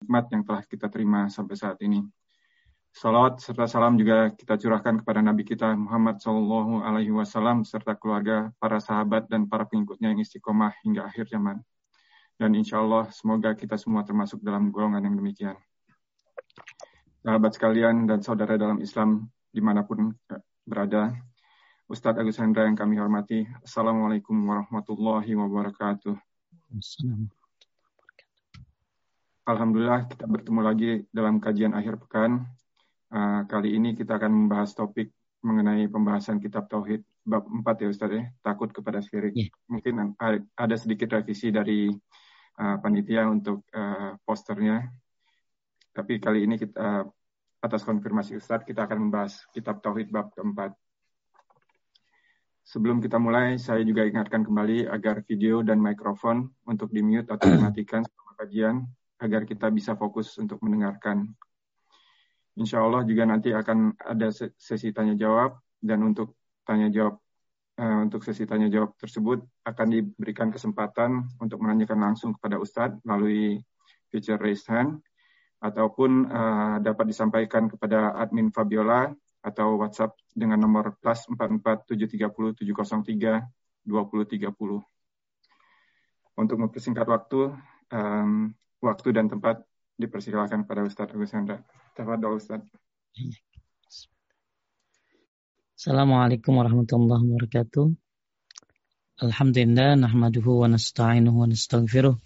nikmat yang telah kita terima sampai saat ini. Salawat serta salam juga kita curahkan kepada Nabi kita Muhammad Shallallahu Alaihi Wasallam serta keluarga, para sahabat dan para pengikutnya yang istiqomah hingga akhir zaman. Dan insya Allah semoga kita semua termasuk dalam golongan yang demikian. Sahabat sekalian dan saudara dalam Islam di mana pun berada, Ustadz Agus Hendra yang kami hormati, Assalamualaikum warahmatullahi wabarakatuh. Alhamdulillah kita bertemu lagi dalam kajian akhir pekan Uh, kali ini kita akan membahas topik mengenai pembahasan kitab Tauhid bab 4 ya Ustaz ya, takut kepada syirik. Yeah. Mungkin ada sedikit revisi dari uh, panitia untuk uh, posternya. Tapi kali ini kita uh, atas konfirmasi Ustaz kita akan membahas kitab Tauhid bab keempat. Sebelum kita mulai, saya juga ingatkan kembali agar video dan mikrofon untuk di-mute atau dimatikan selama kajian agar kita bisa fokus untuk mendengarkan Insya Allah juga nanti akan ada sesi tanya jawab dan untuk tanya jawab uh, untuk sesi tanya jawab tersebut akan diberikan kesempatan untuk menanyakan langsung kepada Ustadz melalui feature raise hand ataupun uh, dapat disampaikan kepada admin Fabiola atau WhatsApp dengan nomor plus 44730 703 2030. Untuk mempersingkat waktu, um, waktu dan tempat dipersilakan pada Ustadz Agus Hendra. Tafadol Ustaz. Assalamualaikum warahmatullahi wabarakatuh. Alhamdulillah nahmaduhu wa nasta'inuhu wa nastaghfiruh.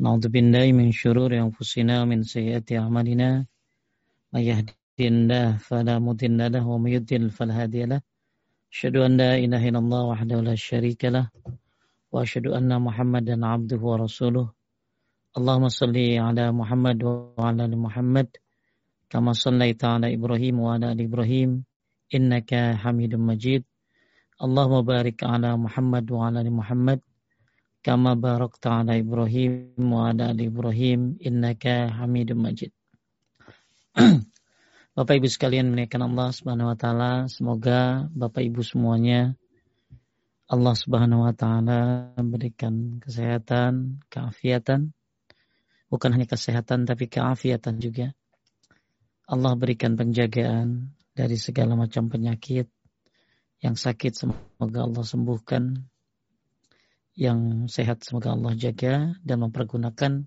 Na'udzu billahi min syururi anfusina min sayyiati a'malina. May yahdihillahu fala mudilla lahu wa may yudlil fala hadiya lahu. Asyhadu an la ilaha illallah wahdahu la syarika lah wa asyhadu anna Muhammadan 'abduhu wa rasuluh. Allahumma salli ala Muhammad wa ala ali Muhammad kama sallaita ala Ibrahim wa ala ali Ibrahim innaka Hamidum Majid. Allahumma barik ala Muhammad wa ala ali Muhammad kama barakta ala Ibrahim wa ala ali Ibrahim innaka Hamidum Majid. Bapak Ibu sekalian menaikkan Allah Subhanahu wa taala, semoga Bapak Ibu semuanya Allah Subhanahu wa taala memberikan kesehatan, keafiatan, bukan hanya kesehatan tapi keafiatan juga Allah berikan penjagaan dari segala macam penyakit. Yang sakit semoga Allah sembuhkan. Yang sehat semoga Allah jaga dan mempergunakan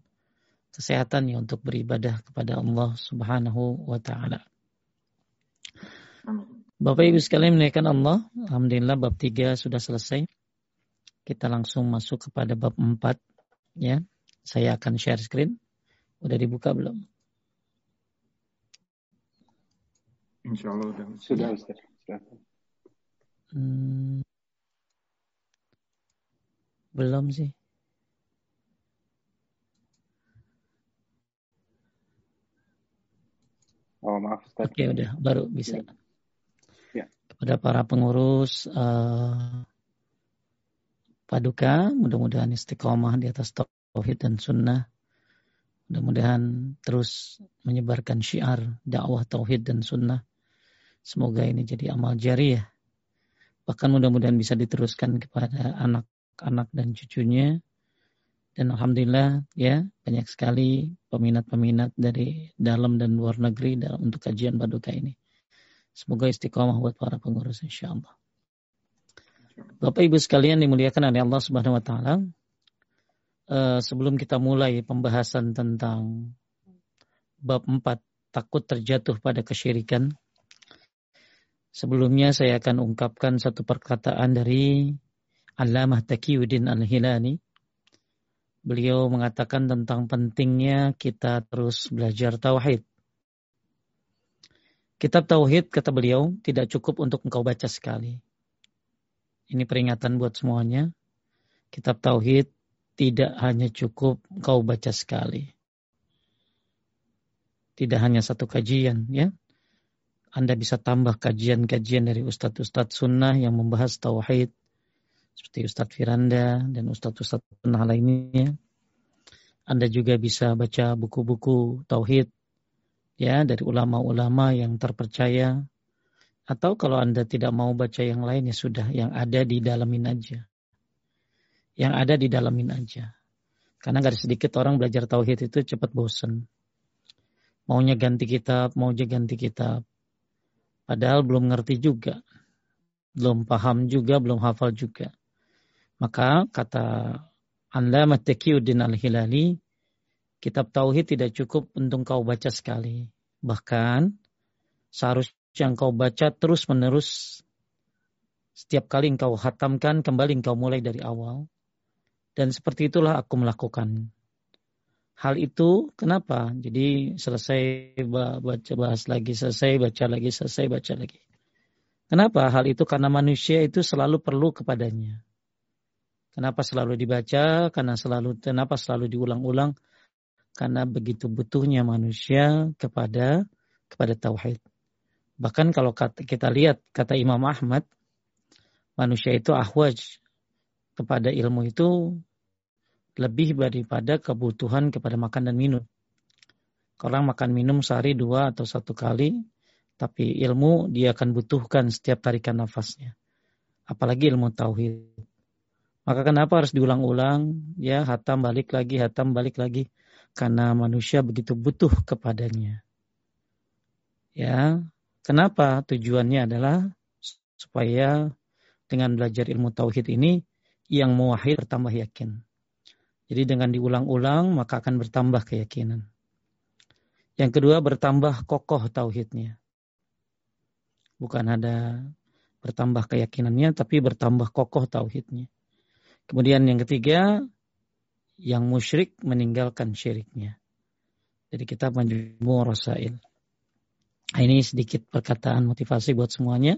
kesehatannya untuk beribadah kepada Allah Subhanahu wa taala. Bapak Ibu sekalian menaikkan Allah, alhamdulillah bab 3 sudah selesai. Kita langsung masuk kepada bab 4 ya. Saya akan share screen. Udah dibuka belum? Insya Allah sudah. Sudah Ustaz. Hmm, belum sih. Oh maaf Ustaz. Oke udah baru bisa. Ya. ya. Kepada para pengurus uh, Paduka, mudah-mudahan istiqomah di atas tauhid dan sunnah. Mudah-mudahan terus menyebarkan syiar dakwah tauhid dan sunnah Semoga ini jadi amal jariah. Bahkan mudah-mudahan bisa diteruskan kepada anak-anak dan cucunya. Dan Alhamdulillah ya banyak sekali peminat-peminat dari dalam dan luar negeri dalam untuk kajian paduka ini. Semoga istiqomah buat para pengurus insya Allah. Bapak Ibu sekalian dimuliakan oleh Allah Subhanahu wa taala. Uh, sebelum kita mulai pembahasan tentang bab 4 takut terjatuh pada kesyirikan Sebelumnya saya akan ungkapkan satu perkataan dari Allamah Taqiyuddin Al-Hilani. Beliau mengatakan tentang pentingnya kita terus belajar tauhid. Kitab tauhid kata beliau tidak cukup untuk engkau baca sekali. Ini peringatan buat semuanya. Kitab tauhid tidak hanya cukup engkau baca sekali. Tidak hanya satu kajian ya. Anda bisa tambah kajian-kajian dari ustadz-ustadz sunnah yang membahas tauhid seperti Ustadz Firanda dan ustadz-ustadz sunnah lainnya. Anda juga bisa baca buku-buku tauhid ya dari ulama-ulama yang terpercaya atau kalau Anda tidak mau baca yang lain ya sudah yang ada di dalamin aja. Yang ada di dalamin aja. Karena gak sedikit orang belajar tauhid itu cepat bosan. Maunya ganti kitab, maunya ganti kitab. Padahal belum ngerti juga. Belum paham juga, belum hafal juga. Maka kata Anda Taqiyuddin Al-Hilali, kitab Tauhid tidak cukup untuk kau baca sekali. Bahkan seharusnya kau baca terus menerus setiap kali engkau hatamkan, kembali engkau mulai dari awal. Dan seperti itulah aku melakukan. Hal itu kenapa? Jadi selesai baca bahas lagi, selesai baca lagi, selesai baca lagi. Kenapa? Hal itu karena manusia itu selalu perlu kepadanya. Kenapa selalu dibaca? Karena selalu kenapa selalu diulang-ulang? Karena begitu butuhnya manusia kepada kepada tauhid. Bahkan kalau kita lihat kata Imam Ahmad, manusia itu ahwaj kepada ilmu itu lebih daripada kebutuhan kepada makan dan minum. Orang makan minum sehari dua atau satu kali, tapi ilmu dia akan butuhkan setiap tarikan nafasnya. Apalagi ilmu tauhid. Maka kenapa harus diulang-ulang? Ya, hatam balik lagi, hatam balik lagi. Karena manusia begitu butuh kepadanya. Ya, kenapa? Tujuannya adalah supaya dengan belajar ilmu tauhid ini yang muwahhid bertambah yakin. Jadi dengan diulang-ulang maka akan bertambah keyakinan. Yang kedua bertambah kokoh tauhidnya. Bukan ada bertambah keyakinannya tapi bertambah kokoh tauhidnya. Kemudian yang ketiga yang musyrik meninggalkan syiriknya. Jadi kita majmu rasail. Nah, ini sedikit perkataan motivasi buat semuanya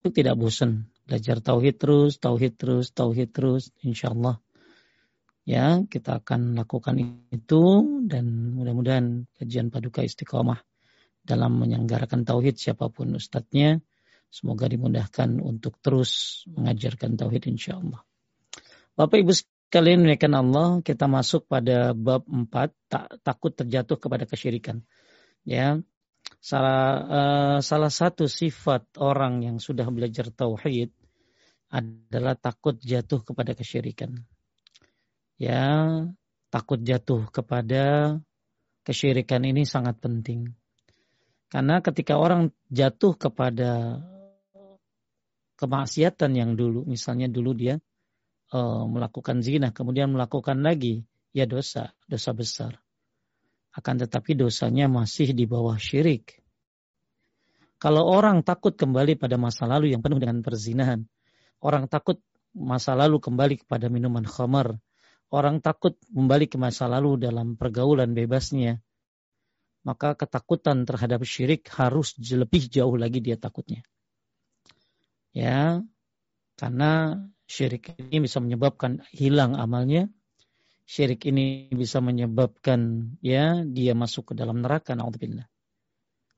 untuk tidak bosan belajar tauhid terus, tauhid terus, tauhid terus, insya Allah. Ya, kita akan lakukan itu dan mudah-mudahan kajian paduka istiqomah dalam menyelenggarakan tauhid siapa pun ustadznya, semoga dimudahkan untuk terus mengajarkan tauhid insya Allah. Bapak Ibu sekalian menaikkan Allah, kita masuk pada bab 4, tak, takut terjatuh kepada kesyirikan. Ya, salah uh, salah satu sifat orang yang sudah belajar tauhid adalah takut jatuh kepada kesyirikan. Ya, takut jatuh kepada kesyirikan ini sangat penting. Karena ketika orang jatuh kepada kemaksiatan yang dulu, misalnya dulu dia uh, melakukan zina, kemudian melakukan lagi, ya dosa, dosa besar akan tetapi dosanya masih di bawah syirik. Kalau orang takut kembali pada masa lalu yang penuh dengan perzinahan, orang takut masa lalu kembali kepada minuman khamar, orang takut kembali ke masa lalu dalam pergaulan bebasnya, maka ketakutan terhadap syirik harus lebih jauh lagi dia takutnya. Ya, karena syirik ini bisa menyebabkan hilang amalnya, syirik ini bisa menyebabkan ya dia masuk ke dalam neraka naudzubillah.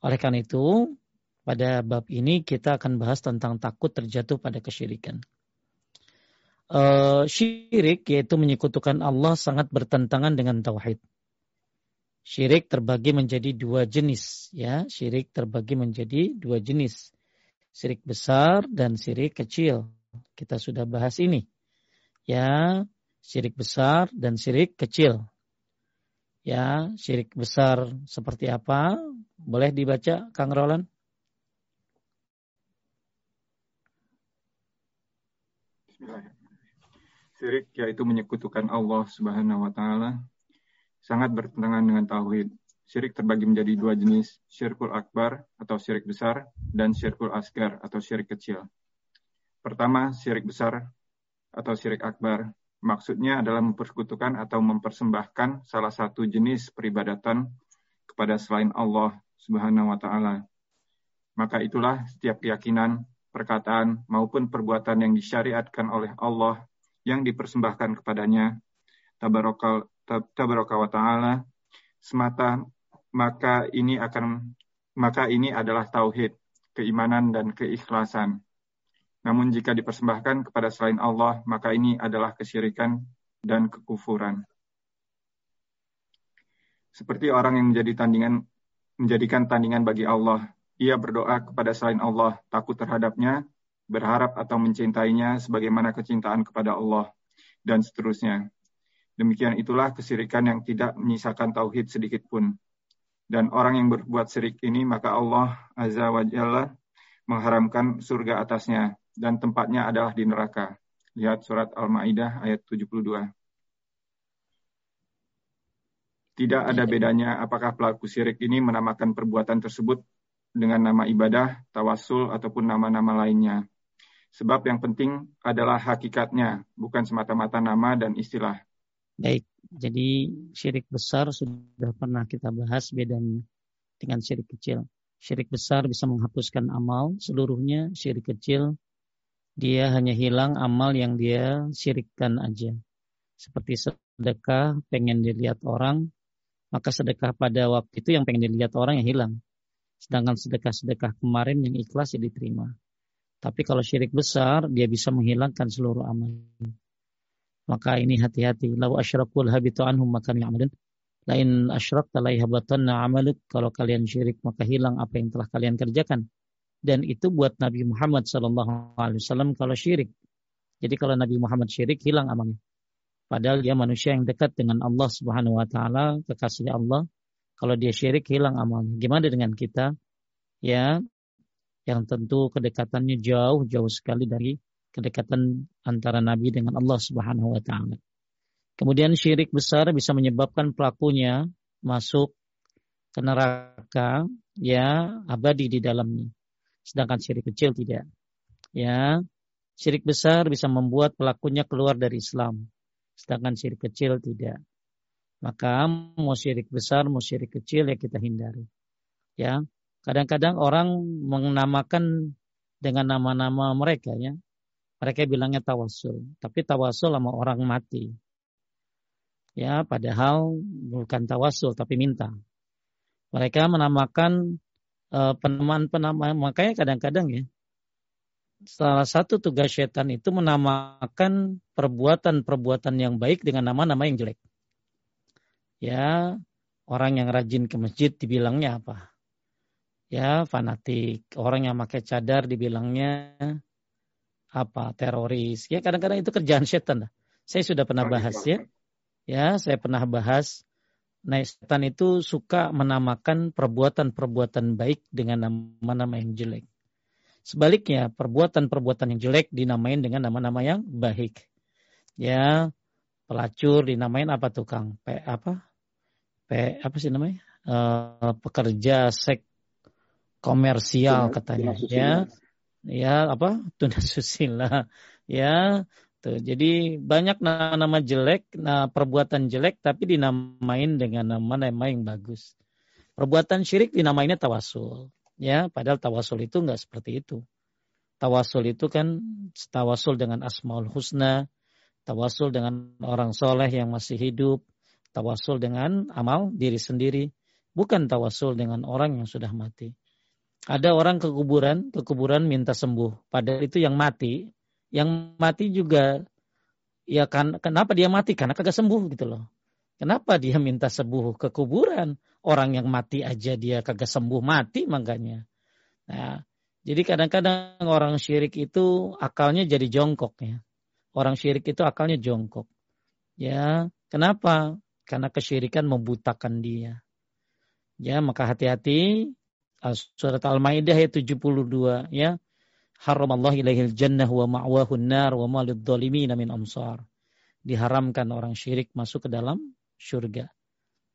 Oleh karena itu, pada bab ini kita akan bahas tentang takut terjatuh pada kesyirikan. Uh, syirik yaitu menyekutukan Allah sangat bertentangan dengan tauhid. Syirik terbagi menjadi dua jenis, ya. Syirik terbagi menjadi dua jenis. Syirik besar dan syirik kecil. Kita sudah bahas ini. Ya, syirik besar dan syirik kecil. Ya, syirik besar seperti apa? Boleh dibaca Kang Roland? Syirik yaitu menyekutukan Allah Subhanahu wa taala sangat bertentangan dengan tauhid. Syirik terbagi menjadi dua jenis, syirkul akbar atau syirik besar dan syirkul asgar atau syirik kecil. Pertama, syirik besar atau syirik akbar Maksudnya adalah mempersekutukan atau mempersembahkan salah satu jenis peribadatan kepada selain Allah Subhanahu wa taala. Maka itulah setiap keyakinan, perkataan maupun perbuatan yang disyariatkan oleh Allah yang dipersembahkan kepadanya tabaraka wa taala semata maka ini akan maka ini adalah tauhid, keimanan dan keikhlasan. Namun jika dipersembahkan kepada selain Allah, maka ini adalah kesyirikan dan kekufuran. Seperti orang yang menjadi tandingan menjadikan tandingan bagi Allah, ia berdoa kepada selain Allah, takut terhadapnya, berharap atau mencintainya sebagaimana kecintaan kepada Allah, dan seterusnya. Demikian itulah kesyirikan yang tidak menyisakan tauhid sedikit pun. Dan orang yang berbuat syirik ini maka Allah Azza wa Jalla mengharamkan surga atasnya dan tempatnya adalah di neraka. Lihat surat Al-Maidah ayat 72. Tidak ada bedanya apakah pelaku syirik ini menamakan perbuatan tersebut dengan nama ibadah, tawasul, ataupun nama-nama lainnya. Sebab yang penting adalah hakikatnya, bukan semata-mata nama dan istilah. Baik, jadi syirik besar sudah pernah kita bahas bedanya dengan syirik kecil. Syirik besar bisa menghapuskan amal seluruhnya, syirik kecil dia hanya hilang amal yang dia syirikkan aja. Seperti sedekah pengen dilihat orang, maka sedekah pada waktu itu yang pengen dilihat orang yang hilang. Sedangkan sedekah-sedekah kemarin yang ikhlas ya diterima. Tapi kalau syirik besar, dia bisa menghilangkan seluruh amal. Maka ini hati-hati. Lau asyrakul habitu anhum makan ya'malun. Lain asyrak talai habatanna amaluk. Kalau kalian syirik, maka hilang apa yang telah kalian kerjakan. Dan itu buat Nabi Muhammad SAW kalau syirik. Jadi kalau Nabi Muhammad syirik, hilang amalnya. Padahal dia manusia yang dekat dengan Allah Subhanahu wa taala, kekasih Allah. Kalau dia syirik hilang amalnya. Gimana dengan kita? Ya, yang tentu kedekatannya jauh jauh sekali dari kedekatan antara nabi dengan Allah Subhanahu wa taala. Kemudian syirik besar bisa menyebabkan pelakunya masuk ke neraka ya abadi di dalamnya. Sedangkan syirik kecil tidak. Ya, syirik besar bisa membuat pelakunya keluar dari Islam sedangkan syirik kecil tidak. Maka mau syirik besar, mau syirik kecil ya kita hindari. Ya, kadang-kadang orang menamakan dengan nama-nama mereka ya. Mereka bilangnya tawasul, tapi tawasul sama orang mati. Ya, padahal bukan tawasul tapi minta. Mereka menamakan penamaan-penamaan makanya kadang-kadang ya salah satu tugas setan itu menamakan perbuatan-perbuatan yang baik dengan nama-nama yang jelek. Ya, orang yang rajin ke masjid dibilangnya apa? Ya, fanatik. Orang yang pakai cadar dibilangnya apa? Teroris. Ya, kadang-kadang itu kerjaan setan. Saya sudah pernah bahas ya. Ya, saya pernah bahas. Nah, setan itu suka menamakan perbuatan-perbuatan baik dengan nama-nama yang jelek. Sebaliknya, perbuatan-perbuatan yang jelek dinamain dengan nama-nama yang baik. Ya, pelacur dinamain apa tukang? P apa? P apa sih namanya? Uh, pekerja seks komersial katanya ya. Ya, apa? Tuna susila. Ya, tuh. Jadi banyak nama-nama jelek, nah perbuatan jelek tapi dinamain dengan nama-nama yang bagus. Perbuatan syirik dinamainnya tawasul. Ya, padahal tawasul itu enggak seperti itu. Tawasul itu kan tawasul dengan asmaul husna, tawasul dengan orang soleh yang masih hidup, tawasul dengan amal diri sendiri, bukan tawasul dengan orang yang sudah mati. Ada orang ke kuburan, ke kuburan minta sembuh. Padahal itu yang mati, yang mati juga ya kan kenapa dia mati? Karena kagak sembuh gitu loh. Kenapa dia minta sembuh ke kuburan? Orang yang mati aja dia kagak sembuh mati makanya. Nah, jadi kadang-kadang orang syirik itu akalnya jadi jongkok ya. Orang syirik itu akalnya jongkok. Ya, kenapa? Karena kesyirikan membutakan dia. Ya, maka hati-hati. Surat Al-Maidah ayat 72 ya. Haram Allah ilaihil jannah wa ma'wahun nar wa malid min amsar. Diharamkan orang syirik masuk ke dalam surga.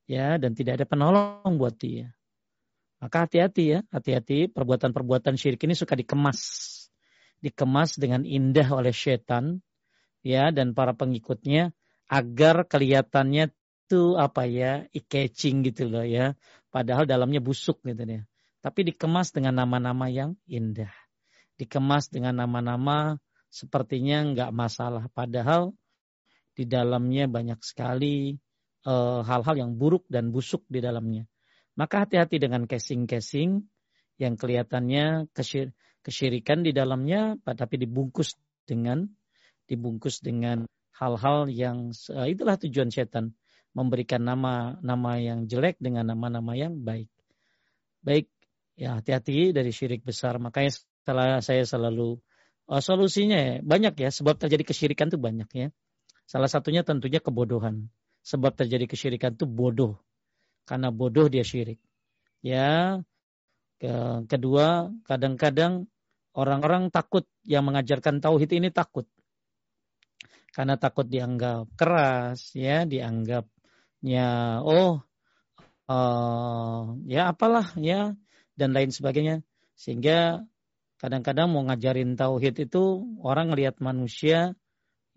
Ya, dan tidak ada penolong buat dia. Maka hati-hati ya, hati-hati perbuatan-perbuatan syirik ini suka dikemas. Dikemas dengan indah oleh setan ya dan para pengikutnya agar kelihatannya itu apa ya, catching gitu loh ya. Padahal dalamnya busuk gitu ya. Tapi dikemas dengan nama-nama yang indah. Dikemas dengan nama-nama sepertinya nggak masalah. Padahal di dalamnya banyak sekali Eh, hal-hal uh, yang buruk dan busuk di dalamnya. Maka hati-hati dengan casing-casing yang kelihatannya kesyir, kesyirikan di dalamnya, tapi dibungkus dengan dibungkus dengan hal-hal yang uh, itulah tujuan setan memberikan nama-nama yang jelek dengan nama-nama yang baik. Baik, ya hati-hati dari syirik besar. Makanya saya selalu uh, solusinya ya, banyak ya sebab terjadi kesyirikan itu banyak ya. Salah satunya tentunya kebodohan sebab terjadi kesyirikan itu bodoh. Karena bodoh dia syirik. Ya. Ke, kedua, kadang-kadang orang-orang takut yang mengajarkan tauhid ini takut. Karena takut dianggap keras, ya, dianggapnya oh uh, ya apalah ya dan lain sebagainya. Sehingga kadang-kadang mau ngajarin tauhid itu orang lihat manusia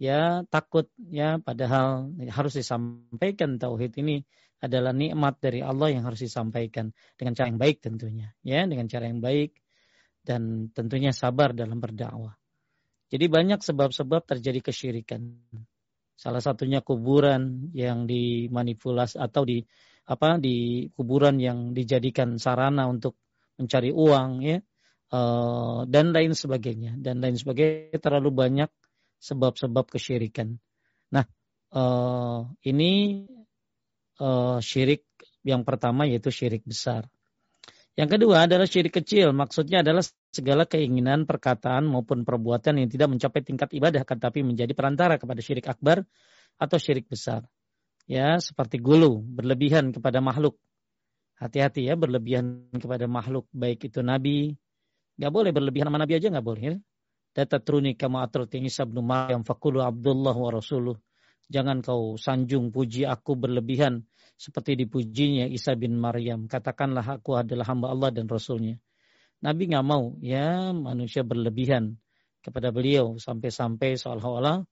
ya takut ya padahal harus disampaikan tauhid ini adalah nikmat dari Allah yang harus disampaikan dengan cara yang baik tentunya ya dengan cara yang baik dan tentunya sabar dalam berdakwah. Jadi banyak sebab-sebab terjadi kesyirikan. Salah satunya kuburan yang dimanipulasi atau di apa di kuburan yang dijadikan sarana untuk mencari uang ya uh, dan lain sebagainya dan lain sebagainya terlalu banyak sebab-sebab kesyirikan. Nah, uh, ini uh, syirik yang pertama yaitu syirik besar. Yang kedua adalah syirik kecil. Maksudnya adalah segala keinginan, perkataan maupun perbuatan yang tidak mencapai tingkat ibadah, tetapi menjadi perantara kepada syirik akbar atau syirik besar. Ya, seperti gulu, berlebihan kepada makhluk. Hati-hati ya, berlebihan kepada makhluk, baik itu nabi. Gak boleh berlebihan sama nabi aja gak boleh. Ya? Datatruni kama atrati Isa bin Maryam fakulu Abdullah wa Rasuluh. Jangan kau sanjung puji aku berlebihan seperti dipujinya Isa bin Maryam. Katakanlah aku adalah hamba Allah dan Rasulnya. Nabi nggak mau ya manusia berlebihan kepada beliau sampai-sampai seolah-olah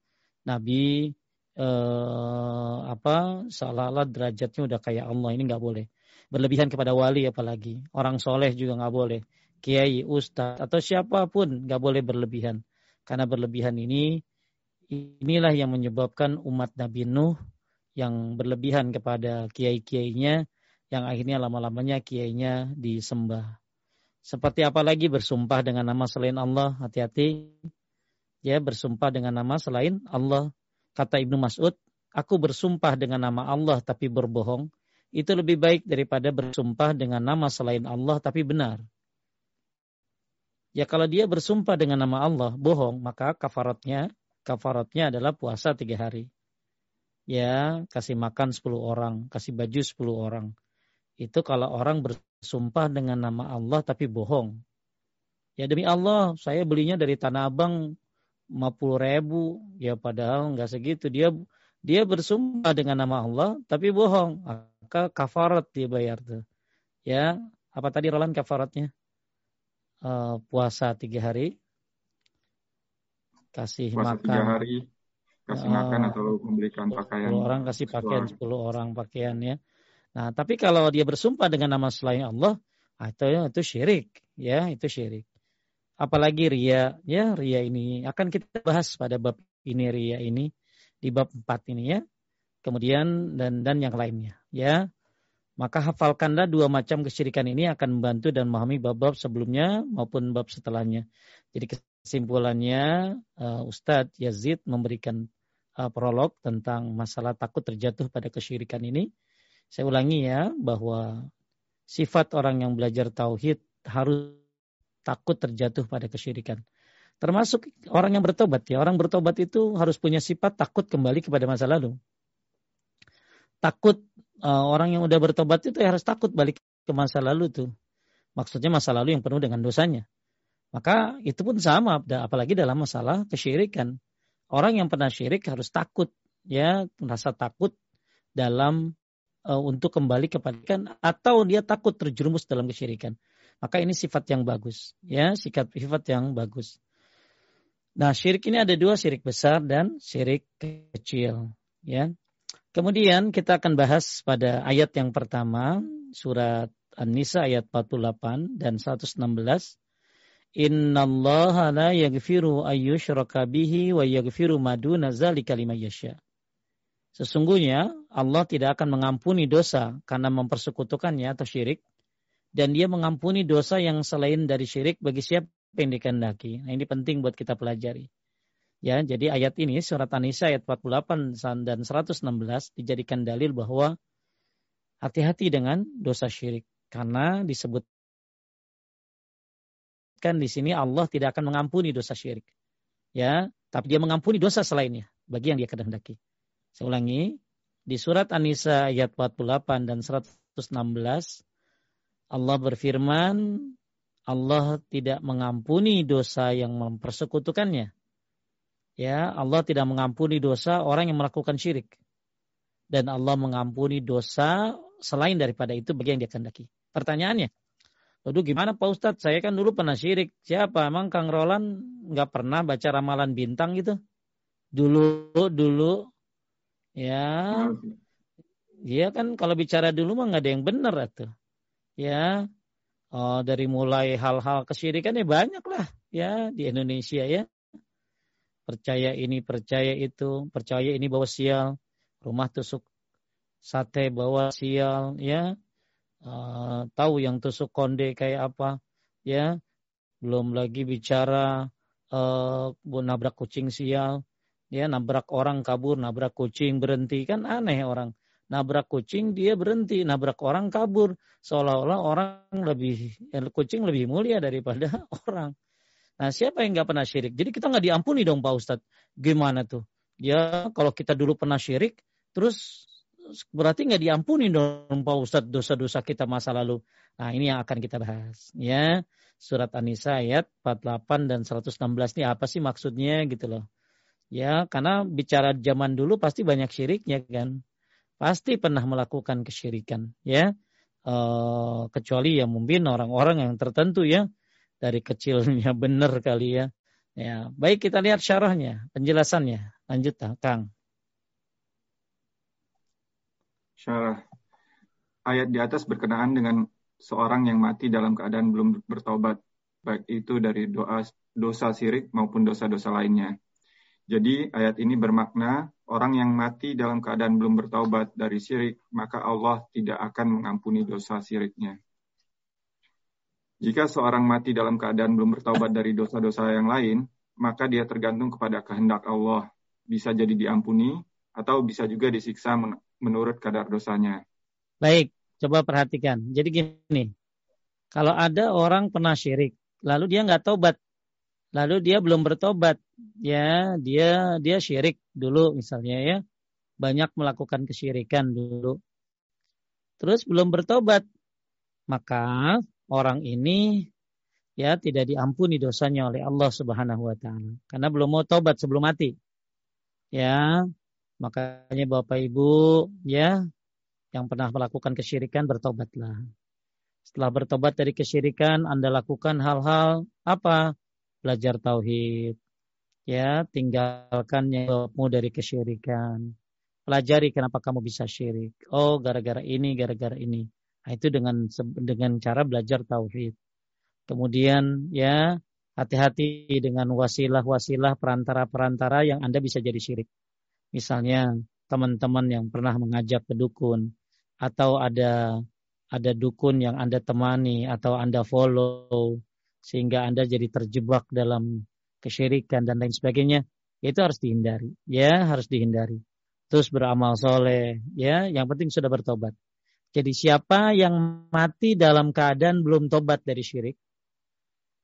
Nabi eh, apa seolah-olah derajatnya udah kayak Allah ini nggak boleh berlebihan kepada wali apalagi orang soleh juga nggak boleh kiai, ustadz atau siapa pun nggak boleh berlebihan. Karena berlebihan ini inilah yang menyebabkan umat Nabi Nuh yang berlebihan kepada kiai-kiainya yang akhirnya lama-lamanya kiainya disembah. Seperti apa lagi bersumpah dengan nama selain Allah, hati-hati. Ya, bersumpah dengan nama selain Allah. Kata Ibnu Mas'ud, aku bersumpah dengan nama Allah tapi berbohong. Itu lebih baik daripada bersumpah dengan nama selain Allah tapi benar. Ya kalau dia bersumpah dengan nama Allah bohong, maka kafaratnya kafaratnya adalah puasa tiga hari. Ya, kasih makan sepuluh orang, kasih baju sepuluh orang. Itu kalau orang bersumpah dengan nama Allah tapi bohong. Ya demi Allah, saya belinya dari Tanah Abang 50 ribu. Ya padahal nggak segitu. Dia dia bersumpah dengan nama Allah tapi bohong. Maka kafarat dia bayar tuh. Ya, apa tadi Roland kafaratnya? Uh, puasa tiga hari, kasih puasa makan tiga hari, kasih uh, makan atau memberikan pakaian. 10 orang kasih pakaian, sepuluh orang pakaian ya. Nah, tapi kalau dia bersumpah dengan nama selain Allah, itu ah, itu syirik, ya, itu syirik. Apalagi ria, ya, ria ini akan kita bahas pada bab ini ria ini di bab 4 ini ya. Kemudian dan dan yang lainnya, ya. Maka hafalkanlah dua macam kesyirikan ini akan membantu dan memahami bab-bab sebelumnya maupun bab setelahnya. Jadi kesimpulannya uh, Ustadz Yazid memberikan uh, prolog tentang masalah takut terjatuh pada kesyirikan ini. Saya ulangi ya bahwa sifat orang yang belajar tauhid harus takut terjatuh pada kesyirikan. Termasuk orang yang bertobat ya. Orang bertobat itu harus punya sifat takut kembali kepada masa lalu. Takut uh, orang yang udah bertobat itu ya harus takut balik ke masa lalu tuh. Maksudnya masa lalu yang penuh dengan dosanya. Maka itu pun sama, apalagi dalam masalah kesyirikan. Orang yang pernah syirik harus takut, ya merasa takut dalam uh, untuk kembali kepada kan atau dia takut terjerumus dalam kesyirikan. Maka ini sifat yang bagus, ya sikap sifat yang bagus. Nah syirik ini ada dua syirik besar dan syirik kecil, ya. Kemudian kita akan bahas pada ayat yang pertama, surat An-Nisa ayat 48 dan 116. Inna Allah la yaghfiru ayyushraka bihi wa yaghfiru maduna zalika liman yasha. Sesungguhnya Allah tidak akan mengampuni dosa karena mempersekutukannya atau syirik dan dia mengampuni dosa yang selain dari syirik bagi siapa yang dikehendaki. Nah, ini penting buat kita pelajari. Ya, jadi ayat ini surat An-Nisa ayat 48 dan 116 dijadikan dalil bahwa hati-hati dengan dosa syirik karena disebut kan di sini Allah tidak akan mengampuni dosa syirik. Ya, tapi dia mengampuni dosa selainnya bagi yang dia kehendaki. Saya ulangi, di surat An-Nisa ayat 48 dan 116 Allah berfirman, Allah tidak mengampuni dosa yang mempersekutukannya. Ya, Allah tidak mengampuni dosa orang yang melakukan syirik. Dan Allah mengampuni dosa selain daripada itu bagi yang dia kehendaki. Pertanyaannya, Lalu gimana Pak Ustadz? Saya kan dulu pernah syirik. Siapa? Emang Kang Roland nggak pernah baca ramalan bintang gitu? Dulu, dulu. Ya. Iya kan kalau bicara dulu mah nggak ada yang benar tuh. Ya. Oh, dari mulai hal-hal kesyirikan ya banyak lah ya di Indonesia ya. Percaya ini, percaya itu, percaya ini bawa sial. Rumah tusuk sate bawa sial ya. Uh, tahu yang tusuk konde kayak apa ya. Belum lagi bicara uh, nabrak kucing sial ya. Nabrak orang kabur nabrak kucing berhenti. Kan aneh orang. Nabrak kucing dia berhenti. Nabrak orang kabur. Seolah-olah orang lebih ya, kucing lebih mulia daripada orang nah siapa yang nggak pernah syirik jadi kita nggak diampuni dong pak ustadz gimana tuh ya kalau kita dulu pernah syirik terus berarti nggak diampuni dong Pak Ustadz dosa-dosa kita masa lalu. Nah ini yang akan kita bahas ya. Surat An-Nisa ayat 48 dan 116 ini apa sih maksudnya gitu loh. Ya karena bicara zaman dulu pasti banyak syiriknya kan. Pasti pernah melakukan kesyirikan ya. E, kecuali ya mungkin orang-orang yang tertentu ya. Dari kecilnya benar kali ya. Ya, baik kita lihat syarahnya, penjelasannya. Lanjut, Kang syarah ayat di atas berkenaan dengan seorang yang mati dalam keadaan belum bertobat, baik itu dari doa dosa sirik maupun dosa-dosa lainnya. Jadi ayat ini bermakna orang yang mati dalam keadaan belum bertobat dari syirik, maka Allah tidak akan mengampuni dosa siriknya. Jika seorang mati dalam keadaan belum bertobat dari dosa-dosa yang lain, maka dia tergantung kepada kehendak Allah. Bisa jadi diampuni atau bisa juga disiksa menurut kadar dosanya. Baik, coba perhatikan. Jadi gini, kalau ada orang pernah syirik, lalu dia nggak tobat, lalu dia belum bertobat, ya dia dia syirik dulu misalnya ya, banyak melakukan kesyirikan dulu, terus belum bertobat, maka orang ini ya tidak diampuni dosanya oleh Allah Subhanahu wa taala karena belum mau tobat sebelum mati. Ya, Makanya Bapak Ibu ya yang pernah melakukan kesyirikan bertobatlah. Setelah bertobat dari kesyirikan Anda lakukan hal-hal apa? Belajar tauhid. Ya, tinggalkan nyebabmu dari kesyirikan. Pelajari kenapa kamu bisa syirik. Oh, gara-gara ini, gara-gara ini. Nah, itu dengan dengan cara belajar tauhid. Kemudian ya, hati-hati dengan wasilah-wasilah perantara-perantara yang Anda bisa jadi syirik. Misalnya teman-teman yang pernah mengajak ke dukun atau ada ada dukun yang Anda temani atau Anda follow sehingga Anda jadi terjebak dalam kesyirikan dan lain sebagainya, itu harus dihindari. Ya, harus dihindari. Terus beramal soleh, ya, yang penting sudah bertobat. Jadi siapa yang mati dalam keadaan belum tobat dari syirik,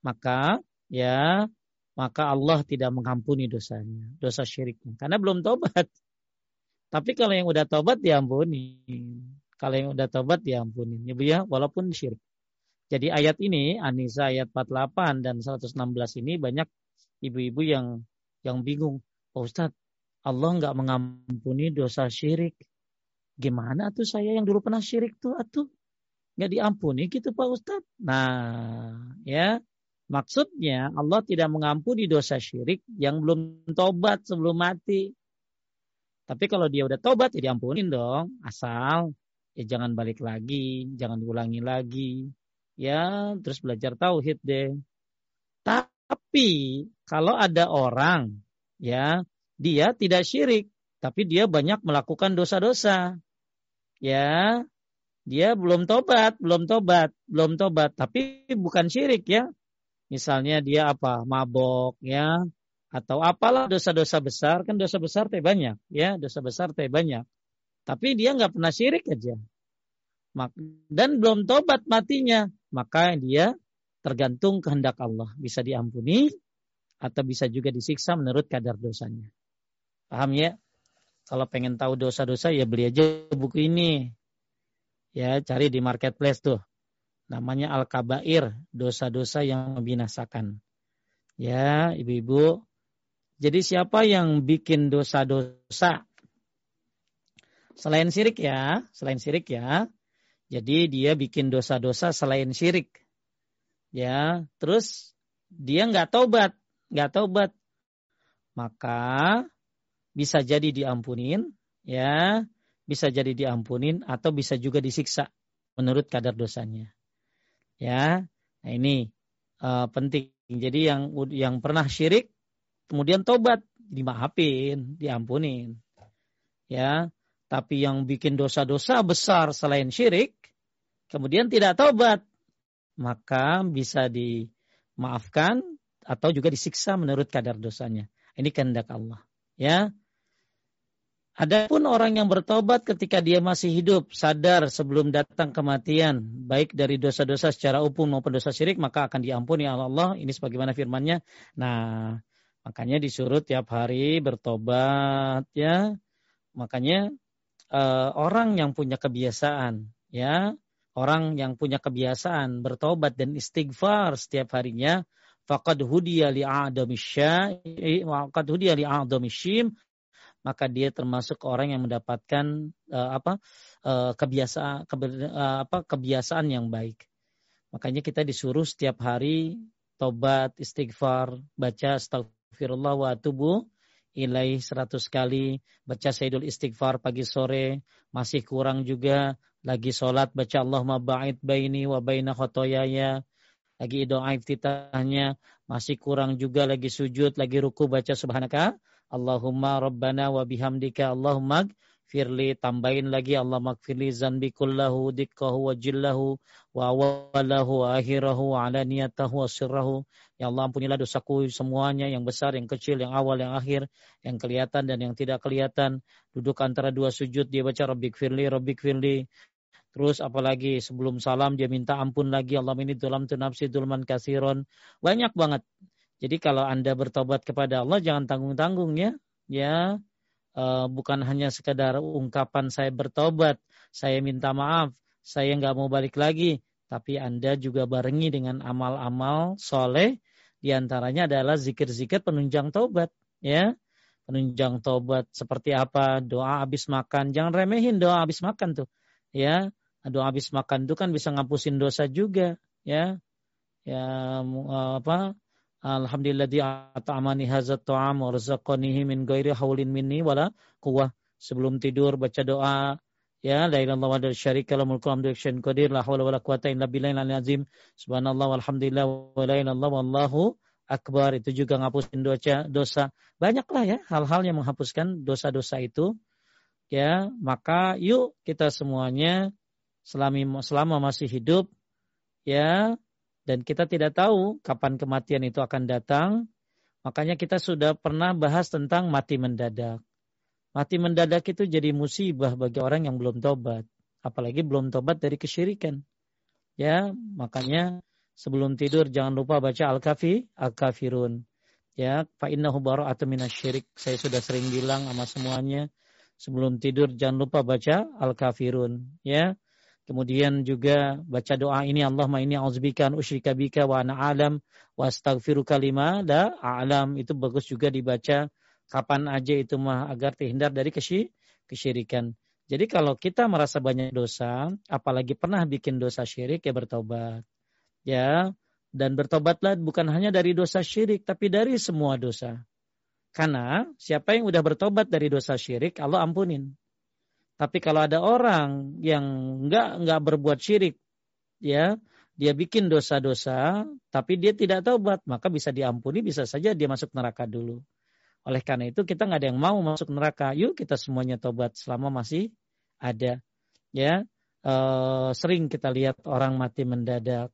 maka ya maka Allah tidak mengampuni dosanya, dosa syiriknya. Karena belum tobat. Tapi kalau yang udah tobat diampuni. Kalau yang udah tobat diampuni. Ya, ya walaupun syirik. Jadi ayat ini, Anisa ayat 48 dan 116 ini banyak ibu-ibu yang yang bingung. Pak Ustadz, Allah nggak mengampuni dosa syirik. Gimana tuh saya yang dulu pernah syirik tuh atuh? Nggak diampuni gitu Pak Ustadz. Nah, ya Maksudnya Allah tidak mengampuni dosa syirik yang belum tobat sebelum mati. Tapi kalau dia udah tobat ya diampunin dong. Asal ya jangan balik lagi, jangan diulangi lagi. Ya, terus belajar tauhid deh. Tapi kalau ada orang ya, dia tidak syirik, tapi dia banyak melakukan dosa-dosa. Ya, dia belum tobat, belum tobat, belum tobat, tapi bukan syirik ya, Misalnya dia apa? Mabok ya atau apalah dosa-dosa besar. Kan dosa besar teh banyak ya dosa besar teh banyak. Tapi dia nggak pernah syirik aja. Dan belum tobat matinya. Maka dia tergantung kehendak Allah. Bisa diampuni atau bisa juga disiksa menurut kadar dosanya. Paham ya kalau pengen tahu dosa-dosa ya beli aja buku ini ya cari di marketplace tuh namanya al-kabair, dosa-dosa yang membinasakan. Ya, ibu-ibu. Jadi siapa yang bikin dosa-dosa selain syirik ya, selain syirik ya. Jadi dia bikin dosa-dosa selain syirik. Ya, terus dia nggak taubat, nggak taubat, maka bisa jadi diampunin, ya, bisa jadi diampunin atau bisa juga disiksa menurut kadar dosanya. Ya, nah ini uh, penting. Jadi yang yang pernah syirik kemudian tobat dimaafin, diampunin. Ya, tapi yang bikin dosa-dosa besar selain syirik kemudian tidak tobat maka bisa dimaafkan atau juga disiksa menurut kadar dosanya. Ini kehendak Allah. Ya, Adapun orang yang bertobat ketika dia masih hidup, sadar sebelum datang kematian, baik dari dosa-dosa secara umum maupun dosa syirik, maka akan diampuni oleh Allah. Ini sebagaimana firman-Nya. Nah, makanya disuruh tiap hari bertobat ya. Makanya uh, orang yang punya kebiasaan ya, orang yang punya kebiasaan bertobat dan istighfar setiap harinya, faqad hudiya li faqad hudiya li maka dia termasuk orang yang mendapatkan uh, apa uh, kebiasaan keber, uh, apa kebiasaan yang baik. Makanya kita disuruh setiap hari tobat, istighfar, baca astagfirullah wa atubu ilaih seratus kali, baca sayyidul istighfar pagi sore, masih kurang juga lagi sholat baca Allahumma ba'id baini wa baina khotoyaya, lagi doa iftitahnya, masih kurang juga lagi sujud, lagi ruku baca subhanaka Allahumma rabbana wa bihamdika Allahumma firli tambahin lagi Allah magfirli zanbi kullahu dikkahu wa jillahu wa awalahu wa akhirahu wa alaniyatahu wa sirrahu. Ya Allah ampunilah dosaku semuanya yang besar yang kecil yang awal yang akhir yang kelihatan dan yang tidak kelihatan. Duduk antara dua sujud dia baca rabbik firli rabbik firli Terus apalagi sebelum salam dia minta ampun lagi. Allah ini dalam tu nafsi dulman kasiron. Banyak banget jadi kalau Anda bertobat kepada Allah jangan tanggung-tanggung ya. Ya, uh, bukan hanya sekedar ungkapan saya bertobat, saya minta maaf, saya nggak mau balik lagi, tapi Anda juga barengi dengan amal-amal soleh, di antaranya adalah zikir-zikir penunjang tobat, ya. Penunjang tobat seperti apa? Doa habis makan, jangan remehin doa habis makan tuh, ya. Doa habis makan itu kan bisa ngapusin dosa juga, ya. Ya, apa? Alhamdulillah at'amani hadzat ta'am wa razaqanihi min ghairi haulin minni wala quwwah. Sebelum tidur baca doa ya la ilaha illallah wa syarika lahu mulku hamdu qadir la haula wala quwata illa billahil azim. Subhanallah walhamdulillah wa la ilaha wallahu akbar. Itu juga ngapusin dosa dosa. Banyaklah ya hal-hal yang menghapuskan dosa-dosa itu. Ya, maka yuk kita semuanya selama selama masih hidup ya dan kita tidak tahu kapan kematian itu akan datang. Makanya kita sudah pernah bahas tentang mati mendadak. Mati mendadak itu jadi musibah bagi orang yang belum tobat. Apalagi belum tobat dari kesyirikan. Ya, makanya sebelum tidur jangan lupa baca Al-Kafi, Al-Kafirun. Ya, fa innahu bara'atu minasyirik. Saya sudah sering bilang sama semuanya. Sebelum tidur jangan lupa baca Al-Kafirun. Ya, Kemudian juga baca doa ini Allahumma auzubika an usyrika bika wa ana alam wa astaghfiruka lima la a'lam itu bagus juga dibaca kapan aja itu mah agar terhindar dari kesy kesyirikan. Jadi kalau kita merasa banyak dosa, apalagi pernah bikin dosa syirik ya bertobat. Ya, dan bertobatlah bukan hanya dari dosa syirik tapi dari semua dosa. Karena siapa yang udah bertobat dari dosa syirik, Allah ampunin. Tapi kalau ada orang yang enggak enggak berbuat syirik, ya, dia bikin dosa-dosa, tapi dia tidak taubat, maka bisa diampuni, bisa saja dia masuk neraka dulu. Oleh karena itu kita nggak ada yang mau masuk neraka. Yuk kita semuanya taubat selama masih ada. Ya, e, sering kita lihat orang mati mendadak.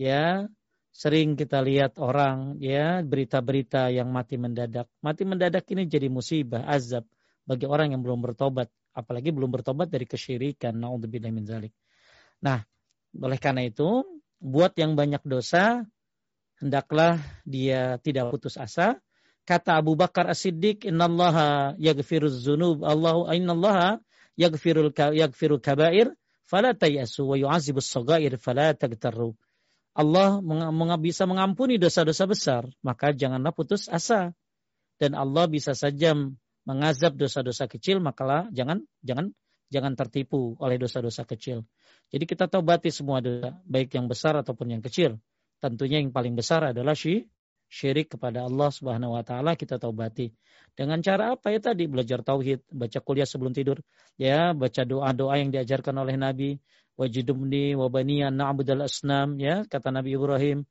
Ya, sering kita lihat orang ya berita-berita yang mati mendadak. Mati mendadak ini jadi musibah, azab bagi orang yang belum bertobat apalagi belum bertobat dari kesyirikan naudzubillah min zalik. Nah, oleh karena itu buat yang banyak dosa hendaklah dia tidak putus asa. Kata Abu Bakar As-Siddiq, "Innallaha yaghfiruz dzunub, Allahu innallaha yaghfirul yaghfirul kabair, fala tayasu wa yu'azibus sagair fala tagtarru. Allah bisa mengampuni dosa-dosa besar, maka janganlah putus asa. Dan Allah bisa saja mengazab dosa-dosa kecil, maka jangan jangan jangan tertipu oleh dosa-dosa kecil. Jadi kita taubati semua dosa, baik yang besar ataupun yang kecil. Tentunya yang paling besar adalah syirik kepada Allah Subhanahu wa taala kita taubati. Dengan cara apa ya tadi? Belajar tauhid, baca kuliah sebelum tidur, ya, baca doa-doa yang diajarkan oleh Nabi, wajidumni wabaniya na'budal asnam ya kata Nabi Ibrahim.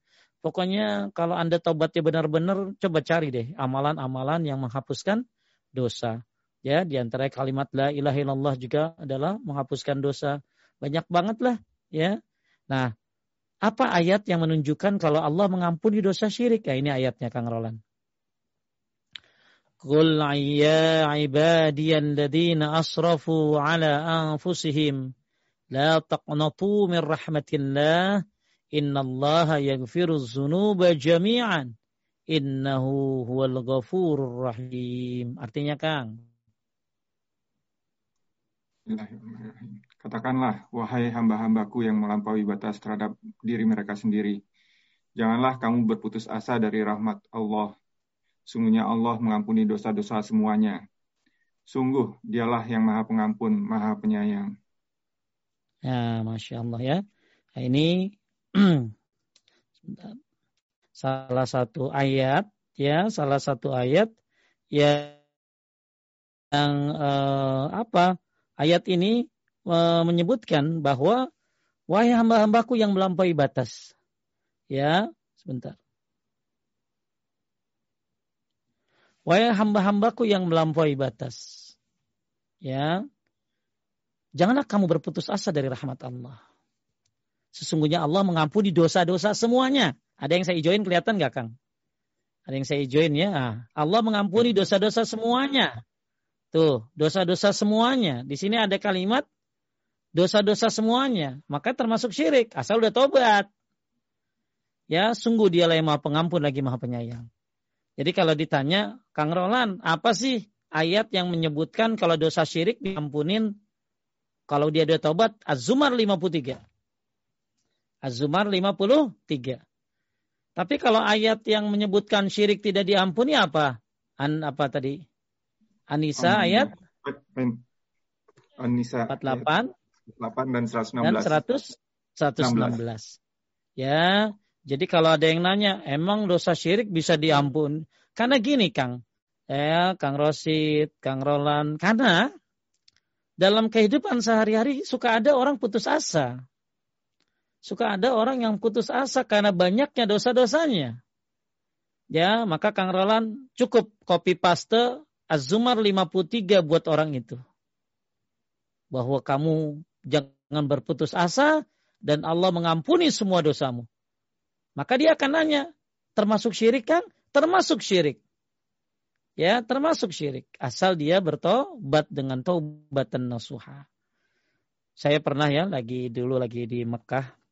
Pokoknya kalau Anda taubatnya benar-benar coba cari deh amalan-amalan yang menghapuskan dosa. Ya, di antara kalimat la ilaha illallah juga adalah menghapuskan dosa. Banyak banget lah, ya. Nah, apa ayat yang menunjukkan kalau Allah mengampuni dosa syirik? Ya, ini ayatnya Kang Roland. Qul ya ibadiyan ladina asrafu ala anfusihim La taqnatu min rahmatillah. Innallaha yaghfiru dzunuba jami'an. Innahu huwal ghafurur rahim. Artinya Kang. Katakanlah, wahai hamba-hambaku yang melampaui batas terhadap diri mereka sendiri. Janganlah kamu berputus asa dari rahmat Allah. Sungguhnya Allah mengampuni dosa-dosa semuanya. Sungguh, dialah yang maha pengampun, maha penyayang. Ya, masya Allah ya. Nah, ini salah satu ayat ya, salah satu ayat yang eh, apa? Ayat ini eh, menyebutkan bahwa wahai hamba-hambaku yang melampaui batas. Ya, sebentar. Wahai hamba-hambaku yang melampaui batas. Ya, Janganlah kamu berputus asa dari rahmat Allah. Sesungguhnya Allah mengampuni dosa-dosa semuanya. Ada yang saya ijoin kelihatan gak Kang? Ada yang saya ijoin ya. Ah, Allah mengampuni dosa-dosa semuanya. Tuh, dosa-dosa semuanya. Di sini ada kalimat dosa-dosa semuanya. Maka termasuk syirik. Asal udah tobat. Ya, sungguh dialah yang maha pengampun lagi maha penyayang. Jadi kalau ditanya, Kang Roland, apa sih ayat yang menyebutkan kalau dosa syirik diampunin kalau dia ada taubat, Az-Zumar 53. Az-Zumar 53. Tapi kalau ayat yang menyebutkan syirik tidak diampuni apa? An apa tadi? Anisa um, ayat Anisa 48 8 dan 116. Dan 100 116. Ya, jadi kalau ada yang nanya, emang dosa syirik bisa diampun? Karena gini, Kang. Ya, Kang Rosid, Kang Roland, karena dalam kehidupan sehari-hari suka ada orang putus asa. Suka ada orang yang putus asa karena banyaknya dosa-dosanya. Ya, maka Kang Roland cukup copy paste Az-Zumar 53 buat orang itu. Bahwa kamu jangan berputus asa dan Allah mengampuni semua dosamu. Maka dia akan nanya, termasuk syirik kan? Termasuk syirik ya termasuk syirik asal dia bertobat dengan taubatan nasuha. Saya pernah ya lagi dulu lagi di Mekah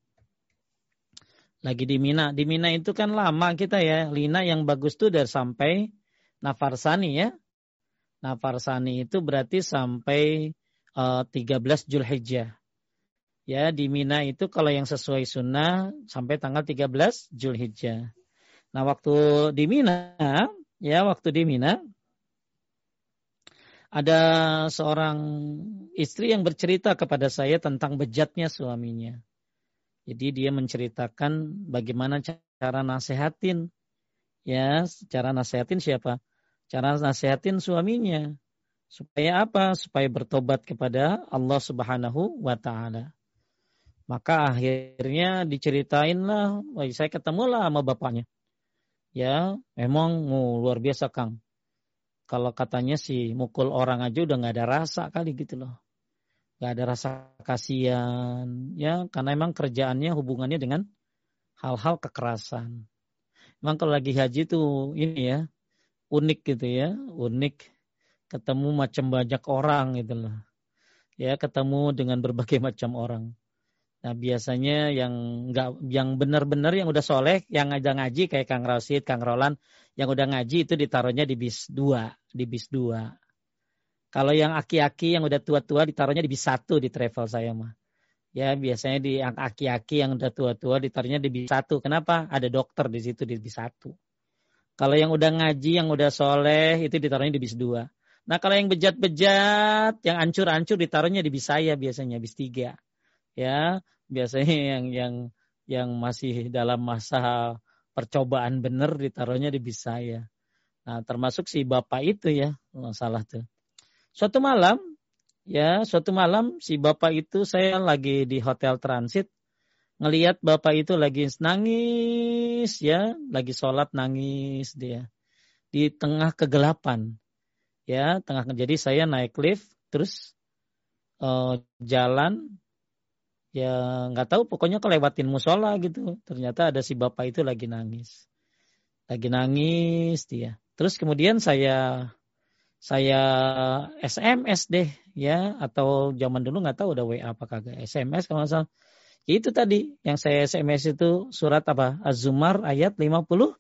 lagi di Mina. Di Mina itu kan lama kita ya. Lina yang bagus tuh dari sampai Nafarsani ya. Nafarsani itu berarti sampai uh, 13 Julhijjah. Ya, di Mina itu kalau yang sesuai sunnah sampai tanggal 13 Julhijjah. Nah, waktu di Mina ya waktu di Mina ada seorang istri yang bercerita kepada saya tentang bejatnya suaminya. Jadi dia menceritakan bagaimana cara nasehatin ya, cara nasehatin siapa? Cara nasehatin suaminya. Supaya apa? Supaya bertobat kepada Allah Subhanahu wa taala. Maka akhirnya diceritain lah, saya ketemu lah sama bapaknya ya emang oh, luar biasa Kang. Kalau katanya sih mukul orang aja udah nggak ada rasa kali gitu loh. Nggak ada rasa kasihan ya karena emang kerjaannya hubungannya dengan hal-hal kekerasan. Emang kalau lagi haji tuh ini ya unik gitu ya, unik ketemu macam banyak orang gitu loh. Ya ketemu dengan berbagai macam orang. Nah biasanya yang nggak yang benar-benar yang udah soleh, yang ngajak ngaji kayak Kang Rasid, Kang Roland, yang udah ngaji itu ditaruhnya di bis dua, di bis dua. Kalau yang aki-aki yang udah tua-tua ditaruhnya di bis satu di travel saya mah. Ya biasanya di aki-aki yang udah tua-tua ditaruhnya di bis satu. Kenapa? Ada dokter di situ di bis satu. Kalau yang udah ngaji, yang udah soleh itu ditaruhnya di bis dua. Nah kalau yang bejat-bejat, yang ancur-ancur ditaruhnya di saya biasanya bis tiga. Ya biasanya yang yang yang masih dalam masa percobaan benar ditaruhnya di saya. Nah termasuk si bapak itu ya masalah tuh. Suatu malam ya suatu malam si bapak itu saya lagi di hotel transit ngelihat bapak itu lagi nangis ya lagi sholat nangis dia di tengah kegelapan ya tengah jadi saya naik lift terus uh, jalan ya nggak tahu pokoknya kelewatin musola gitu ternyata ada si bapak itu lagi nangis lagi nangis dia. Terus kemudian saya saya SMS deh ya. Atau zaman dulu nggak tahu udah WA apa kagak. SMS kalau salah. Ya itu tadi yang saya SMS itu surat apa? Az-Zumar ayat 53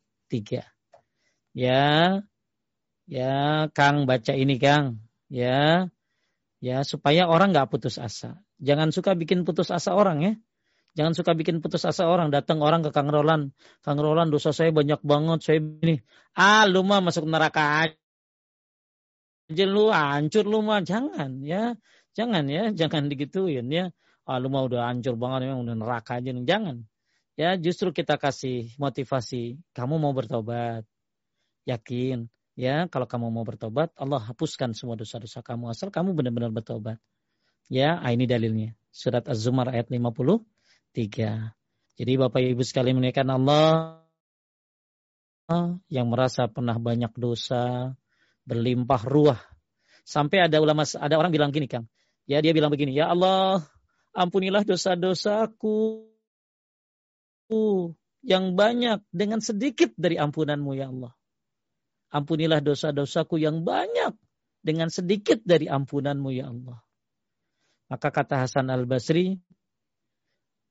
ya. Ya Kang baca ini Kang. Ya. Ya supaya orang nggak putus asa. Jangan suka bikin putus asa orang ya. Jangan suka bikin putus asa orang. Datang orang ke Kang Roland. Kang Roland dosa saya banyak banget. Saya ini. Ah lu mah masuk neraka aja aja lu hancur lu mah jangan ya. Jangan ya. Jangan digituin ya. Ah, lu mah udah hancur banget memang udah neraka aja jangan. Ya justru kita kasih motivasi kamu mau bertobat. Yakin ya kalau kamu mau bertobat Allah hapuskan semua dosa-dosa kamu. Asal kamu benar-benar bertobat. Ya ah, ini dalilnya. Surat Az-Zumar ayat 53 jadi Bapak Ibu sekali menaikkan Allah yang merasa pernah banyak dosa berlimpah ruah. Sampai ada ulama, ada orang bilang gini Kang. Ya dia bilang begini, ya Allah ampunilah dosa-dosaku yang banyak dengan sedikit dari ampunanmu ya Allah. Ampunilah dosa-dosaku yang banyak dengan sedikit dari ampunanmu ya Allah. Maka kata Hasan al-Basri,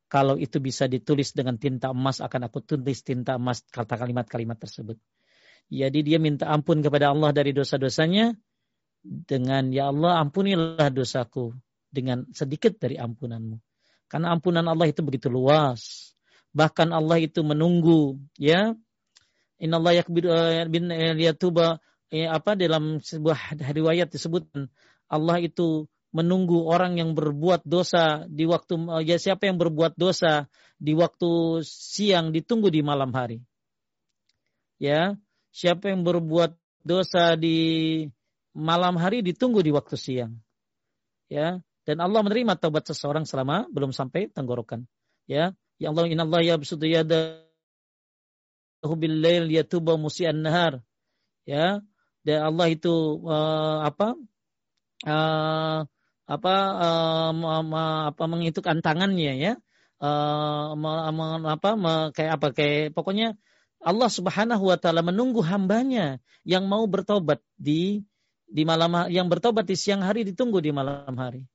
kalau itu bisa ditulis dengan tinta emas akan aku tulis tinta emas kata kalimat-kalimat tersebut. Jadi dia minta ampun kepada Allah dari dosa-dosanya dengan ya Allah ampunilah dosaku dengan sedikit dari ampunanmu. Karena ampunan Allah itu begitu luas. Bahkan Allah itu menunggu ya. Inna Allah yakbir eh, bin yatuba eh, apa dalam sebuah riwayat disebutkan Allah itu menunggu orang yang berbuat dosa di waktu eh, ya siapa yang berbuat dosa di waktu siang ditunggu di malam hari. Ya, Siapa yang berbuat dosa di malam hari ditunggu di waktu siang. Ya, dan Allah menerima taubat seseorang selama belum sampai tenggorokan. Ya, ya Allah inna Allah ya yabsutu yadahu bil yatuba musian nahar. Ya, dan Allah itu uh, apa? Uh, apa uh, apa menghitungkan tangannya ya uh, apa kayak apa kayak pokoknya Allah Subhanahu wa taala menunggu hambanya yang mau bertobat di di malam yang bertobat di siang hari ditunggu di malam hari.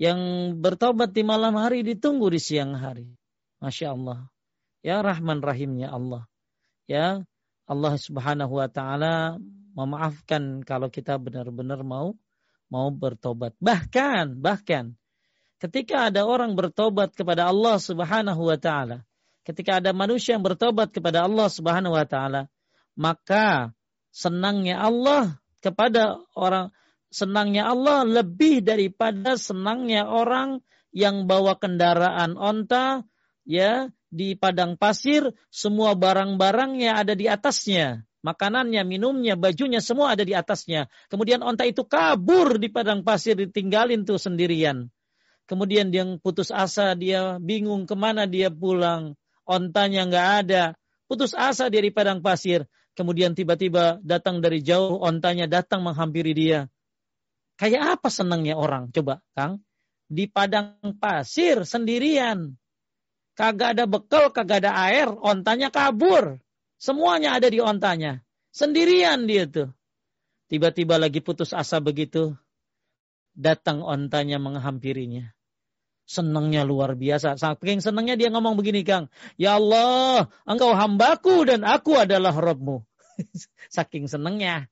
Yang bertobat di malam hari ditunggu di siang hari. Masya Allah. Ya Rahman Rahimnya Allah. Ya Allah Subhanahu wa taala memaafkan kalau kita benar-benar mau mau bertobat. Bahkan bahkan ketika ada orang bertobat kepada Allah Subhanahu wa taala ketika ada manusia yang bertobat kepada Allah Subhanahu wa taala, maka senangnya Allah kepada orang senangnya Allah lebih daripada senangnya orang yang bawa kendaraan onta ya di padang pasir semua barang-barangnya ada di atasnya makanannya minumnya bajunya semua ada di atasnya. Kemudian onta itu kabur di padang pasir ditinggalin tuh sendirian. Kemudian dia putus asa dia bingung ke mana dia pulang ontanya nggak ada, putus asa dari padang pasir. Kemudian tiba-tiba datang dari jauh, ontanya datang menghampiri dia. Kayak apa senangnya orang? Coba, Kang. Di padang pasir sendirian. Kagak ada bekal, kagak ada air, ontanya kabur. Semuanya ada di ontanya. Sendirian dia tuh. Tiba-tiba lagi putus asa begitu. Datang ontanya menghampirinya senangnya luar biasa. Saking senangnya dia ngomong begini Kang. Ya Allah, engkau hambaku dan aku adalah Robmu. Saking senangnya.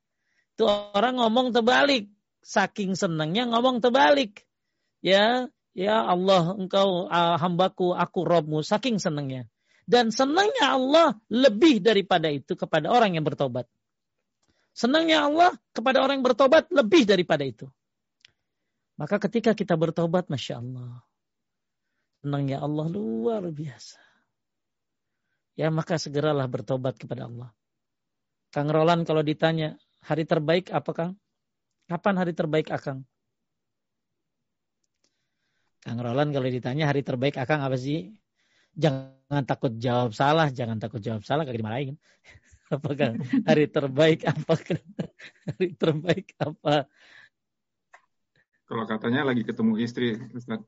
Itu orang ngomong terbalik. Saking senangnya ngomong terbalik. Ya, Ya Allah, engkau uh, hambaku, aku robmu, saking senangnya. Dan senangnya Allah lebih daripada itu kepada orang yang bertobat. Senangnya Allah kepada orang yang bertobat lebih daripada itu. Maka ketika kita bertobat, Masya Allah. Senangnya Allah luar biasa. Ya maka segeralah bertobat kepada Allah. Kang Roland kalau ditanya, hari terbaik apa Kang? Kapan hari terbaik Akang? Kang Roland kalau ditanya hari terbaik Akang apa sih? Jangan takut jawab salah, jangan takut jawab salah kagak dimarahin. Apakah hari terbaik apa? hari terbaik apa? Kalau katanya lagi ketemu istri, Ustaz.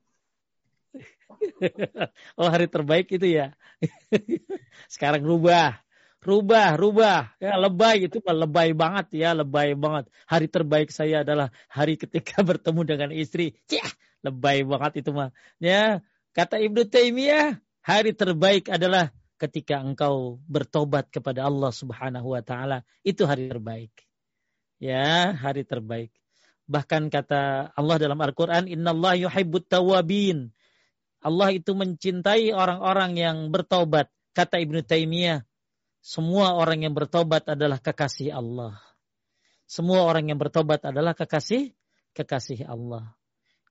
oh hari terbaik itu ya. Sekarang rubah rubah, rubah. Ya, lebay itu lebay banget ya, lebay banget. Hari terbaik saya adalah hari ketika bertemu dengan istri. Cih, lebay banget itu mah. Ya, kata Ibnu Taimiyah, hari terbaik adalah ketika engkau bertobat kepada Allah Subhanahu wa taala. Itu hari terbaik. Ya, hari terbaik. Bahkan kata Allah dalam Al-Qur'an, "Innallaha yuhibbut tawabin." Allah itu mencintai orang-orang yang bertobat. Kata Ibnu Taimiyah, semua orang yang bertobat adalah kekasih Allah. Semua orang yang bertobat adalah kekasih kekasih Allah.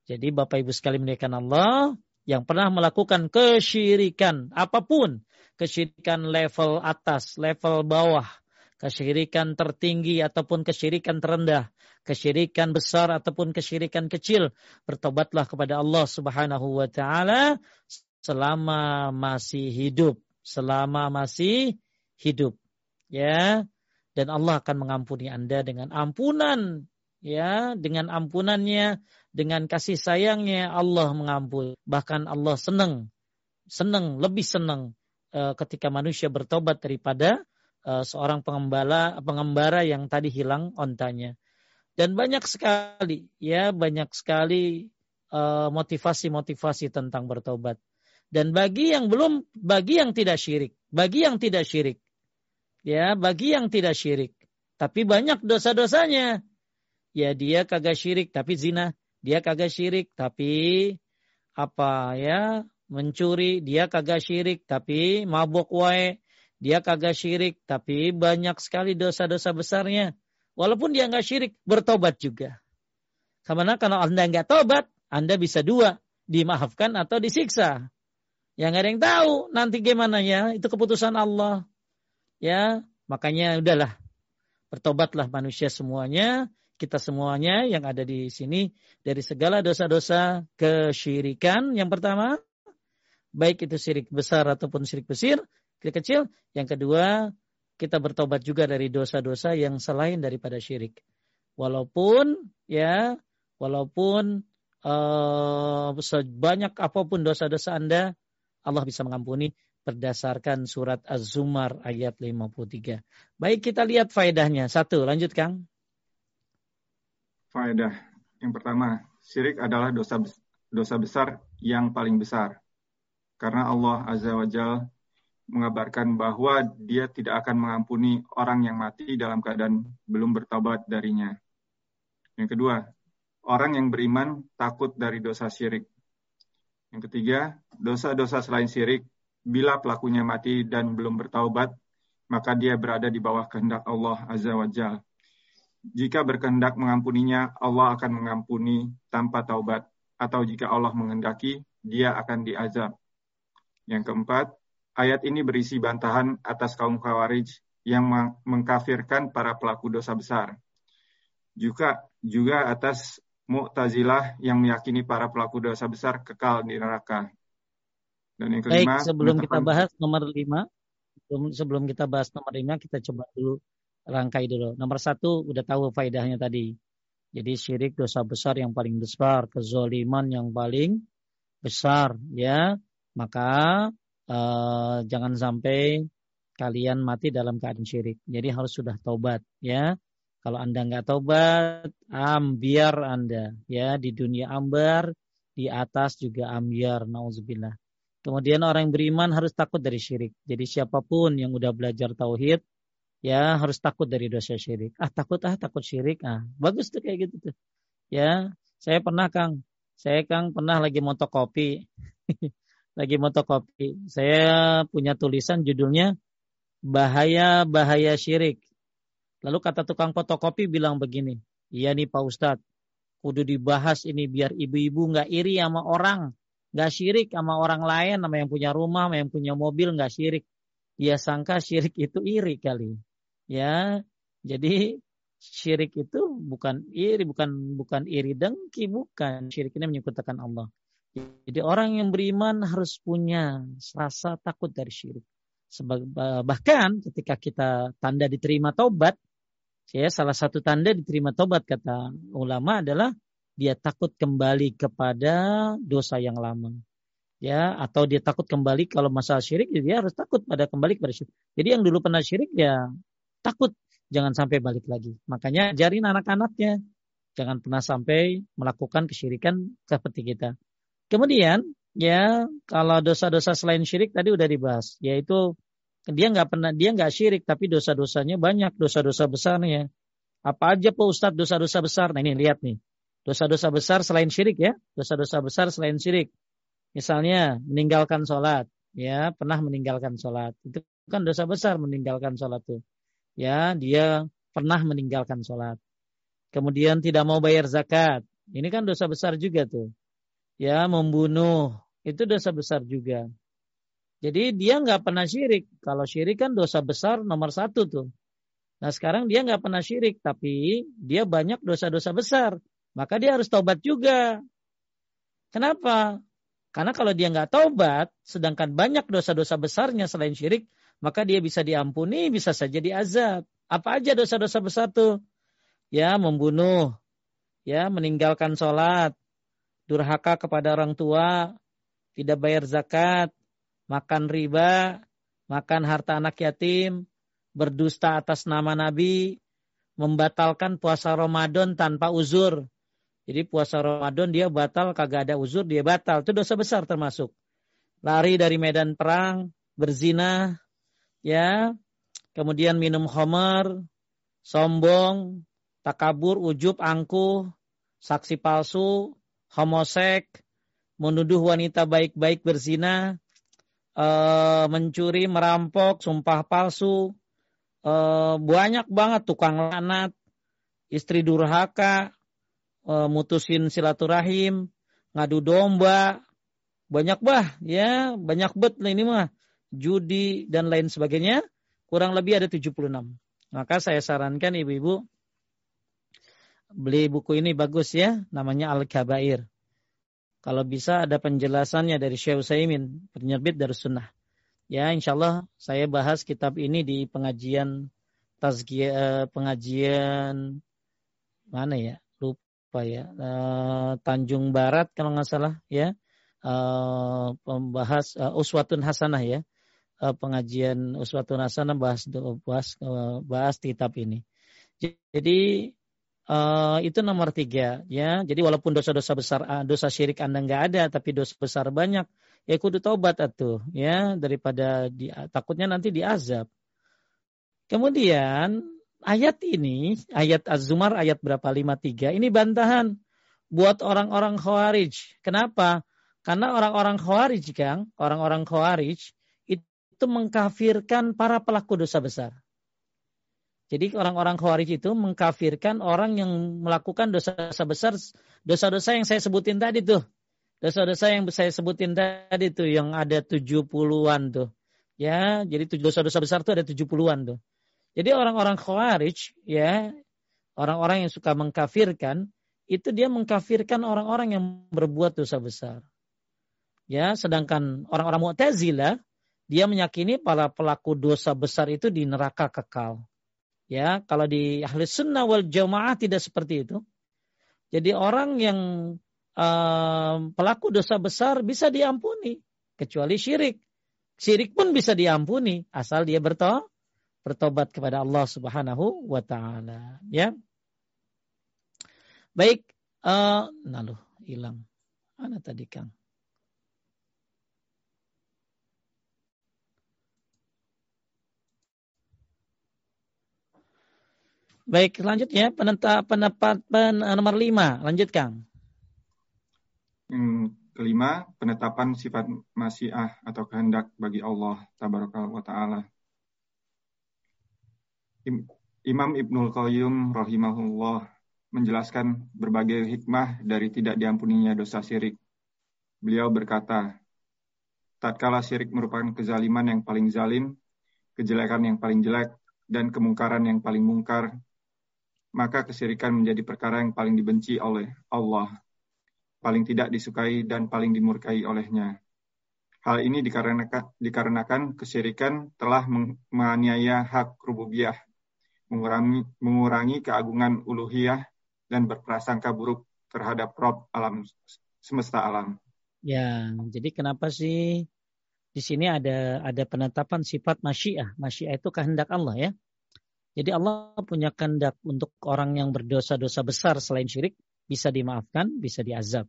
Jadi Bapak Ibu sekali menekan Allah yang pernah melakukan kesyirikan apa pun, kesyirikan level atas, level bawah, kesyirikan tertinggi ataupun kesyirikan terendah, kesyirikan besar ataupun kesyirikan kecil, bertobatlah kepada Allah Subhanahu wa taala selama masih hidup, selama masih hidup. Ya. Dan Allah akan mengampuni Anda dengan ampunan ya, dengan ampunannya, dengan kasih sayangnya Allah mengampuni. Bahkan Allah senang, senang, lebih senang uh, ketika manusia bertobat daripada uh, seorang pengembala pengembara yang tadi hilang ontanya. Dan banyak sekali ya, banyak sekali eh, motivasi-motivasi tentang bertobat. Dan bagi yang belum, bagi yang tidak syirik, bagi yang tidak syirik, ya bagi yang tidak syirik. Tapi banyak dosa-dosanya. Ya dia kagak syirik tapi zina, dia kagak syirik tapi apa ya mencuri, dia kagak syirik tapi mabuk wae, dia kagak syirik tapi banyak sekali dosa-dosa besarnya. Walaupun dia nggak syirik, bertobat juga. Karena kalau Anda nggak tobat, Anda bisa dua, dimaafkan atau disiksa. Yang nggak ada yang tahu nanti gimana ya, itu keputusan Allah. Ya, makanya udahlah bertobatlah manusia semuanya, kita semuanya yang ada di sini dari segala dosa-dosa kesyirikan. Yang pertama, baik itu syirik besar ataupun syirik besar, syirik kecil. Yang kedua, kita bertobat juga dari dosa-dosa yang selain daripada syirik. Walaupun ya, walaupun uh, sebanyak apa pun dosa-dosa Anda, Allah bisa mengampuni berdasarkan surat Az-Zumar ayat 53. Baik kita lihat faedahnya. Satu, lanjut Kang. Faedah. Yang pertama, syirik adalah dosa dosa besar yang paling besar. Karena Allah Azza wa Jal mengabarkan bahwa dia tidak akan mengampuni orang yang mati dalam keadaan belum bertobat darinya. Yang kedua, orang yang beriman takut dari dosa syirik. Yang ketiga, dosa-dosa selain syirik bila pelakunya mati dan belum bertaubat, maka dia berada di bawah kehendak Allah Azza wa Jal. Jika berkehendak mengampuninya, Allah akan mengampuni tanpa taubat. Atau jika Allah menghendaki, dia akan diazab. Yang keempat, ayat ini berisi bantahan atas kaum khawarij yang mengkafirkan para pelaku dosa besar. Juga juga atas Mu'tazilah yang meyakini para pelaku dosa besar kekal di neraka. Dan yang kelima, Baik, sebelum kita bahas nomor lima, sebelum, sebelum kita bahas nomor lima, kita coba dulu rangkai dulu. Nomor satu, udah tahu faedahnya tadi. Jadi syirik dosa besar yang paling besar, kezoliman yang paling besar, ya. Maka uh, jangan sampai kalian mati dalam keadaan syirik. Jadi harus sudah taubat, ya. Kalau anda nggak taubat, ambiar anda, ya di dunia ambar, di atas juga ambiar, nauzubillah. Kemudian orang yang beriman harus takut dari syirik. Jadi siapa pun yang udah belajar tauhid, ya harus takut dari dosa syirik. Ah takut ah takut syirik. Ah bagus tuh kayak gitu tuh. Ya saya pernah Kang Saya Kang pernah lagi motokopi. lagi motokopi. Saya punya tulisan judulnya Bahaya-bahaya syirik. Lalu kata tukang fotokopi bilang begini, iya nih Pak Ustadz, kudu dibahas ini biar ibu-ibu nggak iri sama orang, nggak syirik sama orang lain, sama yang punya rumah, sama yang punya mobil nggak syirik. Dia sangka syirik itu iri kali. Ya, jadi syirik itu bukan iri, bukan bukan iri dengki, bukan. Syirik ini menyekutukan Allah. Jadi orang yang beriman harus punya rasa takut dari syirik. bahkan ketika kita tanda diterima taubat, ya salah satu tanda diterima taubat kata ulama adalah dia takut kembali kepada dosa yang lama. Ya, atau dia takut kembali kalau masalah syirik dia harus takut pada kembali kepada syirik. Jadi yang dulu pernah syirik ya takut jangan sampai balik lagi. Makanya ajarin anak-anaknya jangan pernah sampai melakukan kesyirikan seperti kita. Kemudian ya kalau dosa-dosa selain syirik tadi udah dibahas, yaitu dia nggak pernah dia nggak syirik tapi dosa-dosanya banyak dosa-dosa besarnya. Apa aja Pak Ustadz dosa-dosa besar? Nah ini lihat nih. Dosa-dosa besar selain syirik ya. Dosa-dosa besar selain syirik. Misalnya meninggalkan sholat. Ya, pernah meninggalkan sholat. Itu kan dosa besar meninggalkan sholat tuh ya dia pernah meninggalkan sholat. Kemudian tidak mau bayar zakat. Ini kan dosa besar juga tuh. Ya membunuh itu dosa besar juga. Jadi dia nggak pernah syirik. Kalau syirik kan dosa besar nomor satu tuh. Nah sekarang dia nggak pernah syirik, tapi dia banyak dosa-dosa besar. Maka dia harus taubat juga. Kenapa? Karena kalau dia nggak taubat, sedangkan banyak dosa-dosa besarnya selain syirik, maka dia bisa diampuni, bisa saja diazab. Apa aja dosa-dosa besar tuh? Ya, membunuh, ya, meninggalkan sholat, durhaka kepada orang tua, tidak bayar zakat, makan riba, makan harta anak yatim, berdusta atas nama Nabi, membatalkan puasa Ramadan tanpa uzur. Jadi puasa Ramadan dia batal, kagak ada uzur, dia batal. Itu dosa besar termasuk. Lari dari medan perang, berzina, ya, kemudian minum homer, sombong, takabur, ujub, angkuh, saksi palsu, homosek, menuduh wanita baik-baik berzina, e, mencuri, merampok, sumpah palsu, e, banyak banget tukang lanat, istri durhaka, e, mutusin silaturahim, ngadu domba, banyak bah ya banyak bet ini mah judi, dan lain sebagainya, kurang lebih ada 76. Maka saya sarankan ibu-ibu beli buku ini bagus ya, namanya Al-Kabair. Kalau bisa ada penjelasannya dari Syekh Utsaimin, penerbit dari sunnah. Ya, insya Allah saya bahas kitab ini di pengajian tazkiyah, eh, pengajian mana ya? Lupa ya. Uh, Tanjung Barat kalau nggak salah ya. Uh, pembahas uh, Uswatun Hasanah ya uh, pengajian Uswatun Hasanah bahas bahas bahas kitab ini. Jadi uh, itu nomor tiga ya. Jadi walaupun dosa-dosa besar dosa syirik anda nggak ada, tapi dosa besar banyak, ya kudu taubat atuh ya daripada di, takutnya nanti diazab. Kemudian ayat ini, ayat Az-Zumar ayat berapa? 53. Ini bantahan buat orang-orang Khawarij. Kenapa? Karena orang-orang Khawarij, Kang, orang-orang Khawarij itu mengkafirkan para pelaku dosa besar. Jadi orang-orang khawarij itu mengkafirkan orang yang melakukan dosa-dosa besar, dosa-dosa yang saya sebutin tadi tuh. Dosa-dosa yang saya sebutin tadi tuh yang ada 70-an tuh. Ya, jadi dosa-dosa besar tuh ada 70-an tuh. Jadi orang-orang khawarij ya, orang-orang yang suka mengkafirkan itu dia mengkafirkan orang-orang yang berbuat dosa besar. Ya, sedangkan orang-orang Mu'tazilah dia meyakini para pelaku dosa besar itu di neraka kekal. Ya, kalau di ahli sunnah wal jamaah tidak seperti itu. Jadi orang yang um, pelaku dosa besar bisa diampuni kecuali syirik. Syirik pun bisa diampuni asal dia bertobat bertobat kepada Allah Subhanahu wa taala, ya. Baik, uh, nah hilang. Mana tadi Kang? Baik, lanjut ya. Pendapat pendapat pen, nomor lima. Lanjut, Kang. Yang kelima, penetapan sifat masyiah atau kehendak bagi Allah tabaraka wa taala. Imam Ibnul Qayyim rahimahullah menjelaskan berbagai hikmah dari tidak diampuninya dosa syirik. Beliau berkata, tatkala syirik merupakan kezaliman yang paling zalim, kejelekan yang paling jelek, dan kemungkaran yang paling mungkar, maka kesyirikan menjadi perkara yang paling dibenci oleh Allah paling tidak disukai dan paling dimurkai olehnya. Hal ini dikarenakan, dikarenakan kesyirikan telah menganiaya hak rububiyah, mengurangi, mengurangi keagungan uluhiyah, dan berprasangka buruk terhadap Rob alam semesta alam. Ya, jadi kenapa sih di sini ada ada penetapan sifat masyiah. Masyiah itu kehendak Allah ya. Jadi Allah punya kehendak untuk orang yang berdosa-dosa besar selain syirik bisa dimaafkan, bisa diazab.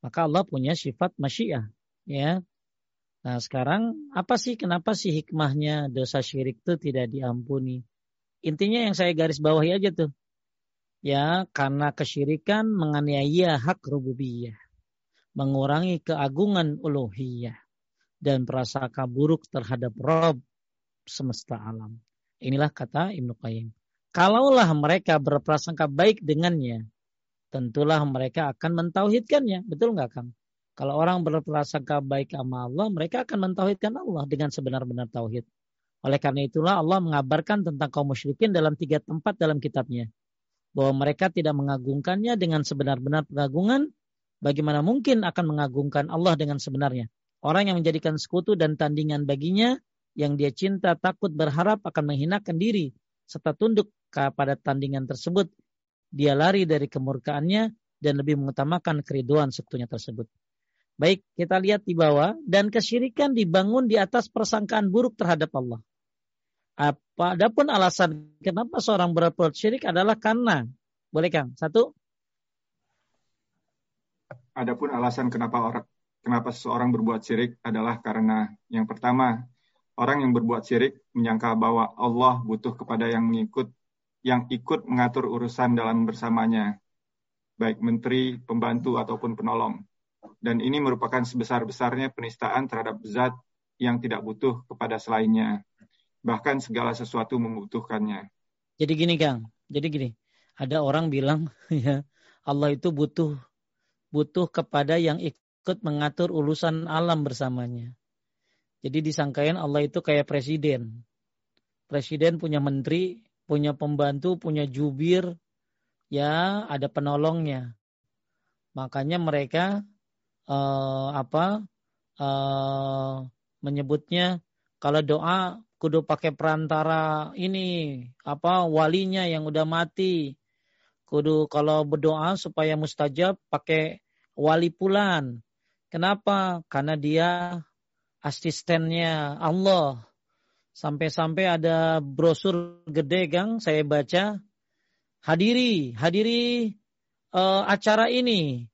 Maka Allah punya sifat masyiah. Ya. Nah sekarang apa sih kenapa sih hikmahnya dosa syirik itu tidak diampuni? Intinya yang saya garis bawahi aja tuh. Ya karena kesyirikan menganiaya hak rububiyah. Mengurangi keagungan uluhiyah. Dan prasangka buruk terhadap Rob semesta alam. Inilah kata Ibnu Qayyim. Kalaulah mereka berprasangka baik dengannya, tentulah mereka akan mentauhidkannya. Betul nggak Kang? Kalau orang berprasangka baik sama Allah, mereka akan mentauhidkan Allah dengan sebenar-benar tauhid. Oleh karena itulah Allah mengabarkan tentang kaum musyrikin dalam tiga tempat dalam kitabnya. Bahwa mereka tidak mengagungkannya dengan sebenar-benar pengagungan, bagaimana mungkin akan mengagungkan Allah dengan sebenarnya. Orang yang menjadikan sekutu dan tandingan baginya, yang dia cinta, takut, berharap akan menghinakan diri, serta tunduk kepada tandingan tersebut, dia lari dari kemurkaannya dan lebih mengutamakan keriduan sekutunya tersebut. Baik, kita lihat di bawah dan kesyirikan dibangun di atas persangkaan buruk terhadap Allah. Apa adapun alasan kenapa seorang berbuat syirik adalah karena boleh Kang? Satu. Adapun alasan kenapa orang kenapa seseorang berbuat syirik adalah karena yang pertama, orang yang berbuat syirik menyangka bahwa Allah butuh kepada yang mengikut yang ikut mengatur urusan dalam bersamanya, baik menteri, pembantu, ataupun penolong. Dan ini merupakan sebesar-besarnya penistaan terhadap zat yang tidak butuh kepada selainnya. Bahkan segala sesuatu membutuhkannya. Jadi gini Kang, jadi gini, ada orang bilang ya Allah itu butuh butuh kepada yang ikut mengatur urusan alam bersamanya. Jadi disangkain Allah itu kayak presiden. Presiden punya menteri, punya pembantu, punya jubir, ya ada penolongnya. Makanya mereka uh, apa uh, menyebutnya kalau doa kudu pakai perantara ini apa walinya yang udah mati. Kudu kalau berdoa supaya mustajab pakai wali pulan. Kenapa? Karena dia asistennya Allah. Sampai-sampai ada brosur gede, Gang, saya baca. Hadiri, hadiri uh, acara ini.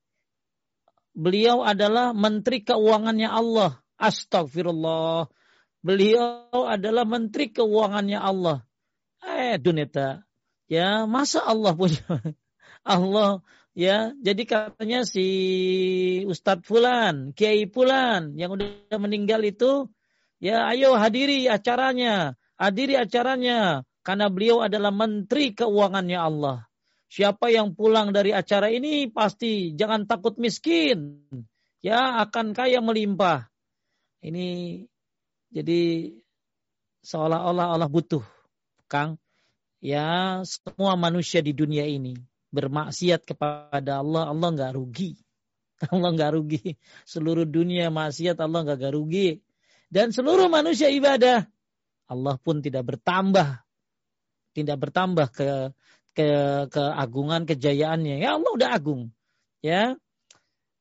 Beliau adalah Menteri Keuangannya Allah. Astagfirullah. Beliau adalah Menteri Keuangannya Allah. Eh, Duneta. Ya, masa Allah punya Allah ya jadi katanya si Ustadz Fulan, Kiai Fulan yang udah meninggal itu Ya, ayo hadiri acaranya. Hadiri acaranya. Karena beliau adalah menteri keuangannya Allah. Siapa yang pulang dari acara ini pasti jangan takut miskin. Ya, akan kaya melimpah. Ini jadi seolah-olah Allah butuh. Kang, ya semua manusia di dunia ini bermaksiat kepada Allah, Allah nggak rugi. Allah nggak rugi. Seluruh dunia maksiat Allah nggak rugi dan seluruh manusia ibadah, Allah pun tidak bertambah, tidak bertambah ke ke keagungan kejayaannya. Ya Allah udah agung. Ya,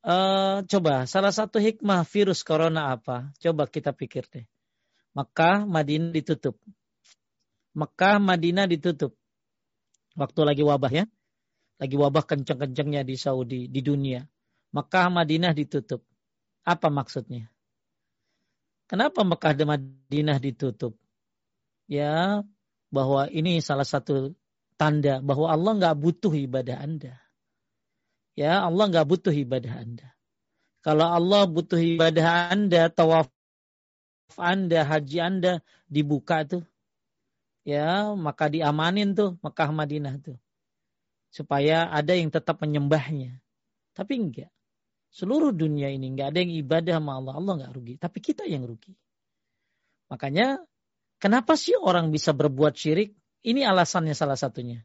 uh, coba salah satu hikmah virus corona apa? Coba kita pikir deh. Mekah, Madinah ditutup. Mekah, Madinah ditutup. Waktu lagi wabah ya. Lagi wabah kenceng-kencengnya di Saudi, di dunia. Mekah, Madinah ditutup. Apa maksudnya? Kenapa Mekah dan Madinah ditutup? Ya, bahwa ini salah satu tanda bahwa Allah nggak butuh ibadah Anda. Ya, Allah nggak butuh ibadah Anda. Kalau Allah butuh ibadah Anda, tawaf Anda, haji Anda dibuka tuh. Ya, maka diamanin tuh Mekah Madinah tuh. Supaya ada yang tetap menyembahnya. Tapi enggak. Seluruh dunia ini enggak ada yang ibadah sama Allah. Allah enggak rugi. Tapi kita yang rugi. Makanya kenapa sih orang bisa berbuat syirik? Ini alasannya salah satunya.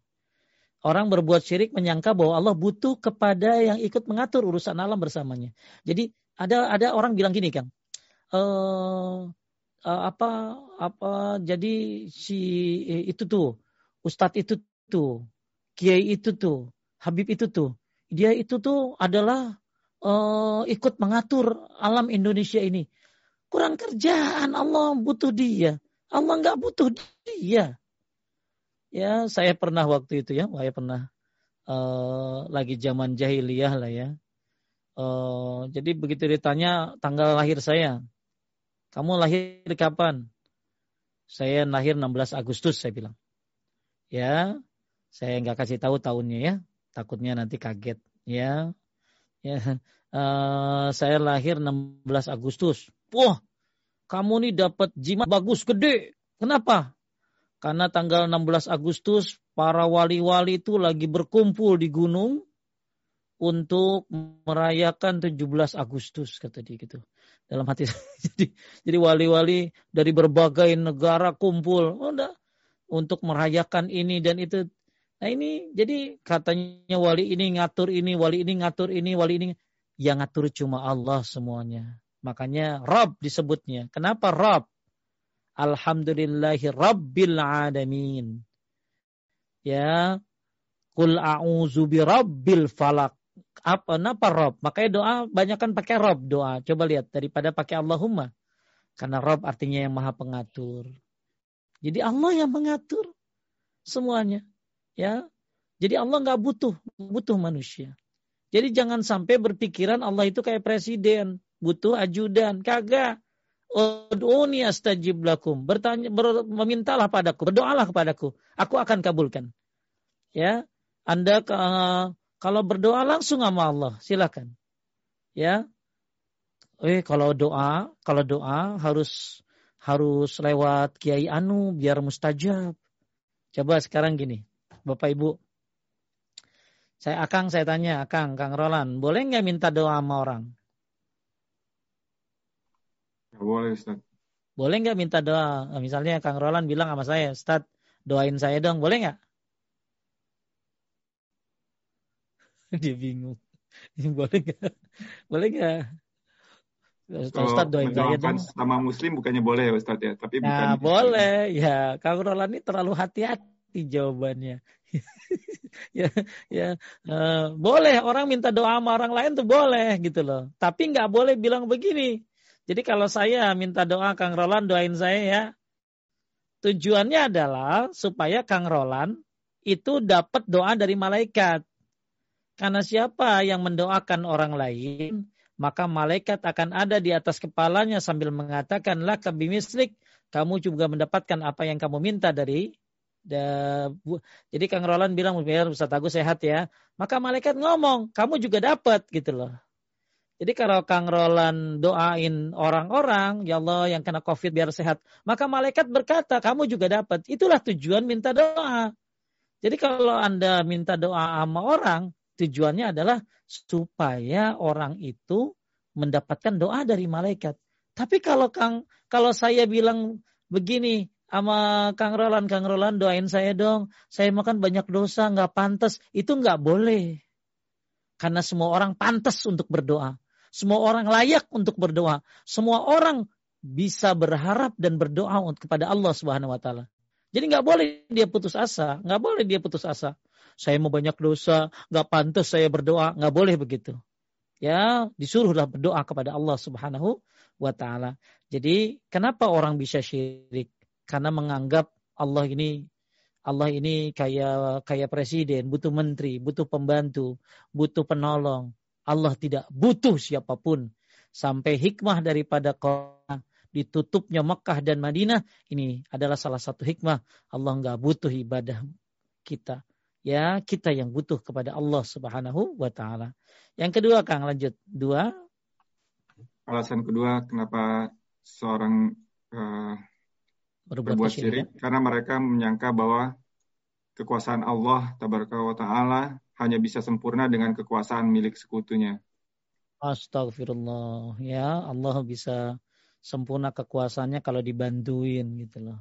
Orang berbuat syirik menyangka bahwa Allah butuh kepada yang ikut mengatur urusan alam bersamanya. Jadi ada ada orang bilang gini kan, e, apa apa jadi si itu tuh ustadz itu tuh kiai itu tuh habib itu tuh dia itu tuh adalah uh, ikut mengatur alam Indonesia ini kurang kerjaan Allah butuh dia Allah nggak butuh dia Ya, saya pernah waktu itu ya, saya pernah uh, lagi zaman jahiliyah lah ya. Uh, jadi begitu ditanya tanggal lahir saya, kamu lahir kapan? Saya lahir 16 Agustus, saya bilang. Ya, saya nggak kasih tahu tahunnya ya, takutnya nanti kaget. Ya, ya, uh, saya lahir 16 Agustus. Wah, kamu nih dapat jimat bagus gede. Kenapa? Karena tanggal 16 Agustus para wali-wali itu lagi berkumpul di gunung untuk merayakan 17 Agustus kata dia gitu. Dalam hati jadi jadi wali-wali dari berbagai negara kumpul oh, enggak, untuk merayakan ini dan itu. Nah ini jadi katanya wali ini ngatur ini, wali ini ngatur ini, wali ini yang ngatur cuma Allah semuanya. Makanya Rob disebutnya. Kenapa Rob? Alhamdulillahi Rabbil Alamin. Ya. Kul a'udzu birabbil falak. Apa napa Rob? Makanya doa banyak kan pakai Rob doa. Coba lihat daripada pakai Allahumma. Karena Rob artinya yang maha pengatur. Jadi Allah yang mengatur semuanya. Ya. Jadi Allah nggak butuh, butuh manusia. Jadi jangan sampai berpikiran Allah itu kayak presiden, butuh ajudan. Kagak. Ud'uni astajib lakum. Bertanya, ber, memintalah padaku, berdoalah kepadaku. Aku akan kabulkan. Ya, Anda uh, kalau berdoa langsung sama Allah, silakan. Ya. Eh kalau doa, kalau doa harus harus lewat Kiai Anu biar mustajab. Coba sekarang gini, Bapak Ibu. Saya Akang saya tanya, Akang, Kang Roland, boleh nggak minta doa sama orang? boleh Ustaz. Boleh nggak minta doa? Misalnya Kang Roland bilang sama saya, Ustaz doain saya dong, boleh nggak? Dia bingung. boleh nggak? Boleh nggak? Ustaz doain saya dong. Sama Muslim bukannya boleh ya Ustaz ya, tapi nah, bukan. boleh. Ya, Kang Roland ini terlalu hati-hati jawabannya. ya, ya, uh, boleh orang minta doa sama orang lain tuh boleh gitu loh. Tapi nggak boleh bilang begini. Jadi kalau saya minta doa Kang Roland doain saya ya. Tujuannya adalah supaya Kang Roland itu dapat doa dari malaikat. Karena siapa yang mendoakan orang lain, maka malaikat akan ada di atas kepalanya sambil mengatakan, lah kabimislik, kamu juga mendapatkan apa yang kamu minta dari jadi Kang Roland bilang, biar Ustaz Agus sehat ya. Maka malaikat ngomong, kamu juga dapat gitu loh. Jadi kalau Kang Roland doain orang-orang, ya Allah yang kena COVID biar sehat, maka malaikat berkata, kamu juga dapat. Itulah tujuan minta doa. Jadi kalau Anda minta doa sama orang, tujuannya adalah supaya orang itu mendapatkan doa dari malaikat. Tapi kalau Kang, kalau saya bilang begini sama Kang Roland, Kang Roland doain saya dong, saya makan banyak dosa, nggak pantas, itu nggak boleh. Karena semua orang pantas untuk berdoa. Semua orang layak untuk berdoa. Semua orang bisa berharap dan berdoa kepada Allah Subhanahu wa taala. Jadi nggak boleh dia putus asa, nggak boleh dia putus asa. Saya mau banyak dosa, nggak pantas saya berdoa, nggak boleh begitu. Ya, disuruhlah berdoa kepada Allah Subhanahu wa taala. Jadi, kenapa orang bisa syirik? Karena menganggap Allah ini Allah ini kayak kayak presiden, butuh menteri, butuh pembantu, butuh penolong. Allah tidak butuh siapa pun. Sampai hikmah daripada Quran ditutupnya Mekah dan Madinah ini adalah salah satu hikmah. Allah nggak butuh ibadah kita. Ya kita yang butuh kepada Allah Subhanahu wa taala. Yang kedua Kang lanjut. Dua. Alasan kedua kenapa seorang uh, berbuat, berbuat syirik karena mereka menyangka bahwa kekuasaan Allah tabaraka wa taala hanya bisa sempurna dengan kekuasaan milik sekutunya. Astagfirullah. Ya, Allah bisa sempurna kekuasaannya kalau dibantuin gitu loh.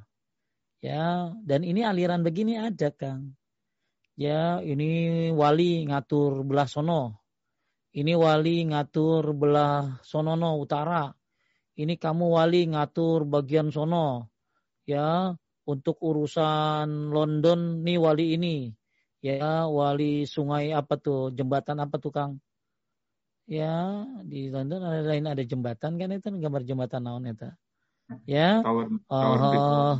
Ya, dan ini aliran begini ada, Kang. Ya, ini wali ngatur belah sono. Ini wali ngatur belah sonono utara. Ini kamu wali ngatur bagian sono. Ya, untuk urusan London nih wali ini. Ya wali sungai apa tuh jembatan apa tuh Kang? Ya di London ada lain ada jembatan kan itu gambar jembatan naon itu ya tower, tower uh,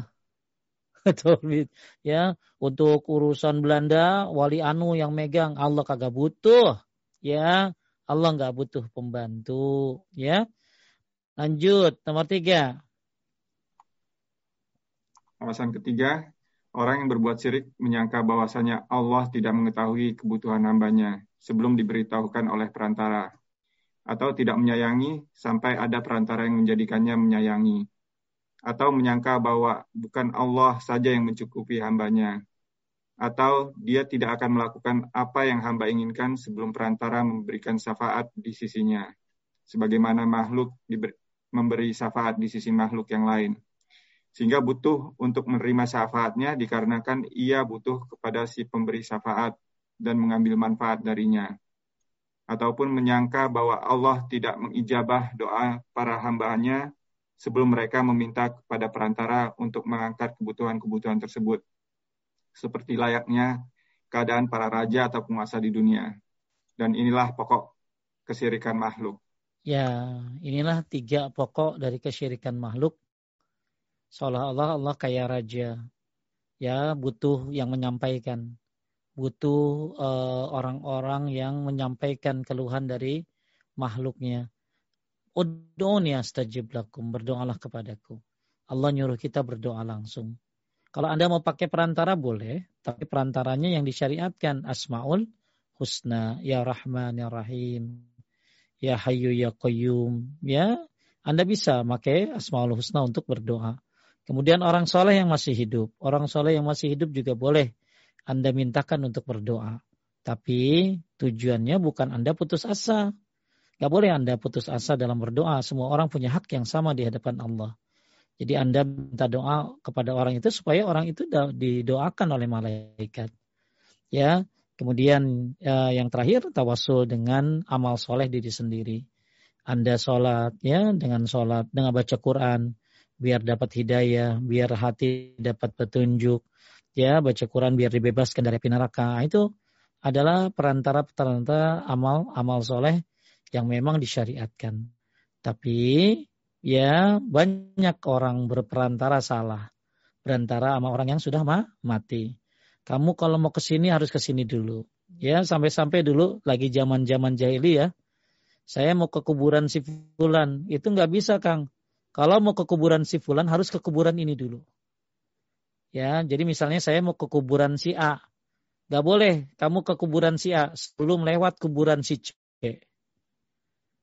ya untuk urusan Belanda wali anu yang megang Allah kagak butuh. Ya Allah nggak butuh pembantu. Ya lanjut nomor tiga Alasan ketiga, orang yang berbuat syirik menyangka bahwasanya Allah tidak mengetahui kebutuhan hambanya sebelum diberitahukan oleh perantara, atau tidak menyayangi sampai ada perantara yang menjadikannya menyayangi, atau menyangka bahwa bukan Allah saja yang mencukupi hambanya, atau dia tidak akan melakukan apa yang hamba inginkan sebelum perantara memberikan syafaat di sisinya, sebagaimana makhluk memberi syafaat di sisi makhluk yang lain sehingga butuh untuk menerima syafaatnya dikarenakan ia butuh kepada si pemberi syafaat dan mengambil manfaat darinya. Ataupun menyangka bahwa Allah tidak mengijabah doa para hambanya sebelum mereka meminta kepada perantara untuk mengangkat kebutuhan-kebutuhan tersebut. Seperti layaknya keadaan para raja atau penguasa di dunia. Dan inilah pokok kesyirikan makhluk. Ya, inilah tiga pokok dari kesyirikan makhluk seolah-olah Allah kayak raja. Ya butuh yang menyampaikan. Butuh eh, orang-orang uh, yang menyampaikan keluhan dari makhluknya. Ud'uni astajib lakum berdoalah kepadaku. Allah nyuruh kita berdoa langsung. Kalau Anda mau pakai perantara boleh. Tapi perantaranya yang disyariatkan asmaul husna. Ya rahman ya rahim. Ya hayyu ya qayyum. Ya anda bisa pakai asmaul husna untuk berdoa Kemudian orang soleh yang masih hidup. Orang soleh yang masih hidup juga boleh Anda mintakan untuk berdoa. Tapi tujuannya bukan Anda putus asa. Gak boleh Anda putus asa dalam berdoa. Semua orang punya hak yang sama di hadapan Allah. Jadi Anda minta doa kepada orang itu supaya orang itu didoakan oleh malaikat. Ya, kemudian ya, yang terakhir tawasul dengan amal soleh diri sendiri. Anda sholat ya dengan sholat dengan baca Quran, biar dapat hidayah, biar hati dapat petunjuk, ya baca Quran biar dibebaskan dari api neraka. Nah, itu adalah perantara-perantara amal amal soleh yang memang disyariatkan. Tapi ya banyak orang berperantara salah. Berantara sama orang yang sudah ma mati. Kamu kalau mau ke sini harus ke sini dulu. Ya sampai-sampai dulu lagi zaman-zaman jahiliyah. Saya mau ke kuburan si fulan. Itu nggak bisa Kang kalau mau ke kuburan si fulan harus ke kuburan ini dulu. Ya, jadi misalnya saya mau ke kuburan si A. Gak boleh kamu ke kuburan si A sebelum lewat kuburan si C.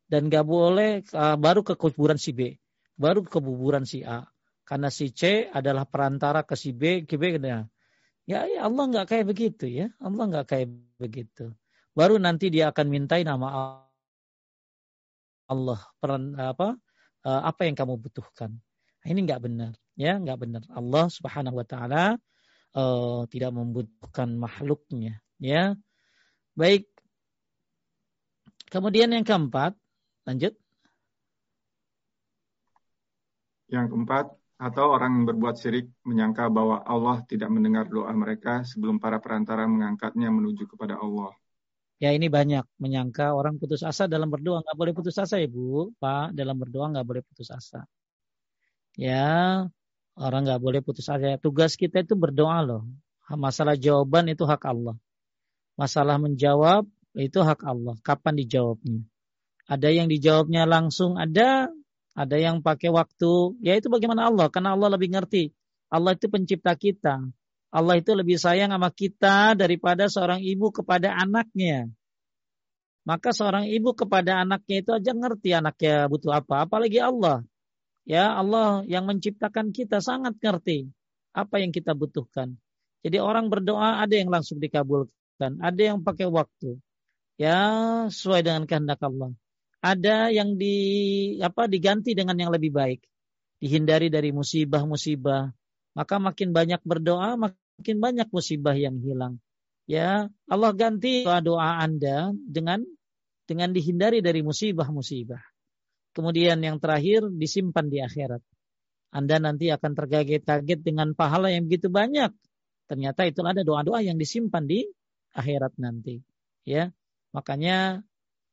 Dan gak boleh uh, baru ke kuburan si B. Baru ke kuburan si A. Karena si C adalah perantara ke si B, ke B. Ya, ya Allah nggak kayak begitu ya. Allah nggak kayak begitu. Baru nanti dia akan mintai nama Allah. Peran, apa apa yang kamu butuhkan. Nah, ini nggak benar, ya nggak benar. Allah Subhanahu Wa Taala uh, tidak membutuhkan makhluknya, ya. Baik. Kemudian yang keempat, lanjut. Yang keempat, atau orang yang berbuat syirik menyangka bahwa Allah tidak mendengar doa mereka sebelum para perantara mengangkatnya menuju kepada Allah. Ya ini banyak menyangka orang putus asa dalam berdoa nggak boleh putus asa ya bu, pak dalam berdoa nggak boleh putus asa. Ya orang nggak boleh putus asa. Tugas kita itu berdoa loh. Masalah jawaban itu hak Allah. Masalah menjawab itu hak Allah. Kapan dijawabnya? Ada yang dijawabnya langsung, ada ada yang pakai waktu. Ya itu bagaimana Allah? Karena Allah lebih ngerti. Allah itu pencipta kita. Allah itu lebih sayang sama kita daripada seorang ibu kepada anaknya. Maka seorang ibu kepada anaknya itu aja ngerti anaknya butuh apa, apalagi Allah. Ya, Allah yang menciptakan kita sangat ngerti apa yang kita butuhkan. Jadi orang berdoa ada yang langsung dikabulkan, ada yang pakai waktu. Ya, sesuai dengan kehendak Allah. Ada yang di apa diganti dengan yang lebih baik. Dihindari dari musibah-musibah. Maka makin banyak berdoa, makin banyak musibah yang hilang. Ya, Allah ganti doa-doa Anda dengan dengan dihindari dari musibah-musibah. Kemudian yang terakhir disimpan di akhirat. Anda nanti akan terkaget-kaget dengan pahala yang begitu banyak Ternyata itu ada doa-doa yang disimpan di akhirat nanti. Ya, makanya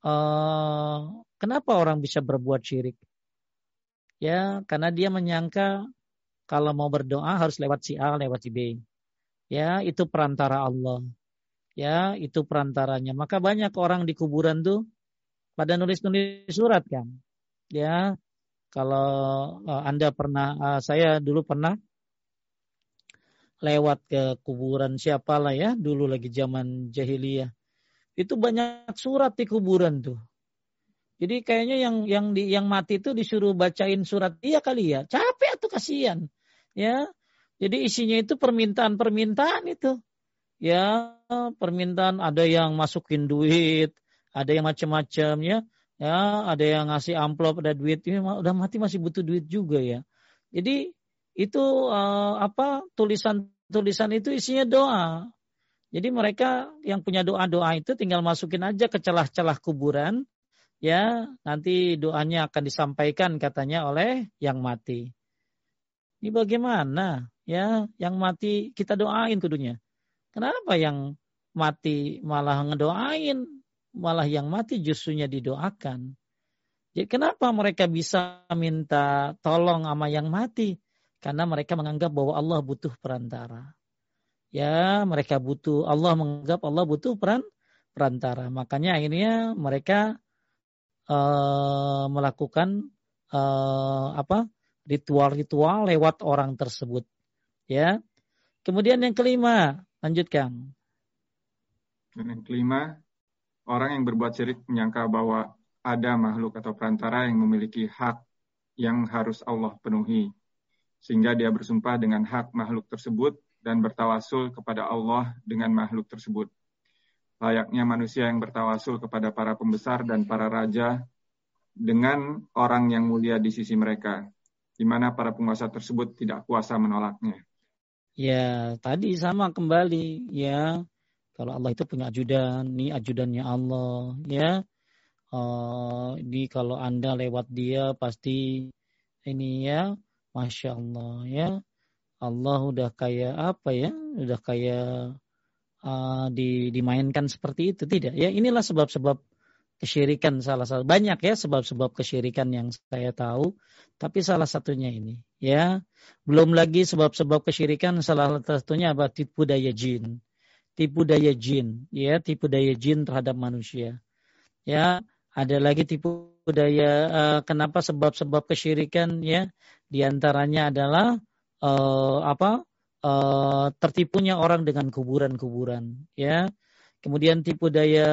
eh, kenapa orang bisa berbuat syirik? Ya, karena dia menyangka kalau mau berdoa harus lewat si A, lewat si B. Ya, itu perantara Allah. Ya, itu perantaranya. Maka banyak orang di kuburan tuh pada nulis-nulis surat kan. Ya, kalau uh, Anda pernah, uh, saya dulu pernah lewat ke kuburan siapalah ya dulu lagi zaman jahiliyah itu banyak surat di kuburan tuh jadi kayaknya yang yang di yang mati itu disuruh bacain surat dia kali ya capek atau kasihan ya jadi isinya itu permintaan-permintaan itu ya permintaan ada yang masukin duit ada yang macam-macam ya ya ada yang ngasih amplop ada duit ini udah mati masih butuh duit juga ya jadi itu uh, apa tulisan-tulisan itu isinya doa. Jadi mereka yang punya doa-doa itu tinggal masukin aja ke celah-celah kuburan, ya nanti doanya akan disampaikan katanya oleh yang mati. Ini bagaimana? Ya, yang mati kita doain kudunya. Kenapa yang mati malah ngedoain, malah yang mati justrunya didoakan? Jadi kenapa mereka bisa minta tolong sama yang mati? Karena mereka menganggap bahwa Allah butuh perantara. Ya, mereka butuh Allah menganggap Allah butuh peran perantara. Makanya akhirnya mereka uh, melakukan uh, apa? ritual-ritual lewat orang tersebut. Ya. Kemudian yang kelima, lanjutkan. Dan yang kelima, orang yang berbuat syirik menyangka bahwa ada makhluk atau perantara yang memiliki hak yang harus Allah penuhi sehingga dia bersumpah dengan hak makhluk tersebut dan bertawasul kepada Allah dengan makhluk tersebut. Layaknya manusia yang bertawasul kepada para pembesar dan para raja dengan orang yang mulia di sisi mereka, di mana para penguasa tersebut tidak kuasa menolaknya. Ya, tadi sama kembali ya. Kalau Allah itu punya ajudan, ini ajudannya Allah, ya. Uh, ini kalau Anda lewat dia pasti ini ya Masya Allah ya. Allah udah kayak apa ya? Udah kayak uh, di, dimainkan seperti itu tidak ya? Inilah sebab-sebab kesyirikan salah satu. Banyak ya sebab-sebab kesyirikan yang saya tahu tapi salah satunya ini ya. Belum lagi sebab-sebab kesyirikan salah satunya apa? Tipu daya jin. Tipu daya jin ya. Tipu daya jin terhadap manusia ya. Ada lagi tipu daya uh, kenapa sebab-sebab kesyirikan ya. Di antaranya adalah uh, apa? Uh, tertipunya orang dengan kuburan-kuburan, ya. Kemudian tipu daya,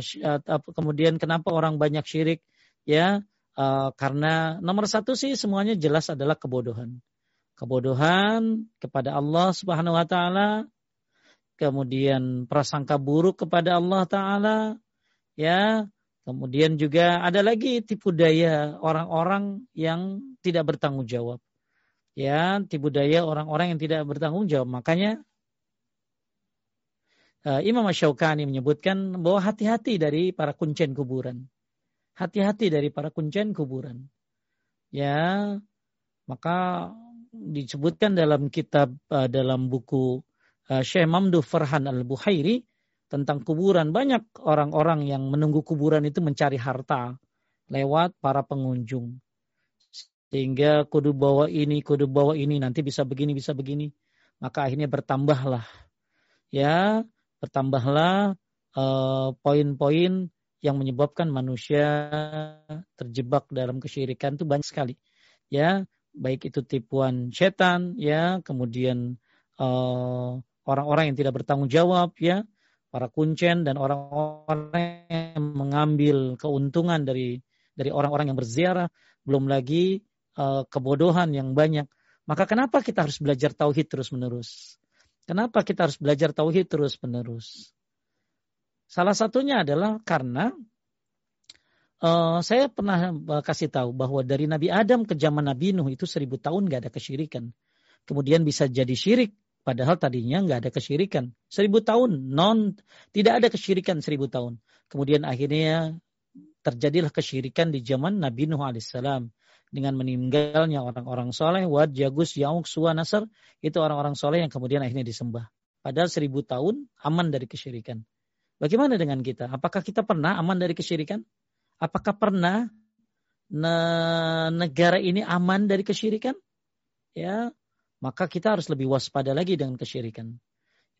uh, kemudian kenapa orang banyak syirik, ya? Uh, karena nomor satu sih semuanya jelas adalah kebodohan, kebodohan kepada Allah Subhanahu Wa Taala, kemudian prasangka buruk kepada Allah Taala, ya Kemudian juga ada lagi tipu daya orang-orang yang tidak bertanggung jawab. Ya, tipu daya orang-orang yang tidak bertanggung jawab. Makanya Imam Syaukani menyebutkan bahwa hati-hati dari para kuncen kuburan. Hati-hati dari para kuncen kuburan. Ya, maka disebutkan dalam kitab uh, dalam buku uh, Syekh Mamdu Farhan Al-Buhairi tentang kuburan. Banyak orang-orang yang menunggu kuburan itu mencari harta lewat para pengunjung. Sehingga kudu bawa ini, kudu bawa ini, nanti bisa begini, bisa begini. Maka akhirnya bertambahlah. Ya, bertambahlah uh, poin-poin yang menyebabkan manusia terjebak dalam kesyirikan itu banyak sekali. Ya, baik itu tipuan setan, ya, kemudian eh, orang-orang yang tidak bertanggung jawab, ya, para kuncen dan orang-orang yang mengambil keuntungan dari dari orang-orang yang berziarah, belum lagi uh, kebodohan yang banyak. Maka kenapa kita harus belajar tauhid terus-menerus? Kenapa kita harus belajar tauhid terus-menerus? Salah satunya adalah karena uh, saya pernah kasih tahu bahwa dari Nabi Adam ke zaman Nabi Nuh itu seribu tahun gak ada kesyirikan. Kemudian bisa jadi syirik Padahal tadinya nggak ada kesyirikan. Seribu tahun, non, tidak ada kesyirikan seribu tahun. Kemudian akhirnya terjadilah kesyirikan di zaman Nabi Nuh alaihissalam. Dengan meninggalnya orang-orang soleh, Wad, Jagus, Yauk, Suwa, Nasr, itu orang-orang soleh yang kemudian akhirnya disembah. Padahal seribu tahun aman dari kesyirikan. Bagaimana dengan kita? Apakah kita pernah aman dari kesyirikan? Apakah pernah negara ini aman dari kesyirikan? Ya, maka kita harus lebih waspada lagi dengan kesyirikan.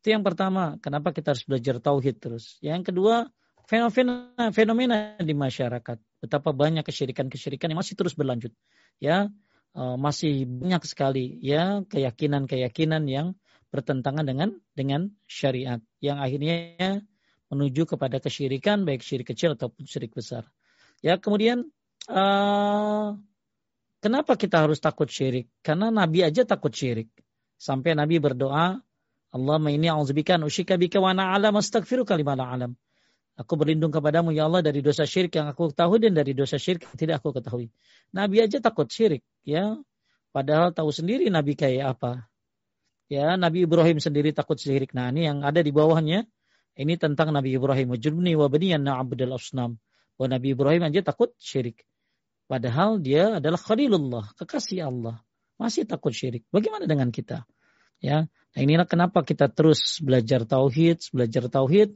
Itu yang pertama, kenapa kita harus belajar tauhid terus. Yang kedua, fenomena fenomena di masyarakat. Betapa banyak kesyirikan-kesyirikan yang masih terus berlanjut. Ya, eh, masih banyak sekali ya keyakinan-keyakinan yang bertentangan dengan dengan syariat yang akhirnya menuju kepada kesyirikan baik syirik kecil ataupun syirik besar. Ya, kemudian uh, Kenapa kita harus takut syirik? Karena Nabi aja takut syirik. Sampai Nabi berdoa, Allahumma inni a'udzubika usyika bika wa na'alam astaghfiruka lima alam. Aku berlindung kepadamu ya Allah dari dosa syirik yang aku ketahui dan dari dosa syirik yang tidak aku ketahui. Nabi aja takut syirik, ya. Padahal tahu sendiri Nabi kayak apa. Ya, Nabi Ibrahim sendiri takut syirik. Nah, ini yang ada di bawahnya ini tentang Nabi Ibrahim. Wajibni wa baniyan na'budal asnam. Bahwa Nabi Ibrahim aja takut syirik. Padahal dia adalah khalilullah, kekasih Allah. Masih takut syirik. Bagaimana dengan kita? Ya, nah inilah kenapa kita terus belajar tauhid, belajar tauhid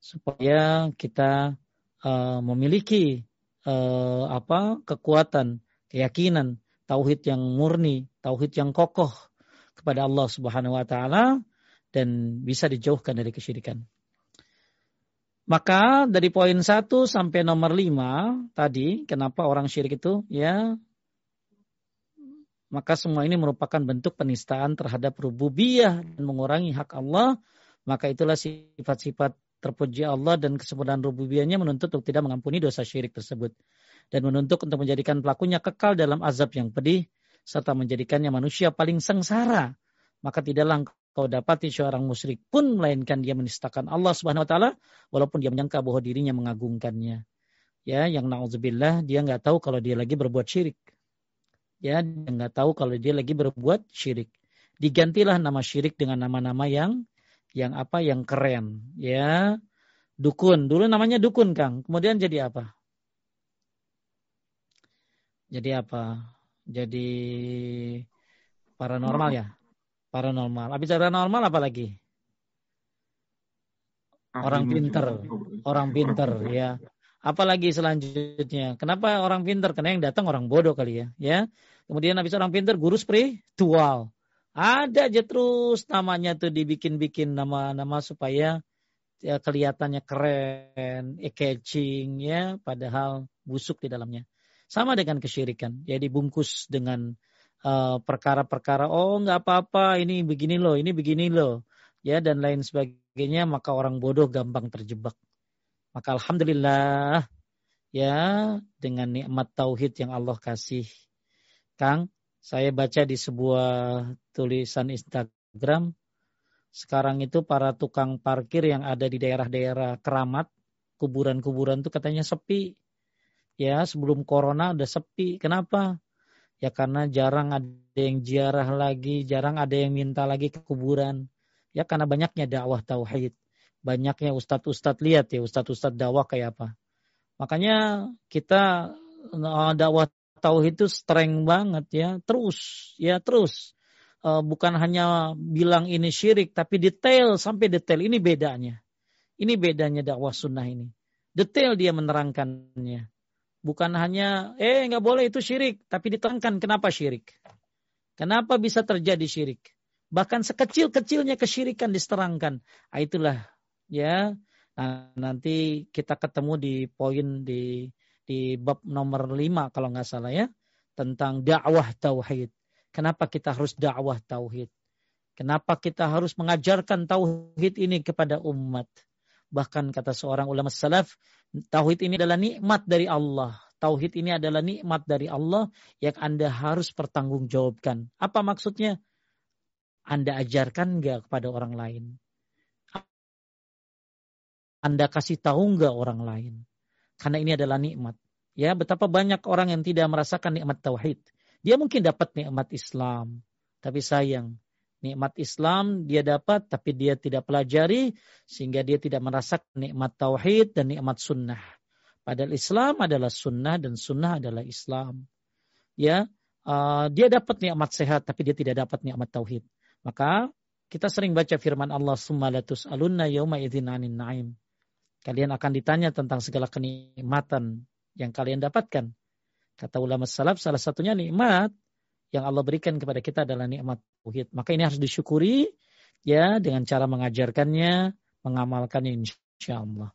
supaya kita uh, memiliki uh, apa kekuatan, keyakinan tauhid yang murni, tauhid yang kokoh kepada Allah Subhanahu wa taala dan bisa dijauhkan dari kesyirikan. Maka dari poin satu sampai nomor lima tadi, kenapa orang syirik itu ya maka semua ini merupakan bentuk penistaan terhadap rububiyah dan mengurangi hak Allah. Maka itulah sifat-sifat terpuji Allah dan kesempurnaan rububiyahnya menuntut untuk tidak mengampuni dosa syirik tersebut. Dan menuntut untuk menjadikan pelakunya kekal dalam azab yang pedih serta menjadikannya manusia paling sengsara. Maka tidaklah kau dapati seorang musyrik pun melainkan dia menistakan Allah Subhanahu wa taala walaupun dia menyangka bahwa dirinya mengagungkannya. Ya, yang nauzubillah dia nggak tahu kalau dia lagi berbuat syirik. Ya, nggak tahu kalau dia lagi berbuat syirik. Digantilah nama syirik dengan nama-nama yang yang apa yang keren, ya. Dukun. Dulu namanya dukun, Kang. Kemudian jadi apa? Jadi apa? Jadi paranormal ya? Paranormal. Habis paranormal apa lagi? Orang pinter. Orang pinter ya. Apalagi selanjutnya. Kenapa orang pinter? Karena yang datang orang bodoh kali ya. Ya. Kemudian habis orang pinter guru spiritual. Ada aja terus namanya tuh dibikin-bikin nama-nama supaya ya kelihatannya keren, catching ya, padahal busuk di dalamnya. Sama dengan kesyirikan, ya dibungkus dengan Eh, perkara-perkara oh nggak apa-apa ini begini loh ini begini loh. Ya dan lain sebagainya maka orang bodoh gampang terjebak. Maka alhamdulillah ya dengan nikmat tauhid yang Allah kasih Kang saya baca di sebuah tulisan Instagram sekarang itu para tukang parkir yang ada di daerah-daerah keramat kuburan-kuburan itu katanya sepi ya sebelum corona udah sepi kenapa Ya karena jarang ada yang ziarah lagi, jarang ada yang minta lagi ke kuburan. Ya karena banyaknya dakwah tauhid. Banyaknya ustadz-ustadz lihat ya ustadz-ustadz dakwah kayak apa. Makanya kita eh, dakwah tauhid itu strength banget ya, terus ya terus. Uh, bukan hanya bilang ini syirik, tapi detail sampai detail. Ini bedanya. Ini bedanya dakwah sunnah ini. Detail dia menerangkannya. Bukan hanya, eh nggak boleh itu syirik. Tapi diterangkan kenapa syirik. Kenapa bisa terjadi syirik. Bahkan sekecil-kecilnya kesyirikan diserangkan. Nah, itulah ya. Nah, nanti kita ketemu di poin di di bab nomor 5 kalau nggak salah ya. Tentang dakwah tauhid. Kenapa kita harus dakwah tauhid? Kenapa kita harus mengajarkan tauhid ini kepada umat? Bahkan kata seorang ulama salaf, tauhid ini adalah nikmat dari Allah. Tauhid ini adalah nikmat dari Allah yang Anda harus pertanggungjawabkan. Apa maksudnya? Anda ajarkan nggak kepada orang lain? Anda kasih tahu nggak orang lain? Karena ini adalah nikmat. Ya, betapa banyak orang yang tidak merasakan nikmat tauhid. Dia mungkin dapat nikmat Islam, tapi sayang, nikmat Islam dia dapat tapi dia tidak pelajari sehingga dia tidak merasakan nikmat tauhid dan nikmat sunnah. Padahal Islam adalah sunnah dan sunnah adalah Islam. Ya, uh, dia dapat nikmat sehat tapi dia tidak dapat nikmat tauhid. Maka kita sering baca firman Allah summalatus alunna yauma idzin anin naim. Kalian akan ditanya tentang segala kenikmatan yang kalian dapatkan. Kata ulama salaf salah satunya nikmat yang Allah berikan kepada kita adalah nikmat tauhid. Maka ini harus disyukuri ya dengan cara mengajarkannya, mengamalkannya insya Allah.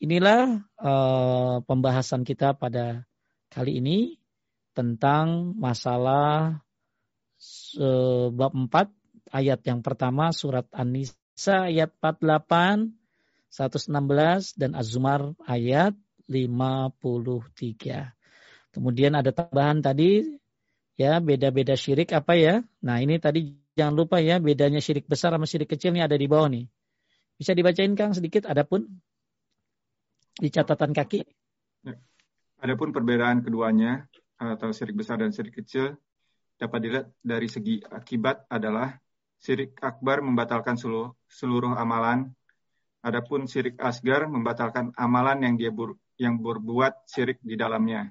Inilah uh, pembahasan kita pada kali ini tentang masalah uh, bab 4 ayat yang pertama surat An-Nisa ayat 48 116 dan Az-Zumar ayat 53. Kemudian ada tambahan tadi ya beda-beda syirik apa ya? Nah, ini tadi jangan lupa ya bedanya syirik besar sama syirik kecil ini ada di bawah nih. Bisa dibacain Kang sedikit adapun di catatan kaki. Ya. Adapun perbedaan keduanya atau syirik besar dan syirik kecil dapat dilihat dari segi akibat adalah syirik akbar membatalkan seluruh, seluruh amalan Adapun syirik asgar membatalkan amalan yang dia ber, yang berbuat syirik di dalamnya.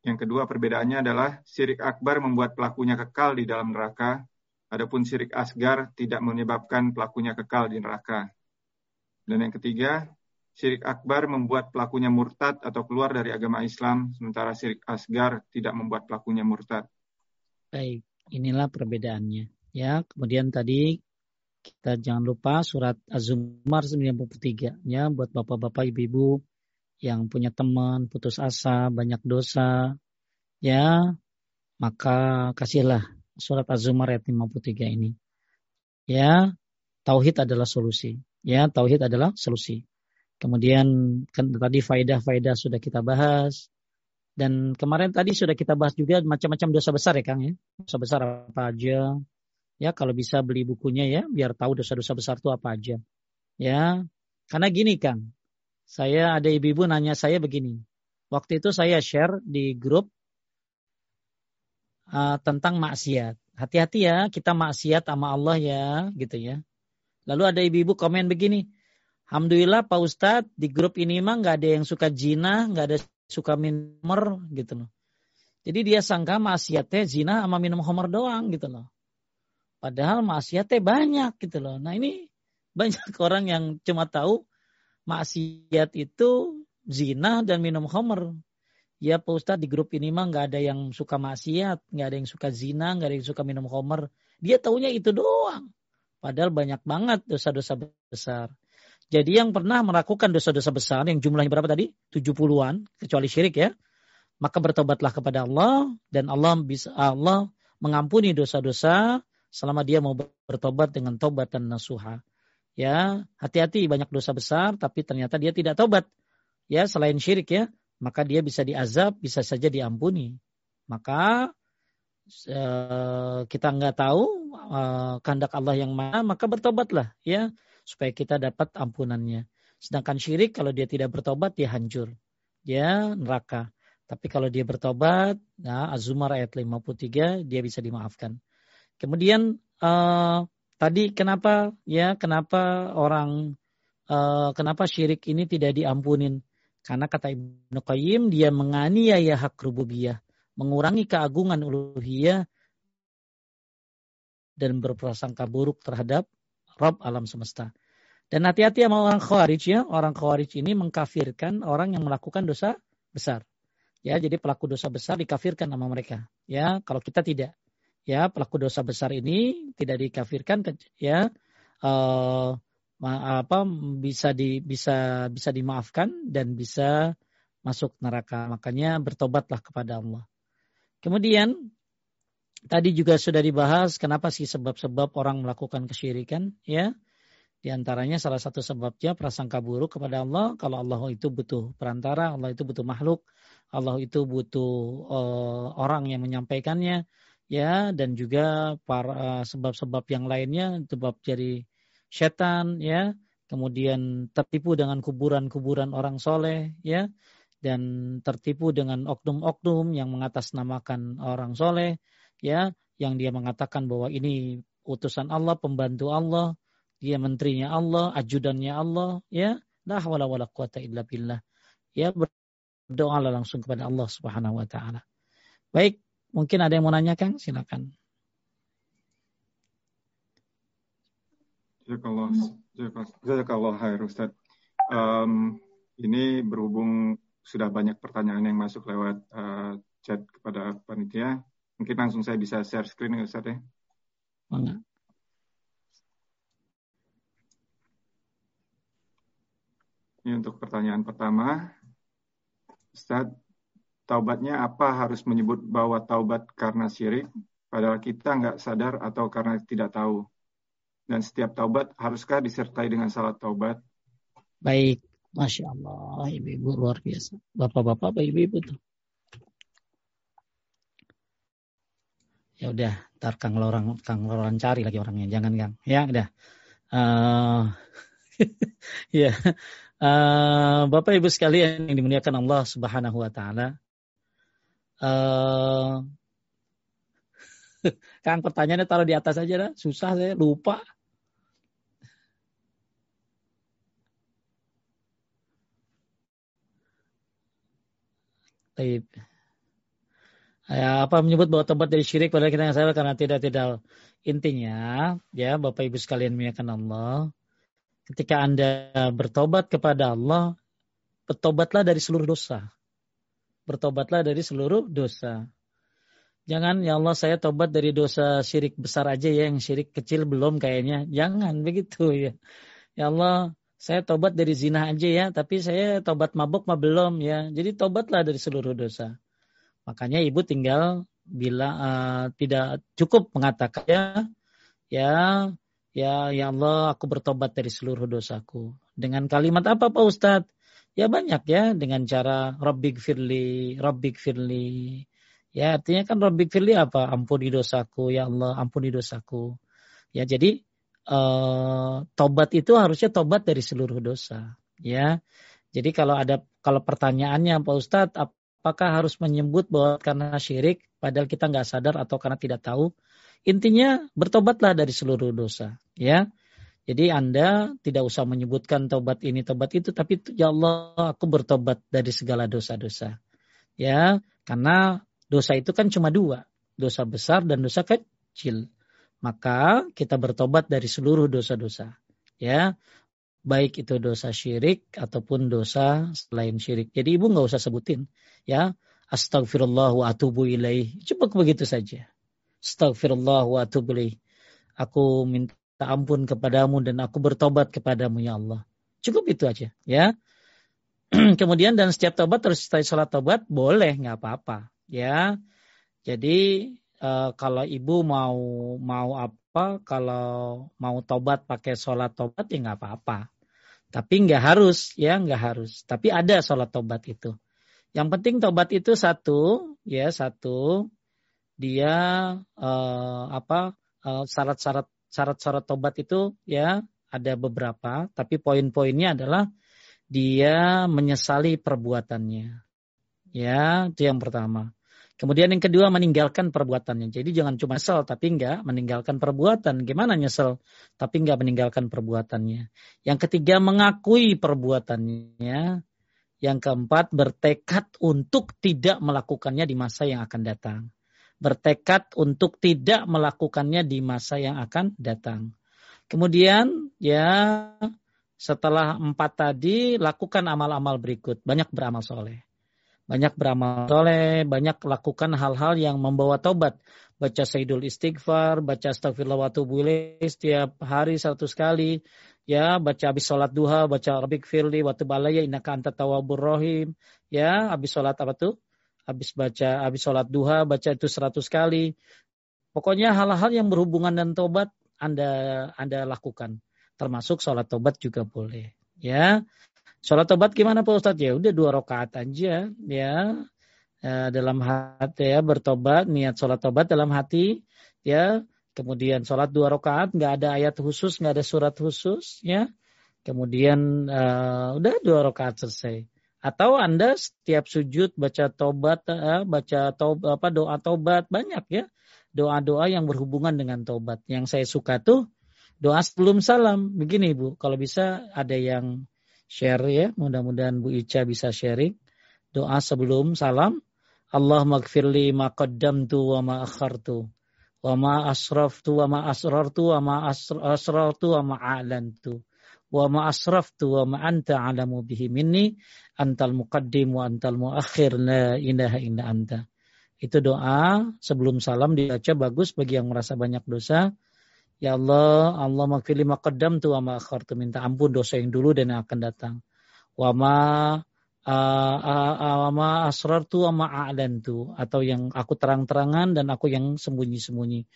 Yang kedua perbedaannya adalah syirik akbar membuat pelakunya kekal di dalam neraka, adapun syirik asgar tidak menyebabkan pelakunya kekal di neraka. Dan yang ketiga, syirik akbar membuat pelakunya murtad atau keluar dari agama Islam, sementara syirik asgar tidak membuat pelakunya murtad. Baik, inilah perbedaannya. Ya, kemudian tadi kita jangan lupa surat Az-Zumar 93 ya buat bapak-bapak ibu-ibu yang punya teman putus asa, banyak dosa ya maka kasihlah surat Az-Zumar ayat 53 ini. Ya, tauhid adalah solusi. Ya, tauhid adalah solusi. Kemudian kan tadi faidah-faidah sudah kita bahas. Dan kemarin tadi sudah kita bahas juga macam-macam dosa besar ya Kang ya. Dosa besar apa aja Ya, kalau bisa beli bukunya ya, biar tahu dosa-dosa besar itu apa aja. Ya, karena gini Kang, saya ada ibu-ibu nanya saya begini. Waktu itu saya share di grup uh, tentang maksiat. Hati-hati ya, kita maksiat sama Allah ya, gitu ya. Lalu ada ibu-ibu komen begini, Alhamdulillah Pak Ustadz di grup ini mah nggak ada yang suka zina, nggak ada suka minum gitu loh. Jadi dia sangka maksiatnya zina sama minum homer doang gitu loh. Padahal maksiatnya banyak gitu loh. Nah ini banyak orang yang cuma tahu maksiat itu zina dan minum homer. Ya Pak Ustadz di grup ini mah nggak ada yang suka maksiat, nggak ada yang suka zina, nggak ada yang suka minum homer. Dia taunya itu doang. Padahal banyak banget dosa-dosa besar. Jadi yang pernah melakukan dosa-dosa besar yang jumlahnya berapa tadi? 70-an, kecuali syirik ya. Maka bertobatlah kepada Allah dan Allah bisa Allah mengampuni dosa-dosa selama dia mau bertobat dengan tobat dan nasuha. Ya, hati-hati banyak dosa besar tapi ternyata dia tidak tobat. Ya, selain syirik ya, maka dia bisa diazab, bisa saja diampuni. Maka uh, kita nggak tahu uh, kehendak Allah yang mana, maka bertobatlah ya supaya kita dapat ampunannya. Sedangkan syirik kalau dia tidak bertobat dia hancur. Dia neraka. Tapi kalau dia bertobat, nah Az-Zumar ayat 53 dia bisa dimaafkan. Kemudian uh, tadi kenapa ya kenapa orang uh, kenapa syirik ini tidak diampunin? Karena kata Ibnu Qayyim dia menganiaya hak rububiyah, mengurangi keagungan uluhiyah dan berprasangka buruk terhadap Rob alam semesta. Dan hati-hati sama orang khawarij ya, orang khawarij ini mengkafirkan orang yang melakukan dosa besar. Ya, jadi pelaku dosa besar dikafirkan sama mereka. Ya, kalau kita tidak ya pelaku dosa besar ini tidak dikafirkan ya uh, apa bisa di bisa bisa dimaafkan dan bisa masuk neraka. Makanya bertobatlah kepada Allah. Kemudian tadi juga sudah dibahas kenapa sih sebab-sebab orang melakukan kesyirikan ya. Di antaranya salah satu sebabnya prasangka buruk kepada Allah. Kalau Allah itu butuh perantara, Allah itu butuh makhluk, Allah itu butuh uh, orang yang menyampaikannya, ya, dan juga para sebab-sebab yang lainnya, sebab jadi setan, ya, kemudian tertipu dengan kuburan-kuburan orang soleh, ya, dan tertipu dengan oknum-oknum yang mengatasnamakan orang soleh, ya, yang dia mengatakan bahwa ini utusan Allah, pembantu Allah, dia menterinya Allah, ajudannya Allah, ya, la hawla wala quwata illa billah. Ya, berdoa langsung kepada Allah Subhanahu wa taala. Baik, mungkin ada yang mau nanya Kang, silakan. Jazakallah, jazakallah khair Ustaz. Um, ini berhubung sudah banyak pertanyaan yang masuk lewat uh, chat kepada panitia. Mungkin langsung saya bisa share screen ya Ustaz ya. Enggak. Ini untuk pertanyaan pertama. Ustaz, taubatnya apa harus menyebut bahwa taubat karena syirik, padahal kita nggak sadar atau karena tidak tahu? Dan setiap taubat haruskah disertai dengan salat taubat? Baik, Masya Allah, ibu-ibu luar biasa. Bapak-bapak, ibu-ibu tuh. Ya udah, ntar Kang Lorang, Kang Lorang cari lagi orangnya, jangan Kang. Ya udah. Uh, ya, Uh, Bapak Ibu sekalian yang dimuliakan Allah Subhanahu wa taala. Uh, Kang pertanyaannya taruh di atas aja dah. Susah saya lupa. Baik. Ya, apa menyebut bahwa tempat dari syirik pada kita yang salah karena tidak tidak intinya ya Bapak Ibu sekalian muliakan Allah ketika Anda bertobat kepada Allah, bertobatlah dari seluruh dosa. Bertobatlah dari seluruh dosa. Jangan ya Allah saya tobat dari dosa syirik besar aja ya, yang syirik kecil belum kayaknya. Jangan begitu ya. Ya Allah saya tobat dari zina aja ya, tapi saya tobat mabuk mah belum ya. Jadi tobatlah dari seluruh dosa. Makanya ibu tinggal bila uh, tidak cukup mengatakan ya, ya Ya, ya Allah, aku bertobat dari seluruh dosaku. Dengan kalimat apa Pak Ustadz? Ya banyak ya, dengan cara Rabbik firli, Rabbik firli. Ya artinya kan Rabbik firli apa? Ampuni dosaku, ya Allah, ampuni dosaku. Ya jadi uh, tobat itu harusnya tobat dari seluruh dosa. Ya, jadi kalau ada kalau pertanyaannya Pak Ustadz, apakah harus menyebut bahwa karena syirik, padahal kita nggak sadar atau karena tidak tahu? Intinya bertobatlah dari seluruh dosa, ya. Jadi Anda tidak usah menyebutkan tobat ini, tobat itu, tapi ya Allah, aku bertobat dari segala dosa-dosa. Ya, karena dosa itu kan cuma dua, dosa besar dan dosa kecil. Maka kita bertobat dari seluruh dosa-dosa. Ya, baik itu dosa syirik ataupun dosa selain syirik. Jadi ibu nggak usah sebutin, ya. Astagfirullah wa atubu ilaih. Cukup begitu saja. Astaghfirullah wa atubu Aku minta ampun kepadamu dan aku bertobat kepadamu ya Allah. Cukup itu aja ya. Kemudian dan setiap tobat terus setelah sholat tobat boleh nggak apa-apa ya. Jadi uh, kalau ibu mau mau apa kalau mau tobat pakai sholat tobat ya nggak apa-apa. Tapi nggak harus ya nggak harus. Tapi ada sholat tobat itu. Yang penting tobat itu satu ya satu dia uh, apa uh, syarat-syarat syarat-syarat tobat itu ya ada beberapa, tapi poin-poinnya adalah dia menyesali perbuatannya. Ya, itu yang pertama. Kemudian yang kedua meninggalkan perbuatannya. Jadi jangan cuma nyesel tapi enggak meninggalkan perbuatan. Gimana nyesel tapi enggak meninggalkan perbuatannya. Yang ketiga mengakui perbuatannya. Yang keempat bertekad untuk tidak melakukannya di masa yang akan datang bertekad untuk tidak melakukannya di masa yang akan datang. Kemudian ya setelah empat tadi lakukan amal-amal berikut. Banyak beramal soleh. Banyak beramal soleh, banyak lakukan hal-hal yang membawa taubat. Baca Sayyidul Istighfar, baca Astagfirullah wa setiap hari satu kali. Ya, baca habis sholat duha, baca Rabbik firli wa tubalaya innaka anta tawabur rahim. Ya, habis sholat apa tuh? Habis baca, habis sholat duha, baca itu seratus kali. Pokoknya hal-hal yang berhubungan dan tobat Anda Anda lakukan. Termasuk sholat tobat juga boleh. Ya, sholat tobat gimana Pak Ustadz? Ya udah dua rakaat aja. Ya, ya dalam hati ya bertobat, niat sholat tobat dalam hati. Ya, kemudian sholat dua rakaat, nggak ada ayat khusus, nggak ada surat khusus. Ya, kemudian uh, udah dua rakaat selesai. Atau Anda setiap sujud baca tobat, uh, baca tobat, apa doa tobat banyak ya doa-doa yang berhubungan dengan tobat. Yang saya suka tuh doa sebelum salam. Begini Bu, kalau bisa ada yang share ya, mudah-mudahan Bu Ica bisa sharing. Doa sebelum salam, Allah magfirli ma qaddamtu wa ma akhartu wa ma asraftu wa ma asrartu wa ma asrartu wa ma a'lantu wa ma asraftu wa ma anta alamu bihi minni antal muqaddim wa antal muakhir la ilaha illa anta. Itu doa sebelum salam dibaca bagus bagi yang merasa banyak dosa. Ya Allah, Allah makfili maqaddam tu wa ma tu minta ampun dosa yang dulu dan yang akan datang. Wa ma wa ma asrartu wa ma a'lantu atau yang aku terang-terangan dan aku yang sembunyi-sembunyi.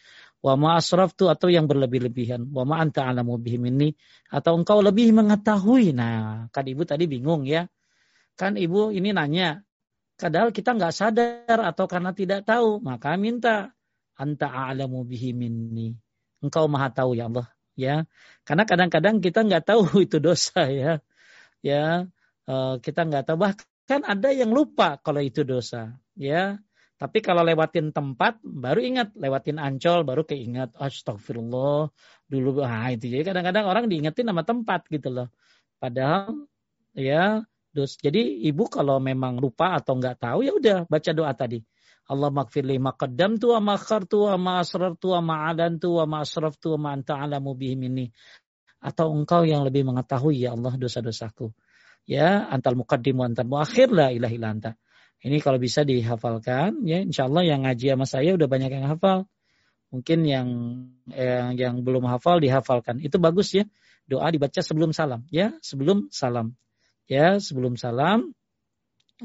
Wa ma atau yang berlebih-lebihan. Wa ma anta alamu bihim ini atau engkau lebih mengetahui. Nah, kan Ibu tadi bingung ya. Kan Ibu ini nanya, Padahal kita nggak sadar atau karena tidak tahu, maka minta anta a'lamu bihi minni. Engkau maha tahu ya Allah. Ya, karena kadang-kadang kita nggak tahu itu dosa ya. Ya, uh, kita nggak tahu bahkan ada yang lupa kalau itu dosa. Ya, tapi kalau lewatin tempat baru ingat, lewatin ancol baru keingat. Astagfirullah dulu. Ah itu jadi kadang-kadang orang diingetin nama tempat gitu loh. Padahal ya dos. Jadi ibu kalau memang lupa atau nggak tahu ya udah baca doa tadi. Allah makfirli maqaddam tu wa ma tu wa ma tu wa ma tu wa ma tu wa ma anta alamu bihim ini. Atau engkau yang lebih mengetahui ya Allah dosa-dosaku. Ya, antal muqaddim wa antal muakhir la ilaha illa anta. Ini kalau bisa dihafalkan ya insya Allah yang ngaji sama saya udah banyak yang hafal. Mungkin yang yang, yang belum hafal dihafalkan. Itu bagus ya. Doa dibaca sebelum salam ya, sebelum salam ya sebelum salam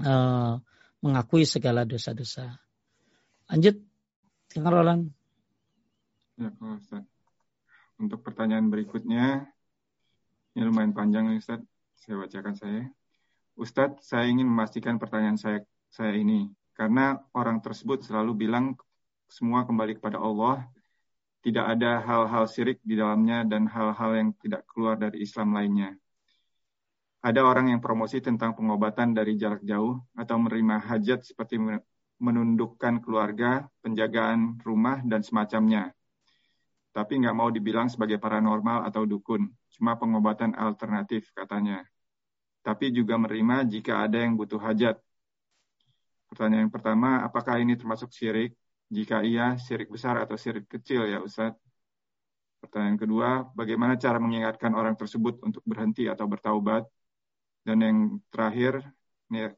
uh, mengakui segala dosa-dosa. Lanjut, Kang Roland. Ya, Ustaz. Untuk pertanyaan berikutnya, ini lumayan panjang Ustaz, saya bacakan saya. Ustadz, saya ingin memastikan pertanyaan saya saya ini karena orang tersebut selalu bilang semua kembali kepada Allah, tidak ada hal-hal syirik di dalamnya dan hal-hal yang tidak keluar dari Islam lainnya. Ada orang yang promosi tentang pengobatan dari jarak jauh atau menerima hajat seperti menundukkan keluarga, penjagaan rumah, dan semacamnya. Tapi nggak mau dibilang sebagai paranormal atau dukun, cuma pengobatan alternatif katanya. Tapi juga menerima jika ada yang butuh hajat. Pertanyaan yang pertama, apakah ini termasuk syirik? Jika iya, syirik besar atau syirik kecil ya Ustaz? Pertanyaan kedua, bagaimana cara mengingatkan orang tersebut untuk berhenti atau bertaubat? Dan yang terakhir, ya,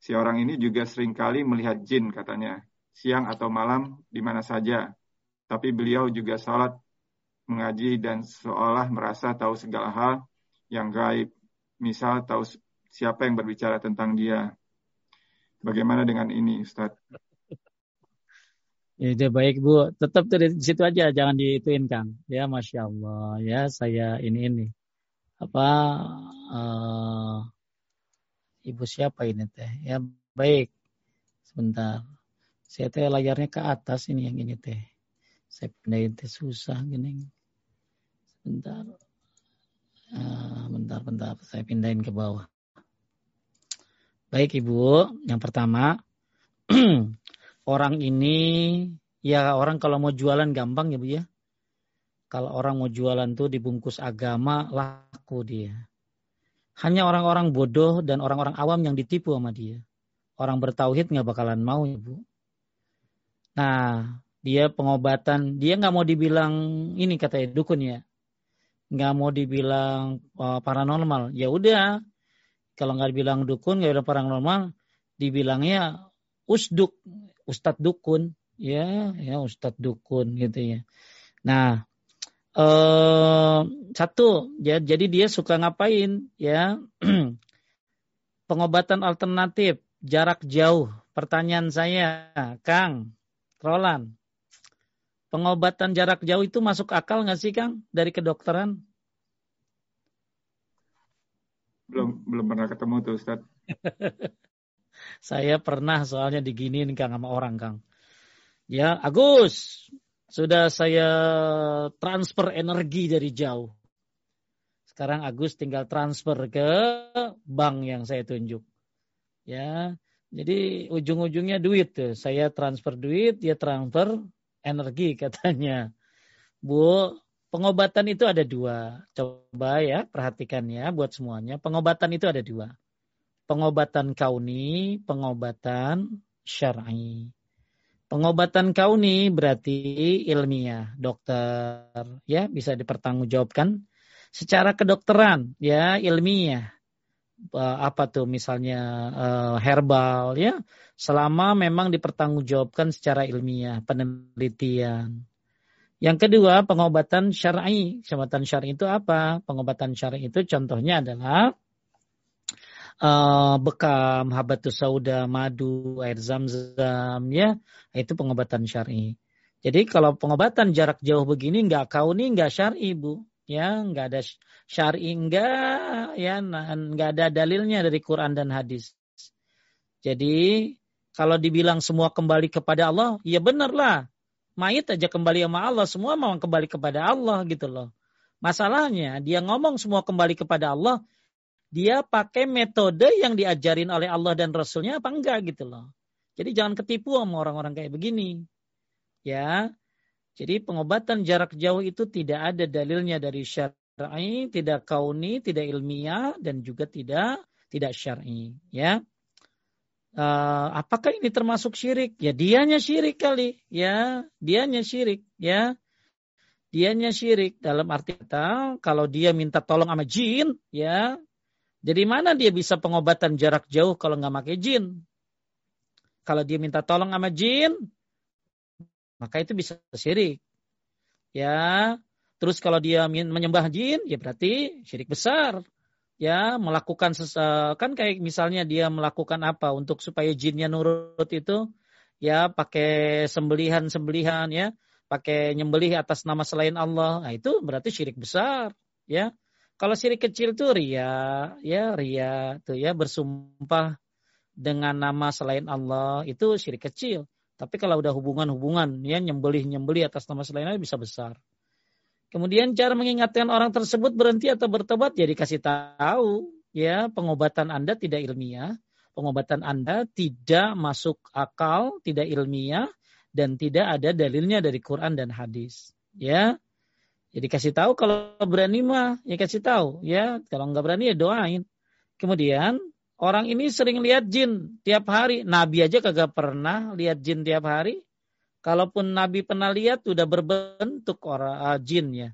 si orang ini juga sering kali melihat jin katanya, siang atau malam di mana saja. Tapi beliau juga salat, mengaji dan seolah merasa tahu segala hal yang gaib. Misal tahu siapa yang berbicara tentang dia. Bagaimana dengan ini, Ustaz? Ya, baik Bu. Tetap di situ aja, jangan diituin Kang. Ya, masya Allah. Ya, saya ini ini. Apa uh, ibu siapa ini teh? Ya baik. Sebentar. Saya teh layarnya ke atas ini yang ini teh. Saya pindahin teh susah gini. Sebentar. Uh, bentar bentar. Saya pindahin ke bawah baik ibu yang pertama orang ini ya orang kalau mau jualan gampang ya bu ya kalau orang mau jualan tuh dibungkus agama laku dia. Hanya orang-orang bodoh dan orang-orang awam yang ditipu sama dia. Orang bertauhid nggak bakalan mau ya bu. Nah dia pengobatan dia nggak mau dibilang ini katanya dukun ya. Nggak mau dibilang uh, paranormal. Ya udah kalau nggak dibilang dukun nggak bilang paranormal dibilangnya usduk ustadz dukun. Ya ya ustadz dukun gitu ya. Nah uh, satu ya jadi dia suka ngapain ya? Pengobatan alternatif jarak jauh. Pertanyaan saya Kang Roland pengobatan jarak jauh itu masuk akal nggak sih Kang dari kedokteran Belum belum pernah ketemu tuh Ustaz. Saya pernah soalnya diginiin Kang sama orang Kang. Ya, Agus, sudah saya transfer energi dari jauh. Sekarang Agus tinggal transfer ke bank yang saya tunjuk. Ya, jadi ujung-ujungnya duit tuh. Saya transfer duit, dia transfer energi katanya. Bu, pengobatan itu ada dua. Coba ya, perhatikan ya buat semuanya. Pengobatan itu ada dua pengobatan kauni, pengobatan syar'i. Pengobatan kauni berarti ilmiah, dokter, ya bisa dipertanggungjawabkan secara kedokteran, ya ilmiah. Apa tuh misalnya uh, herbal, ya selama memang dipertanggungjawabkan secara ilmiah, penelitian. Yang kedua, pengobatan syar'i. Pengobatan syar'i itu apa? Pengobatan syar'i itu contohnya adalah uh, bekam, habatus sauda, madu, air zam-zam, ya itu pengobatan syar'i. Jadi kalau pengobatan jarak jauh begini nggak kau nih nggak syar'i bu, ya nggak ada syar'i nggak, ya nggak ada dalilnya dari Quran dan hadis. Jadi kalau dibilang semua kembali kepada Allah, ya benar lah. Mayit aja kembali sama Allah, semua mau kembali kepada Allah gitu loh. Masalahnya dia ngomong semua kembali kepada Allah, dia pakai metode yang diajarin oleh Allah dan Rasulnya apa enggak gitu loh. Jadi jangan ketipu sama orang-orang kayak begini. Ya. Jadi pengobatan jarak jauh itu tidak ada dalilnya dari syar'i, tidak kauni, tidak ilmiah dan juga tidak tidak syar'i, ya. Uh, apakah ini termasuk syirik? Ya dianya syirik kali, ya. Dianya syirik, ya. Dianya syirik dalam arti kata kalau dia minta tolong sama jin, ya, jadi mana dia bisa pengobatan jarak jauh kalau nggak pakai jin? Kalau dia minta tolong sama jin, maka itu bisa syirik. Ya, terus kalau dia menyembah jin, ya berarti syirik besar. Ya, melakukan kan kayak misalnya dia melakukan apa untuk supaya jinnya nurut itu, ya pakai sembelihan-sembelihan ya, pakai nyembelih atas nama selain Allah. Nah, itu berarti syirik besar, ya. Kalau syirik kecil tuh ria, ya ria tuh ya bersumpah dengan nama selain Allah itu syirik kecil. Tapi kalau udah hubungan-hubungan ya nyembelih-nyembelih atas nama selain Allah bisa besar. Kemudian cara mengingatkan orang tersebut berhenti atau bertobat ya dikasih tahu ya pengobatan Anda tidak ilmiah, pengobatan Anda tidak masuk akal, tidak ilmiah dan tidak ada dalilnya dari Quran dan hadis. Ya, jadi ya kasih tahu kalau berani mah ya kasih tahu ya. Kalau nggak berani ya doain. Kemudian orang ini sering lihat jin tiap hari. Nabi aja kagak pernah lihat jin tiap hari. Kalaupun Nabi pernah lihat udah berbentuk orang uh, jin ya.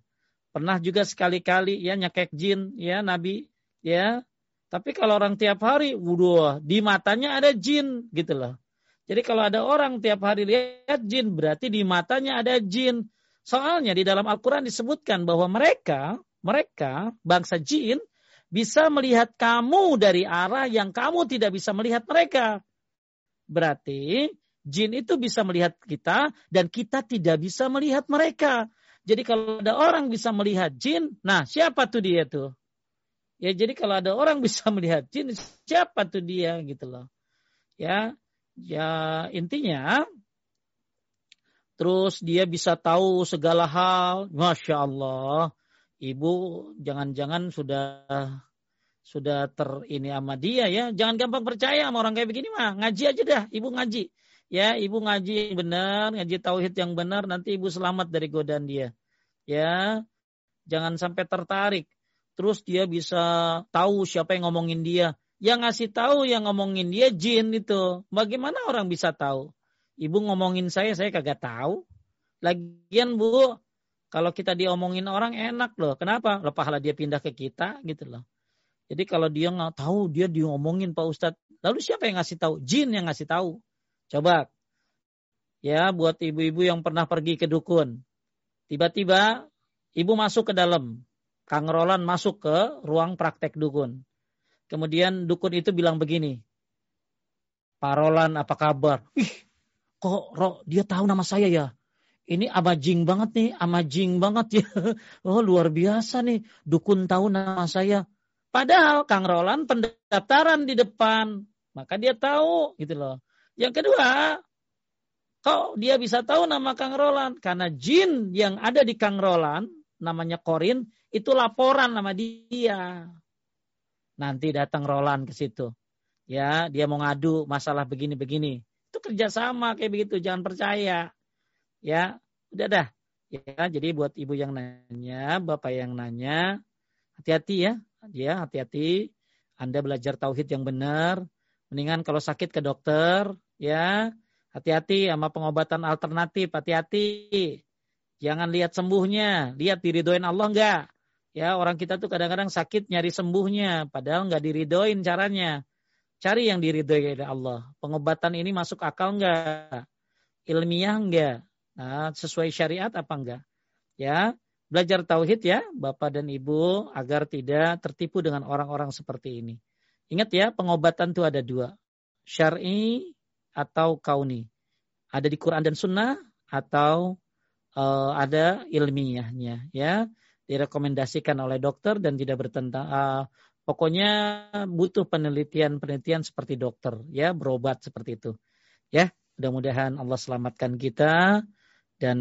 Pernah juga sekali-kali ya nyakek jin ya Nabi ya. Tapi kalau orang tiap hari, wudhu, di matanya ada jin gitu loh. Jadi kalau ada orang tiap hari lihat jin, berarti di matanya ada jin. Soalnya di dalam Al-Quran disebutkan bahwa mereka, mereka bangsa jin bisa melihat kamu dari arah yang kamu tidak bisa melihat mereka. Berarti jin itu bisa melihat kita dan kita tidak bisa melihat mereka. Jadi kalau ada orang bisa melihat jin, nah siapa tuh dia tuh? Ya jadi kalau ada orang bisa melihat jin, siapa tuh dia gitu loh. Ya, ya intinya Terus dia bisa tahu segala hal. Masya Allah. Ibu jangan-jangan sudah sudah ter ini sama dia ya. Jangan gampang percaya sama orang kayak begini mah. Ngaji aja dah. Ibu ngaji. Ya, ibu ngaji benar, ngaji tauhid yang benar, nanti ibu selamat dari godaan dia. Ya, jangan sampai tertarik. Terus dia bisa tahu siapa yang ngomongin dia. Yang ngasih tahu yang ngomongin dia jin itu. Bagaimana orang bisa tahu? Ibu ngomongin saya, saya kagak tahu. Lagian bu, kalau kita diomongin orang enak loh. Kenapa? Lo pahala dia pindah ke kita gitu loh. Jadi kalau dia nggak tahu, dia diomongin Pak Ustadz. Lalu siapa yang ngasih tahu? Jin yang ngasih tahu. Coba. Ya, buat ibu-ibu yang pernah pergi ke dukun. Tiba-tiba ibu masuk ke dalam. Kang Roland masuk ke ruang praktek dukun. Kemudian dukun itu bilang begini. Pak Roland apa kabar? Ih, kok Ro, dia tahu nama saya ya? Ini amazing banget nih, amazing banget ya. Oh luar biasa nih, dukun tahu nama saya. Padahal Kang Roland pendaftaran di depan, maka dia tahu gitu loh. Yang kedua, kok dia bisa tahu nama Kang Roland? Karena jin yang ada di Kang Roland, namanya Korin, itu laporan nama dia. Nanti datang Roland ke situ. Ya, dia mau ngadu masalah begini-begini. Itu kerjasama kayak begitu, jangan percaya. Ya, udah dah. Ya, jadi buat ibu yang nanya, bapak yang nanya, hati-hati ya, ya hati-hati. Anda belajar tauhid yang benar. Mendingan kalau sakit ke dokter, ya hati-hati sama pengobatan alternatif, hati-hati. Jangan lihat sembuhnya, lihat diridoin Allah enggak. Ya, orang kita tuh kadang-kadang sakit nyari sembuhnya, padahal enggak diridoin caranya. Cari yang diridhoi oleh Allah. Pengobatan ini masuk akal enggak? Ilmiah enggak? Nah, sesuai syariat apa enggak? Ya, belajar tauhid ya, Bapak dan Ibu agar tidak tertipu dengan orang-orang seperti ini. Ingat ya, pengobatan itu ada dua. Syar'i atau kauni. Ada di Quran dan Sunnah atau uh, ada ilmiahnya ya. Direkomendasikan oleh dokter dan tidak bertentang uh, pokoknya butuh penelitian-penelitian seperti dokter ya, berobat seperti itu. Ya, mudah-mudahan Allah selamatkan kita dan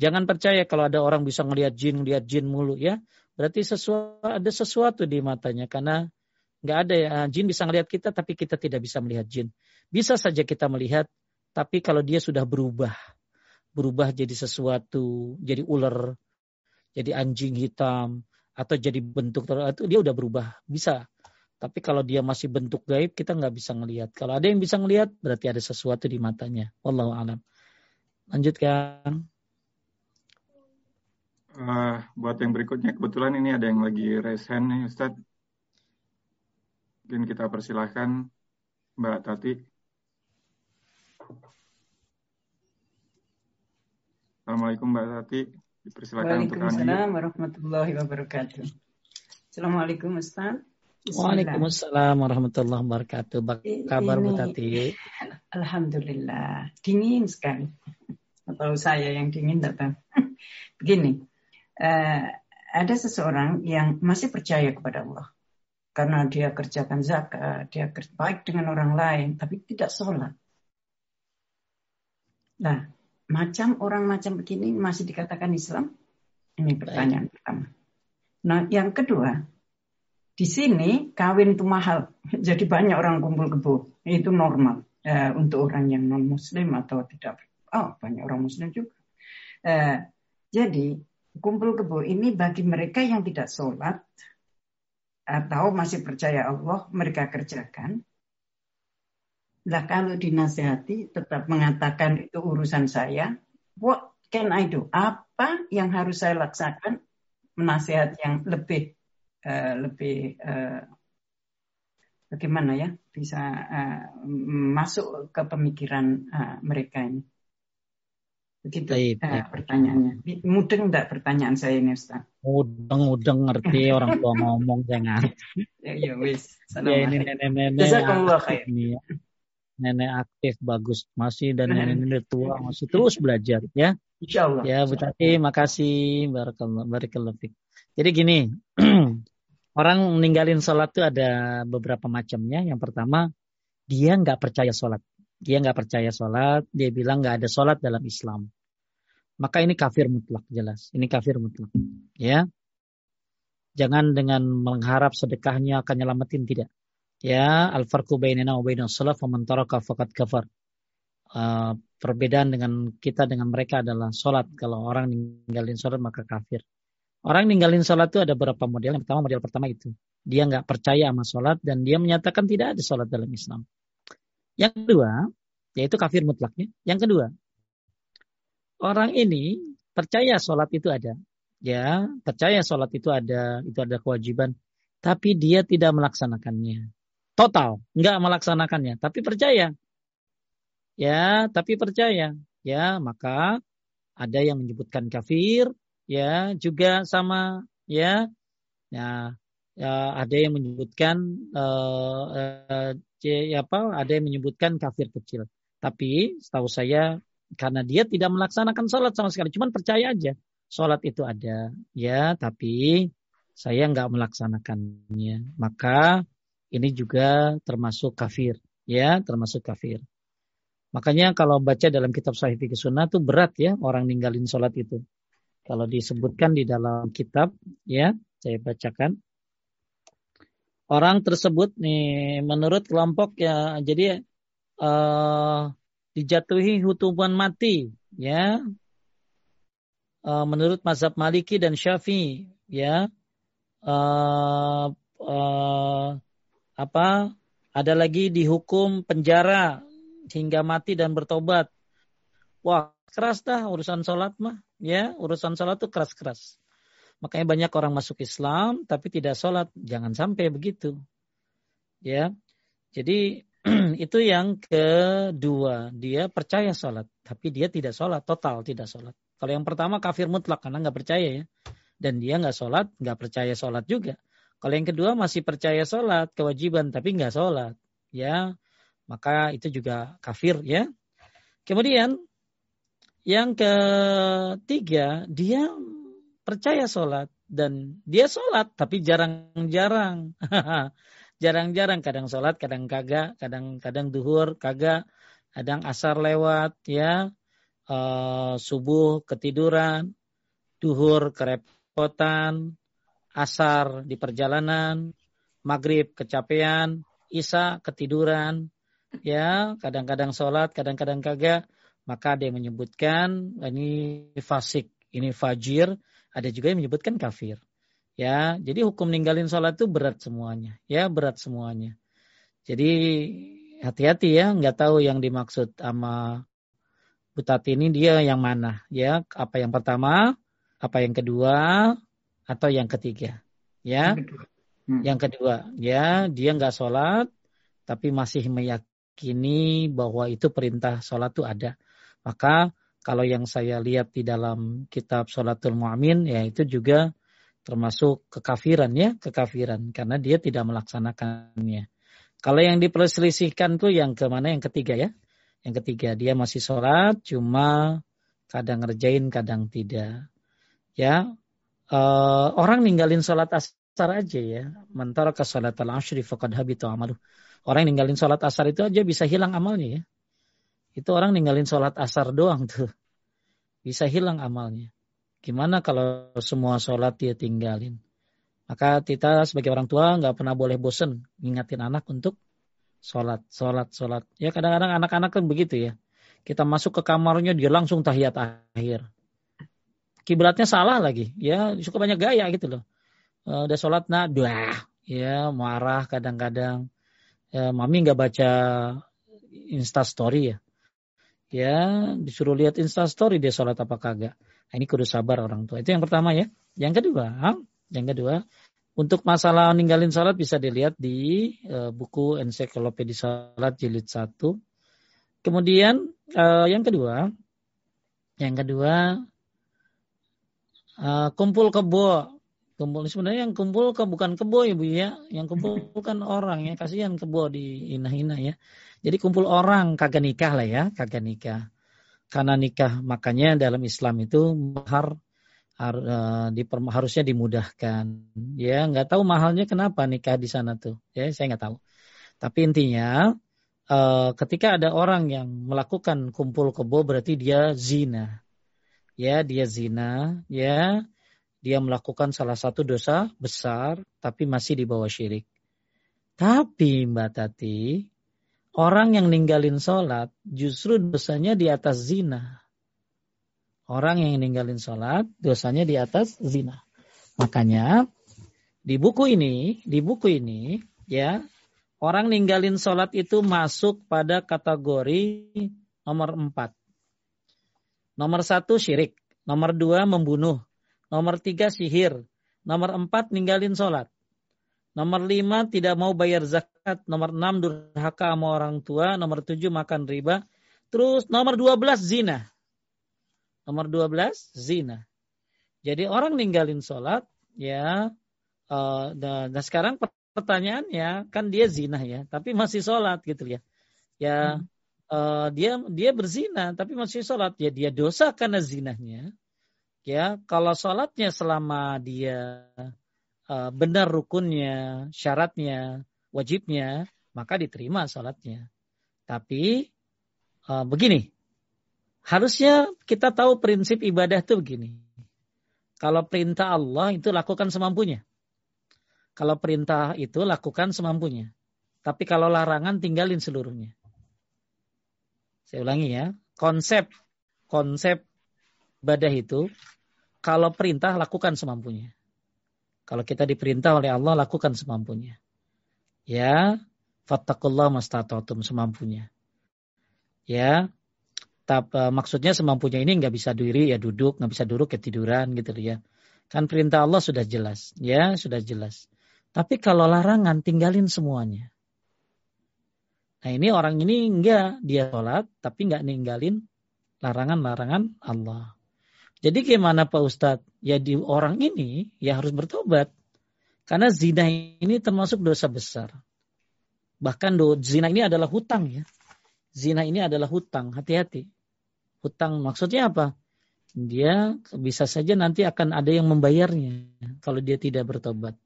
jangan percaya kalau ada orang bisa ngelihat jin, ngelihat jin mulu ya. Berarti sesuatu ada sesuatu di matanya karena nggak ada ya jin bisa ngelihat kita tapi kita tidak bisa melihat jin. Bisa saja kita melihat tapi kalau dia sudah berubah, berubah jadi sesuatu, jadi ular, jadi anjing hitam atau jadi bentuk tertentu dia udah berubah, bisa. Tapi kalau dia masih bentuk gaib kita nggak bisa ngelihat. Kalau ada yang bisa ngelihat berarti ada sesuatu di matanya. Wallahu alam. Lanjutkan. Uh, buat yang berikutnya kebetulan ini ada yang lagi raise hand nih Ustadz. Mungkin kita persilahkan Mbak Tati. Assalamualaikum Mbak Tati. Dipersilakan untuk Waalaikumsalam warahmatullahi wabarakatuh. Assalamualaikum Ustaz. Waalaikumsalam warahmatullahi wabarakatuh. Kabar Bu Tati? Alhamdulillah. Dingin sekali. Atau saya yang dingin datang. Begini, uh, ada seseorang yang masih percaya kepada Allah. Karena dia kerjakan zakat, dia baik dengan orang lain, tapi tidak sholat. Nah, macam orang macam begini masih dikatakan Islam? Ini pertanyaan Baik. pertama. Nah, yang kedua, di sini kawin itu mahal, jadi banyak orang kumpul kebo. Itu normal uh, untuk orang yang non Muslim atau tidak. Oh, banyak orang Muslim juga. Uh, jadi kumpul kebo ini bagi mereka yang tidak sholat atau masih percaya Allah, mereka kerjakan. Lah kalau dinasehati tetap mengatakan itu urusan saya, what can I do? Apa yang harus saya laksanakan? Menasihat yang lebih uh, lebih uh, bagaimana ya bisa uh, masuk ke pemikiran uh, mereka ini. Begitu baik, uh, pertanyaannya. Mudeng enggak pertanyaan saya ini Ustaz? Mudeng, mudeng ngerti orang tua ngomong jangan. ya, ya wis. Ya ini nenek-nenek. Ini ya nenek aktif bagus masih dan nenek-nenek tua masih terus belajar ya. Insya Allah. Ya Bu Tati makasih barakallah barakallah Jadi gini orang meninggalin sholat itu ada beberapa macamnya. Yang pertama dia nggak percaya sholat. Dia nggak percaya sholat. Dia bilang nggak ada sholat dalam Islam. Maka ini kafir mutlak jelas. Ini kafir mutlak. Ya. Jangan dengan mengharap sedekahnya akan nyelamatin tidak ya al farqu bainana wa bainas salaf kafar. Uh, perbedaan dengan kita dengan mereka adalah sholat. Kalau orang ninggalin sholat maka kafir. Orang ninggalin sholat itu ada beberapa model. Yang pertama model pertama itu dia nggak percaya sama sholat dan dia menyatakan tidak ada sholat dalam Islam. Yang kedua yaitu kafir mutlaknya. Yang kedua orang ini percaya sholat itu ada. Ya percaya sholat itu ada, itu ada kewajiban, tapi dia tidak melaksanakannya total, nggak melaksanakannya, tapi percaya. Ya, tapi percaya. Ya, maka ada yang menyebutkan kafir, ya, juga sama ya. Ya, ya ada yang menyebutkan uh, uh, ya apa? Ada yang menyebutkan kafir kecil. Tapi setahu saya karena dia tidak melaksanakan sholat sama sekali, cuman percaya aja sholat itu ada, ya. Tapi saya nggak melaksanakannya, maka ini juga termasuk kafir, ya, termasuk kafir. Makanya kalau baca dalam kitab Sahih Fikih Sunnah itu berat ya orang ninggalin sholat itu. Kalau disebutkan di dalam kitab, ya, saya bacakan. Orang tersebut nih menurut kelompok ya jadi uh, dijatuhi hukuman mati ya. Uh, menurut mazhab Maliki dan Syafi'i ya. Uh, uh, apa ada lagi dihukum penjara hingga mati dan bertobat. Wah keras dah urusan sholat mah ya. Urusan sholat tuh keras keras Makanya banyak orang masuk Islam tapi tidak sholat. Jangan sampai begitu. Ya, Jadi itu yang kedua. Dia percaya sholat. Tapi dia tidak sholat. Total tidak sholat. Kalau yang pertama kafir mutlak karena nggak percaya ya. Dan dia nggak sholat, nggak percaya sholat juga. Kalau yang kedua masih percaya sholat, kewajiban tapi nggak sholat. Ya, maka itu juga kafir ya. Kemudian yang ketiga, dia percaya sholat dan dia sholat tapi jarang-jarang. Jarang-jarang kadang sholat kadang kagak kadang-kadang duhur kagak kadang asar lewat ya. Uh, subuh ketiduran duhur kerepotan asar di perjalanan maghrib kecapean isya ketiduran ya. Kadang-kadang sholat kadang-kadang kagak. Maka dia menyebutkan ini fasik ini fajir ada juga yang menyebutkan kafir. Ya, jadi hukum ninggalin sholat itu berat semuanya. Ya, berat semuanya. Jadi hati-hati ya, nggak tahu yang dimaksud sama Butat ini dia yang mana. Ya, apa yang pertama, apa yang kedua, atau yang ketiga. Ya, hmm. yang kedua. Ya, dia nggak sholat, tapi masih meyakini bahwa itu perintah sholat itu ada. Maka kalau yang saya lihat di dalam kitab Sholatul Mu'min ya itu juga termasuk kekafiran ya, kekafiran karena dia tidak melaksanakannya. Kalau yang diperselisihkan tuh yang ke mana yang ketiga ya? Yang ketiga dia masih sholat cuma kadang ngerjain kadang tidak. Ya uh, orang ninggalin sholat asar aja ya. Mentara ke sholat al-ashri faqad habitu amalu. Orang yang ninggalin sholat asar itu aja bisa hilang amalnya ya. Itu orang ninggalin sholat asar doang tuh. Bisa hilang amalnya. Gimana kalau semua sholat dia tinggalin? Maka kita sebagai orang tua nggak pernah boleh bosen ngingatin anak untuk sholat, sholat, sholat. Ya kadang-kadang anak-anak kan begitu ya. Kita masuk ke kamarnya dia langsung tahiyat akhir. Kiblatnya salah lagi, ya suka banyak gaya gitu loh. Uh, udah sholat nah, dua, ya marah kadang-kadang. Ya, mami nggak baca Insta Story ya ya disuruh lihat instastory dia sholat apa kagak. Nah, ini kudu sabar orang tua. Itu yang pertama ya. Yang kedua, yang kedua, untuk masalah ninggalin sholat bisa dilihat di uh, buku ensiklopedia sholat jilid satu. Kemudian uh, yang kedua, yang kedua uh, kumpul kebo. Kumpul sebenarnya yang kumpul ke bukan kebo ibu ya, yang kumpul bukan orang ya, kasihan kebo di inah-inah ya. Jadi kumpul orang kagak nikah lah ya, kagak nikah. Karena nikah makanya dalam Islam itu mahar uh, harusnya dimudahkan. Ya nggak tahu mahalnya kenapa nikah di sana tuh. Ya saya nggak tahu. Tapi intinya uh, ketika ada orang yang melakukan kumpul kebo berarti dia zina. Ya dia zina. Ya dia melakukan salah satu dosa besar tapi masih di bawah syirik. Tapi Mbak Tati, Orang yang ninggalin sholat justru dosanya di atas zina. Orang yang ninggalin sholat dosanya di atas zina. Makanya di buku ini, di buku ini ya orang ninggalin sholat itu masuk pada kategori nomor empat. Nomor satu syirik, nomor dua membunuh, nomor tiga sihir, nomor empat ninggalin sholat. Nomor lima tidak mau bayar zakat. Nomor enam durhaka sama orang tua. Nomor tujuh makan riba. Terus nomor dua belas zina. Nomor dua belas zina. Jadi orang ninggalin sholat ya. Uh, dan, dan sekarang pertanyaannya kan dia zina ya, tapi masih sholat gitu ya. Ya hmm. uh, dia dia berzina tapi masih sholat ya dia dosa karena zinahnya. Ya kalau sholatnya selama dia uh, benar rukunnya, syaratnya, wajibnya, maka diterima salatnya. Tapi uh, begini, harusnya kita tahu prinsip ibadah itu begini. Kalau perintah Allah itu lakukan semampunya. Kalau perintah itu lakukan semampunya. Tapi kalau larangan tinggalin seluruhnya. Saya ulangi ya, konsep konsep ibadah itu kalau perintah lakukan semampunya. Kalau kita diperintah oleh Allah lakukan semampunya. Ya, fattakullah mastata'tum semampunya. Ya, tapi uh, maksudnya semampunya ini nggak bisa diri ya duduk, nggak bisa duduk ya tiduran gitu ya. Kan perintah Allah sudah jelas, ya sudah jelas. Tapi kalau larangan tinggalin semuanya. Nah ini orang ini enggak dia sholat tapi enggak ninggalin larangan-larangan Allah. Jadi gimana Pak Ustadz? Ya di orang ini ya harus bertobat. Karena zina ini termasuk dosa besar. Bahkan do, zina ini adalah hutang ya. Zina ini adalah hutang, hati-hati. Hutang maksudnya apa? Dia bisa saja nanti akan ada yang membayarnya kalau dia tidak bertobat.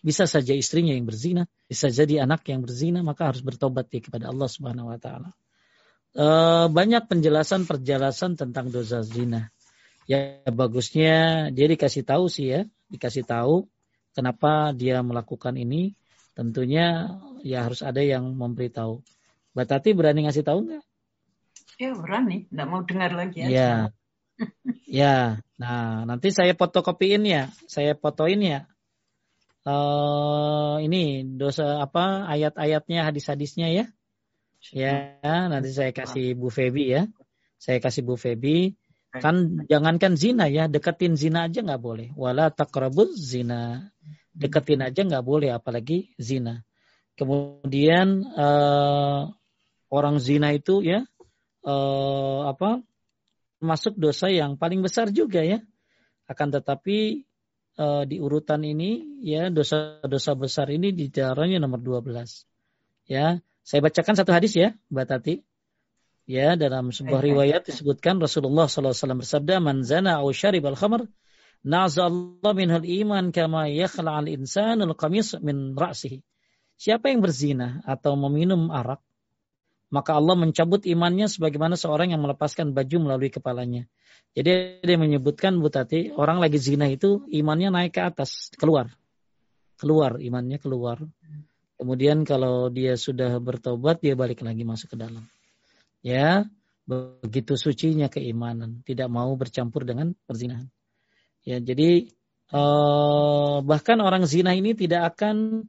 Bisa saja istrinya yang berzina, bisa jadi anak yang berzina, maka harus bertobat ya kepada Allah Subhanahu wa taala. E, banyak penjelasan-penjelasan tentang dosa zina. Ya bagusnya dia dikasih tahu sih ya, dikasih tahu kenapa dia melakukan ini. Tentunya ya harus ada yang memberitahu. Mbak Tati berani ngasih tahu nggak? Ya berani, nggak mau dengar lagi aja. Ya. ya, nah nanti saya fotokopiin ya, saya fotoin ya uh, ini dosa apa ayat-ayatnya hadis-hadisnya ya. Ya, nanti saya kasih Bu Febi ya. Saya kasih Bu Febi. Kan jangankan zina ya, deketin zina aja nggak boleh. Wala takrabuz zina. Deketin aja nggak boleh, apalagi zina. Kemudian uh, orang zina itu ya uh, apa masuk dosa yang paling besar juga ya. Akan tetapi uh, di urutan ini ya dosa-dosa besar ini di caranya nomor 12. Ya, saya bacakan satu hadis ya, Mbak Tati. Ya, dalam sebuah riwayat disebutkan Rasulullah SAW bersabda, "Man zana aw syarib al-khamr, na'zallahu minhul iman kama yakhla al-insanul qamis min ra'sihi." Siapa yang berzina atau meminum arak, maka Allah mencabut imannya sebagaimana seorang yang melepaskan baju melalui kepalanya. Jadi dia menyebutkan Bu Tati, orang lagi zina itu imannya naik ke atas, keluar. Keluar, imannya keluar. Kemudian kalau dia sudah bertobat, dia balik lagi masuk ke dalam. Ya, begitu sucinya keimanan, tidak mau bercampur dengan perzinahan. Ya, jadi eh, bahkan orang zina ini tidak akan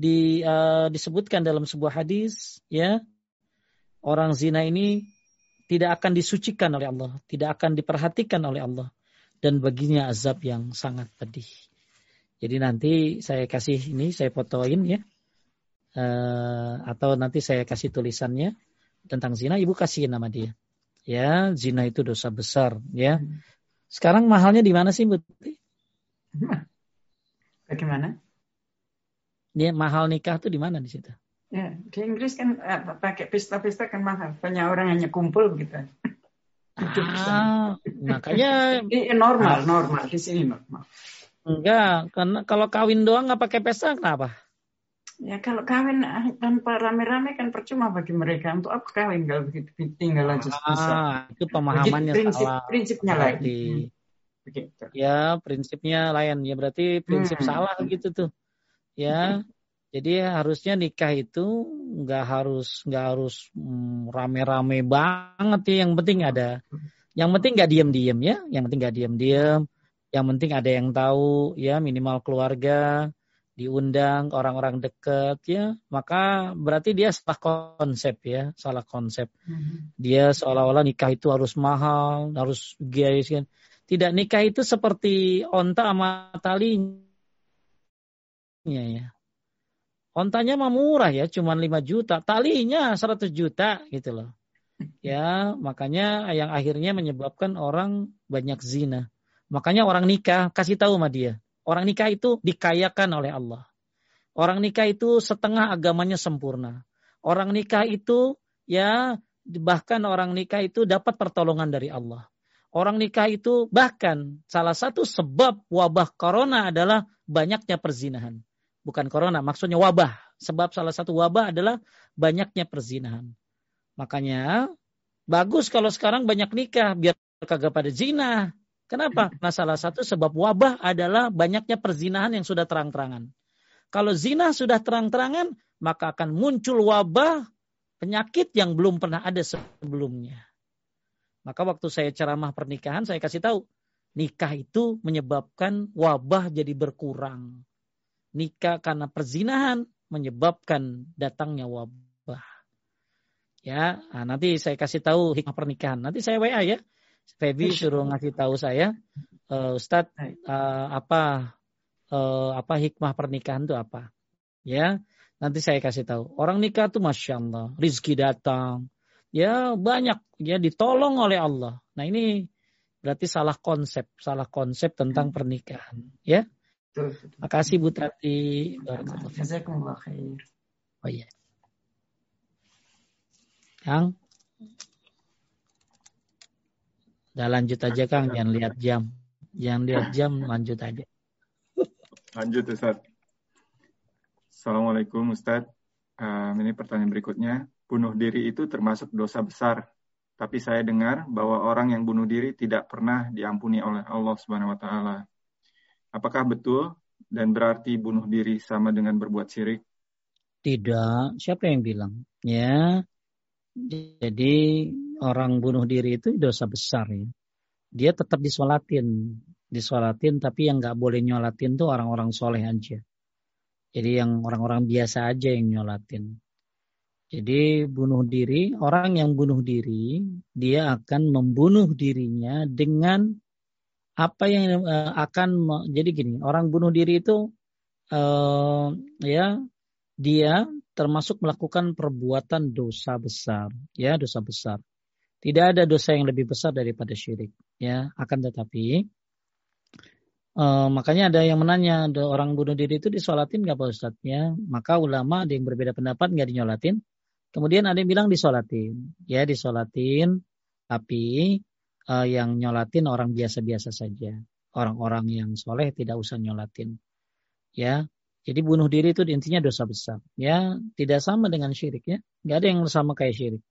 di, uh, disebutkan dalam sebuah hadis, ya. Orang zina ini tidak akan disucikan oleh Allah, tidak akan diperhatikan oleh Allah dan baginya azab yang sangat pedih. Jadi nanti saya kasih ini, saya fotoin ya, uh, atau nanti saya kasih tulisannya tentang zina, ibu kasih nama dia. Ya, zina itu dosa besar. Ya, sekarang mahalnya di mana sih, Bu? Bagaimana? Dia mahal nikah tuh di mana di situ? Ya, di Inggris kan uh, pakai pesta-pesta kan mahal. Banyak orang hanya kumpul gitu. Ah, makanya ini normal, normal di sini normal. Enggak, karena kalau kawin doang nggak pakai pesta kenapa? Ya kalau kawin ah, tanpa rame-rame kan percuma bagi mereka untuk apa kawin kalau begitu tinggal aja ah, Itu pemahamannya prinsip, salah. Prinsipnya lain. Hmm. Begitu. Ya prinsipnya lain ya berarti prinsip hmm. salah gitu tuh. Ya Jadi harusnya nikah itu nggak harus nggak harus hmm, rame-rame banget ya. Yang penting ada, yang penting nggak diem-diem ya. Yang penting nggak diem-diem. Yang penting ada yang tahu ya minimal keluarga diundang orang-orang dekat ya maka berarti dia salah konsep ya salah konsep mm-hmm. dia seolah-olah nikah itu harus mahal harus guys kan tidak nikah itu seperti onta sama talinya ya Ontanya mah murah ya, cuma 5 juta. Talinya 100 juta gitu loh. Ya, makanya yang akhirnya menyebabkan orang banyak zina. Makanya orang nikah, kasih tahu sama dia. Orang nikah itu dikayakan oleh Allah. Orang nikah itu setengah agamanya sempurna. Orang nikah itu ya bahkan orang nikah itu dapat pertolongan dari Allah. Orang nikah itu bahkan salah satu sebab wabah corona adalah banyaknya perzinahan. Bukan corona, maksudnya wabah. Sebab salah satu wabah adalah banyaknya perzinahan. Makanya bagus kalau sekarang banyak nikah biar kagak pada zina. Kenapa? Nah salah satu sebab wabah adalah banyaknya perzinahan yang sudah terang-terangan. Kalau zina sudah terang-terangan, maka akan muncul wabah penyakit yang belum pernah ada sebelumnya. Maka waktu saya ceramah pernikahan, saya kasih tahu, nikah itu menyebabkan wabah jadi berkurang. Nikah karena perzinahan menyebabkan datangnya wabah. Ya, nah nanti saya kasih tahu hikmah pernikahan. Nanti saya WA ya. Febi suruh ngasih tahu saya, uh, Ustadz uh, apa uh, apa hikmah pernikahan itu apa? Ya, nanti saya kasih tahu. Orang nikah tuh masya Allah, rizki datang, ya banyak ya ditolong oleh Allah. Nah ini berarti salah konsep, salah konsep tentang hmm. pernikahan, ya. Makasih Bu Tati. Jazakumullah khair. Oh iya. Kang. Udah lanjut aja Kang, jangan lihat jam. Jangan lihat jam, lanjut aja. Lanjut Ustaz. Assalamualaikum Ustaz. Um, ini pertanyaan berikutnya bunuh diri itu termasuk dosa besar. Tapi saya dengar bahwa orang yang bunuh diri tidak pernah diampuni oleh Allah Subhanahu wa taala. Apakah betul dan berarti bunuh diri sama dengan berbuat syirik? Tidak, siapa yang bilang? Ya. Jadi orang bunuh diri itu dosa besar ya. Dia tetap disolatin, disolatin tapi yang nggak boleh nyolatin tuh orang-orang soleh aja. Jadi yang orang-orang biasa aja yang nyolatin. Jadi bunuh diri, orang yang bunuh diri, dia akan membunuh dirinya dengan apa yang uh, akan jadi gini, orang bunuh diri itu uh, ya dia termasuk melakukan perbuatan dosa besar, ya dosa besar. Tidak ada dosa yang lebih besar daripada syirik, ya. Akan tetapi Uh, makanya ada yang menanya, ada orang bunuh diri itu disolatin nggak Pak Ustadz? Ya, maka ulama ada yang berbeda pendapat nggak dinyolatin. Kemudian ada yang bilang disolatin, ya disolatin, tapi uh, yang nyolatin orang biasa-biasa saja, orang-orang yang soleh tidak usah nyolatin, ya. Jadi bunuh diri itu intinya dosa besar, ya tidak sama dengan syirik ya, nggak ada yang sama kayak syirik.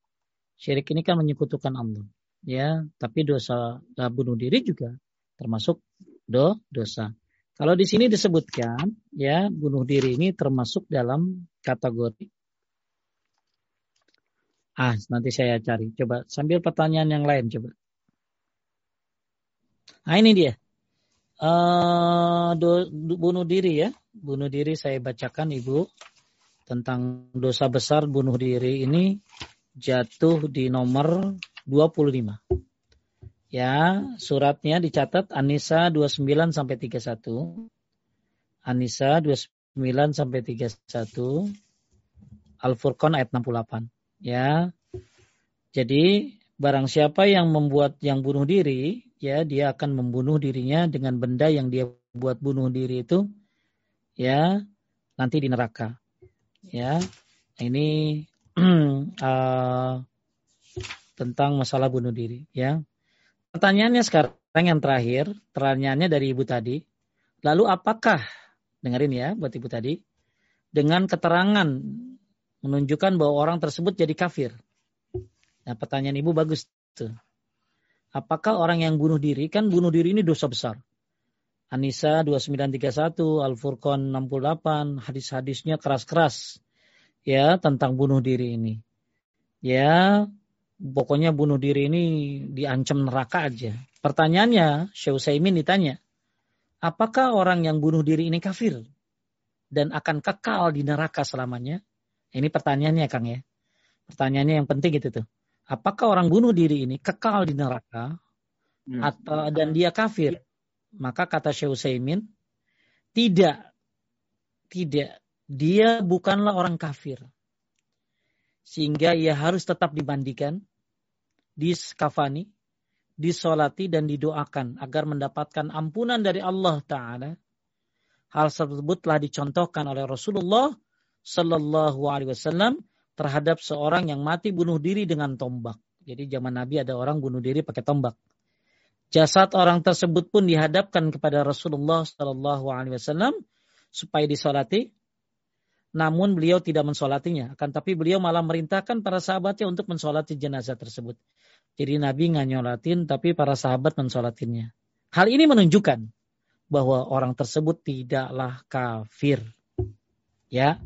Syirik ini kan menyekutukan Allah, ya. Tapi dosa uh, bunuh diri juga termasuk do dosa. Kalau di sini disebutkan, ya bunuh diri ini termasuk dalam kategori Ah, nanti saya cari. Coba sambil pertanyaan yang lain coba. Nah ini dia. Uh, bunuh diri ya. Bunuh diri saya bacakan Ibu. Tentang dosa besar bunuh diri ini jatuh di nomor 25. Ya, suratnya dicatat Anissa 29 sampai 31. Anissa 29 sampai 31. Al-Furqan ayat 68. Ya. Jadi barang siapa yang membuat yang bunuh diri, ya dia akan membunuh dirinya dengan benda yang dia buat bunuh diri itu ya nanti di neraka. Ya. Ini uh, tentang masalah bunuh diri, ya. Pertanyaannya sekarang yang terakhir, pertanyaannya dari Ibu tadi. Lalu apakah dengerin ya buat Ibu tadi dengan keterangan menunjukkan bahwa orang tersebut jadi kafir. Nah, pertanyaan Ibu bagus tuh. Apakah orang yang bunuh diri kan bunuh diri ini dosa besar? Anisa 2931, Al-Furqan 68, hadis-hadisnya keras-keras ya tentang bunuh diri ini. Ya, pokoknya bunuh diri ini diancam neraka aja. Pertanyaannya, Syekh Utsaimin ditanya, apakah orang yang bunuh diri ini kafir dan akan kekal di neraka selamanya? Ini pertanyaannya Kang ya. Pertanyaannya yang penting itu tuh. Apakah orang bunuh diri ini kekal di neraka ya. atau dan dia kafir? Maka kata Syekh Utsaimin, tidak. Tidak. Dia bukanlah orang kafir. Sehingga ia harus tetap dimandikan, diskafani, disolati dan didoakan agar mendapatkan ampunan dari Allah Ta'ala. Hal tersebut telah dicontohkan oleh Rasulullah Sallallahu Alaihi Wasallam terhadap seorang yang mati bunuh diri dengan tombak. Jadi zaman Nabi ada orang bunuh diri pakai tombak. Jasad orang tersebut pun dihadapkan kepada Rasulullah Shallallahu Alaihi Wasallam supaya disolati. Namun beliau tidak mensolatinya. Akan tapi beliau malah merintahkan para sahabatnya untuk mensolati jenazah tersebut. Jadi Nabi nggak nyolatin, tapi para sahabat mensolatinya. Hal ini menunjukkan bahwa orang tersebut tidaklah kafir. Ya.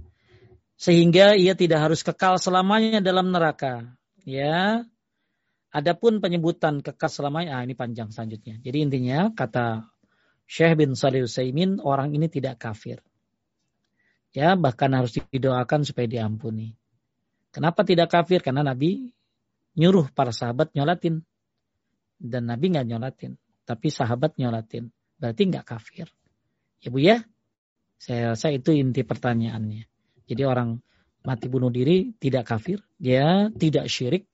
Sehingga ia tidak harus kekal selamanya dalam neraka. Ya. Adapun penyebutan kekal selamanya, ah ini panjang selanjutnya. Jadi intinya kata Syekh bin Salih Utsaimin orang ini tidak kafir. Ya, bahkan harus didoakan supaya diampuni. Kenapa tidak kafir? Karena Nabi nyuruh para sahabat nyolatin. Dan Nabi nggak nyolatin. Tapi sahabat nyolatin. Berarti nggak kafir. Ya Bu ya? Saya rasa itu inti pertanyaannya. Jadi orang mati bunuh diri tidak kafir. Dia tidak syirik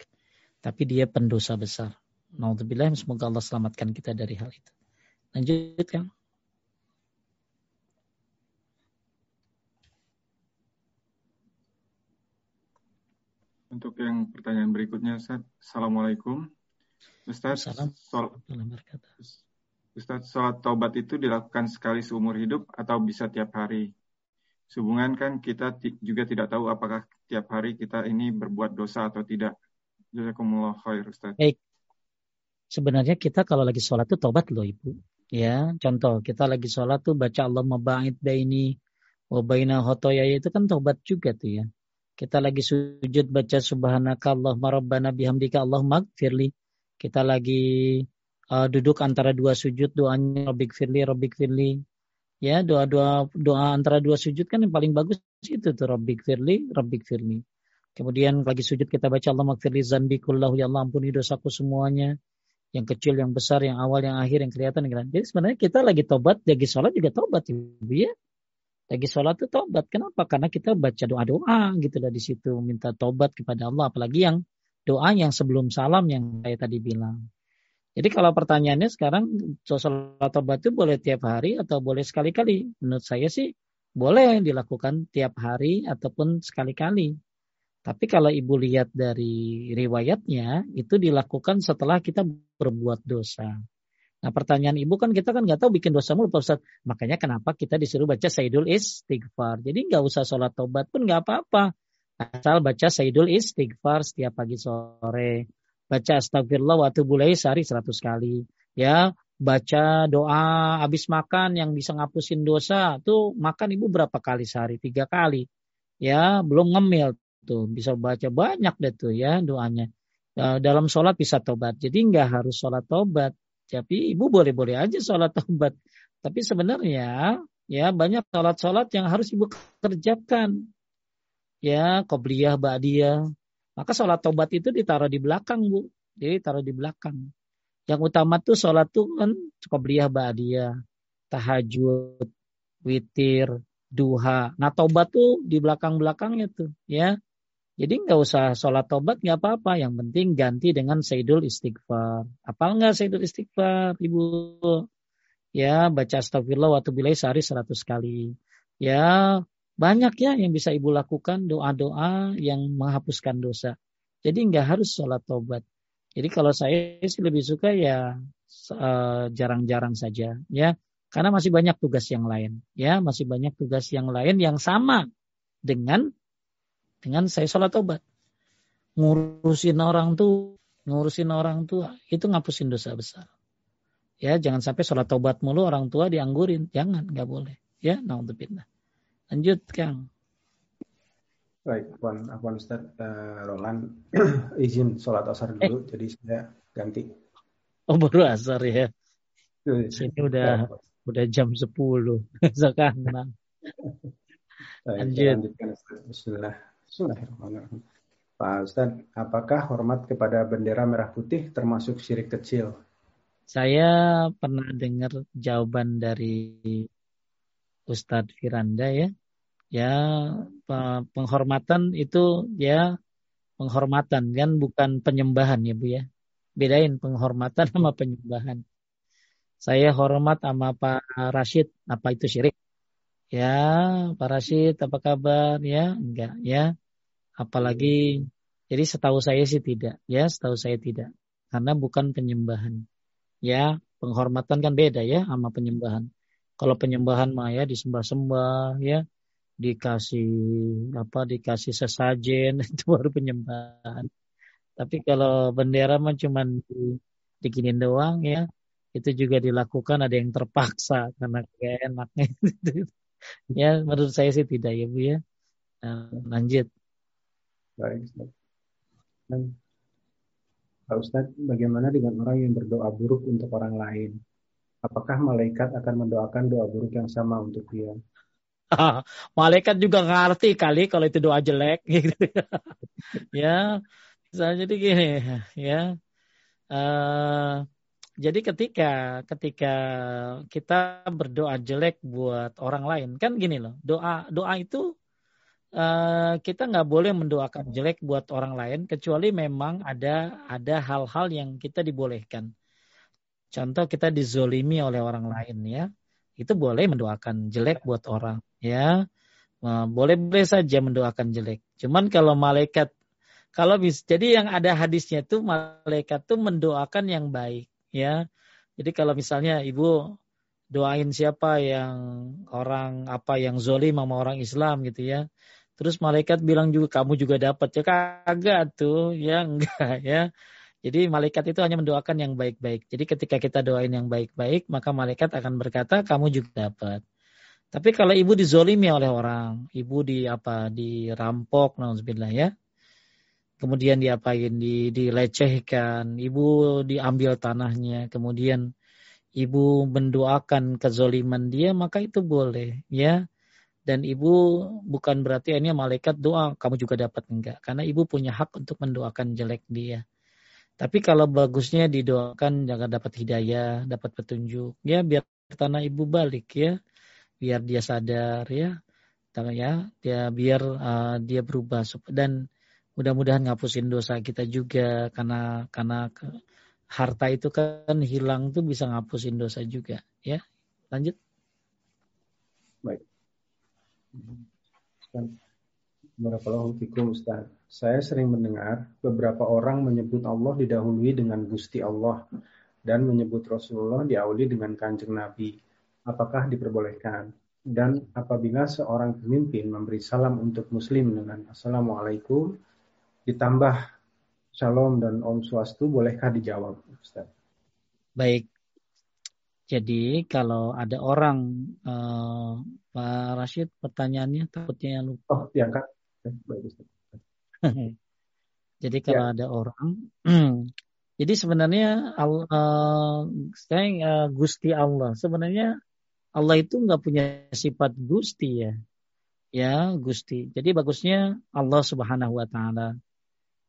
tapi dia pendosa besar. Naudzubillah, semoga Allah selamatkan kita dari hal itu. Lanjutkan. Untuk yang pertanyaan berikutnya, Ustaz. Assalamualaikum. Ustaz, sol Ustaz, sholat taubat itu dilakukan sekali seumur hidup atau bisa tiap hari? Sehubungan kan kita juga tidak tahu apakah tiap hari kita ini berbuat dosa atau tidak. Jazakumullah khair Ustaz. Baik. Sebenarnya kita kalau lagi sholat tuh tobat loh Ibu. Ya, contoh kita lagi sholat tuh baca Allah mabait baini wa baina itu kan tobat juga tuh ya. Kita lagi sujud baca subhanaka Allahumma rabbana bihamdika Allah magfirli. Kita lagi uh, duduk antara dua sujud doanya rabbik firli rabbik firli. Ya, doa-doa doa antara dua sujud kan yang paling bagus itu tuh rabbik firli rabbik firli. Kemudian lagi sujud kita baca Allah makfirli zanbi kullahu ya Allah ampuni dosaku semuanya. Yang kecil, yang besar, yang awal, yang akhir, yang kelihatan, yang kelihatan. Jadi sebenarnya kita lagi tobat, lagi sholat juga tobat ya. Lagi sholat itu tobat. Kenapa? Karena kita baca doa-doa gitu lah di situ. Minta tobat kepada Allah. Apalagi yang doa yang sebelum salam yang saya tadi bilang. Jadi kalau pertanyaannya sekarang sholat tobat itu boleh tiap hari atau boleh sekali-kali? Menurut saya sih boleh dilakukan tiap hari ataupun sekali-kali. Tapi kalau ibu lihat dari riwayatnya, itu dilakukan setelah kita berbuat dosa. Nah pertanyaan ibu kan kita kan nggak tahu bikin dosa mulu Pak Ustaz. Makanya kenapa kita disuruh baca Sayyidul Istighfar. Jadi nggak usah sholat tobat pun nggak apa-apa. Asal baca Sayyidul Istighfar setiap pagi sore. Baca astagfirullah waktu bulai sehari seratus kali. Ya, baca doa habis makan yang bisa ngapusin dosa. Tuh makan ibu berapa kali sehari? Tiga kali. Ya, belum ngemil tuh bisa baca banyak deh tuh ya doanya dalam sholat bisa tobat jadi nggak harus sholat tobat tapi ibu boleh-boleh aja sholat tobat tapi sebenarnya ya banyak sholat-sholat yang harus ibu kerjakan. Ya qobliyah ba'diyah. Maka sholat tobat itu ditaruh di belakang bu. Jadi taruh di belakang. Yang utama tuh sholat tuh kan qobliyah ba'diyah tahajud witir duha. Nah tobat tuh di belakang-belakangnya tuh ya jadi nggak usah sholat tobat nggak apa-apa. Yang penting ganti dengan Sayyidul Istighfar. Apa nggak Sayyidul Istighfar, Ibu? Ya, baca astagfirullah waktu bilai sehari seratus kali. Ya, banyak ya yang bisa Ibu lakukan doa-doa yang menghapuskan dosa. Jadi nggak harus sholat tobat. Jadi kalau saya sih lebih suka ya eh, jarang-jarang saja, ya. Karena masih banyak tugas yang lain, ya, masih banyak tugas yang lain yang sama dengan dengan saya sholat tobat. Ngurusin orang tuh, ngurusin orang tua, itu ngapusin dosa besar. Ya, jangan sampai sholat tobat mulu orang tua dianggurin. Jangan, nggak boleh. Ya, naudzubillah. Lanjut, Kang. Baik, Afwan, Afwan Ustaz uh, Roland izin sholat asar dulu, eh. jadi saya ganti. Oh, baru asar ya. Sini udah ya. udah jam 10 sekarang. Lanjut. Bismillah. Bismillahirrahmanirrahim. Pak Ustaz, apakah hormat kepada bendera merah putih termasuk syirik kecil? Saya pernah dengar jawaban dari Ustadz Firanda ya. Ya, penghormatan itu ya penghormatan kan bukan penyembahan ya Bu ya. Bedain penghormatan sama penyembahan. Saya hormat sama Pak Rashid, apa itu syirik? Ya, Pak Rashid, apa kabar? Ya, enggak, ya. Apalagi, jadi setahu saya sih tidak, ya, setahu saya tidak. Karena bukan penyembahan. Ya, penghormatan kan beda ya sama penyembahan. Kalau penyembahan mah ya disembah-sembah ya, dikasih apa dikasih sesajen itu baru penyembahan. Tapi kalau bendera mah cuma di, dikinin doang ya, itu juga dilakukan ada yang terpaksa karena kayak enaknya. ya menurut saya sih tidak ya bu ya. Nah, lanjut. Baik. Dan Pak Ustadz, bagaimana dengan orang yang berdoa buruk untuk orang lain? Apakah malaikat akan mendoakan doa buruk yang sama untuk dia? malaikat juga ngerti kali kalau itu doa jelek gitu. ya, misalnya jadi gini ya. Uh, jadi ketika ketika kita berdoa jelek buat orang lain kan gini loh doa doa itu Eh, kita nggak boleh mendoakan jelek buat orang lain kecuali memang ada ada hal-hal yang kita dibolehkan. Contoh kita dizolimi oleh orang lain ya, itu boleh mendoakan jelek buat orang ya, boleh-boleh saja mendoakan jelek. Cuman kalau malaikat kalau bisa, jadi yang ada hadisnya itu malaikat tuh mendoakan yang baik ya. Jadi kalau misalnya ibu doain siapa yang orang apa yang zolim sama orang Islam gitu ya Terus malaikat bilang juga kamu juga dapat ya kagak tuh ya enggak ya. Jadi malaikat itu hanya mendoakan yang baik-baik. Jadi ketika kita doain yang baik-baik maka malaikat akan berkata kamu juga dapat. Tapi kalau ibu dizolimi oleh orang, ibu di apa dirampok, nauzubillah ya. Kemudian diapain, di, dilecehkan, ibu diambil tanahnya, kemudian ibu mendoakan kezoliman dia, maka itu boleh ya. Dan ibu bukan berarti ini malaikat doa kamu juga dapat. Enggak. Karena ibu punya hak untuk mendoakan jelek dia. Tapi kalau bagusnya didoakan jangan dapat hidayah dapat petunjuk. Ya biar tanah ibu balik ya. Biar dia sadar ya. Ya. Dia biar uh, dia berubah. Dan mudah-mudahan ngapusin dosa kita juga karena karena harta itu kan hilang tuh bisa ngapusin dosa juga ya lanjut baik Barakallahu Ustaz. Saya sering mendengar beberapa orang menyebut Allah didahului dengan Gusti Allah dan menyebut Rasulullah diawali dengan kanjeng Nabi. Apakah diperbolehkan? Dan apabila seorang pemimpin memberi salam untuk muslim dengan Assalamualaikum ditambah Shalom dan Om Swastu bolehkah dijawab Ustaz? Baik, jadi kalau ada orang uh, Pak Rashid pertanyaannya takutnya yang lupa. Oh, diangkat. jadi kalau ya. ada orang, jadi sebenarnya uh, saya uh, Gusti Allah. Sebenarnya Allah itu nggak punya sifat Gusti ya, ya Gusti. Jadi bagusnya Allah Subhanahu Wa Taala,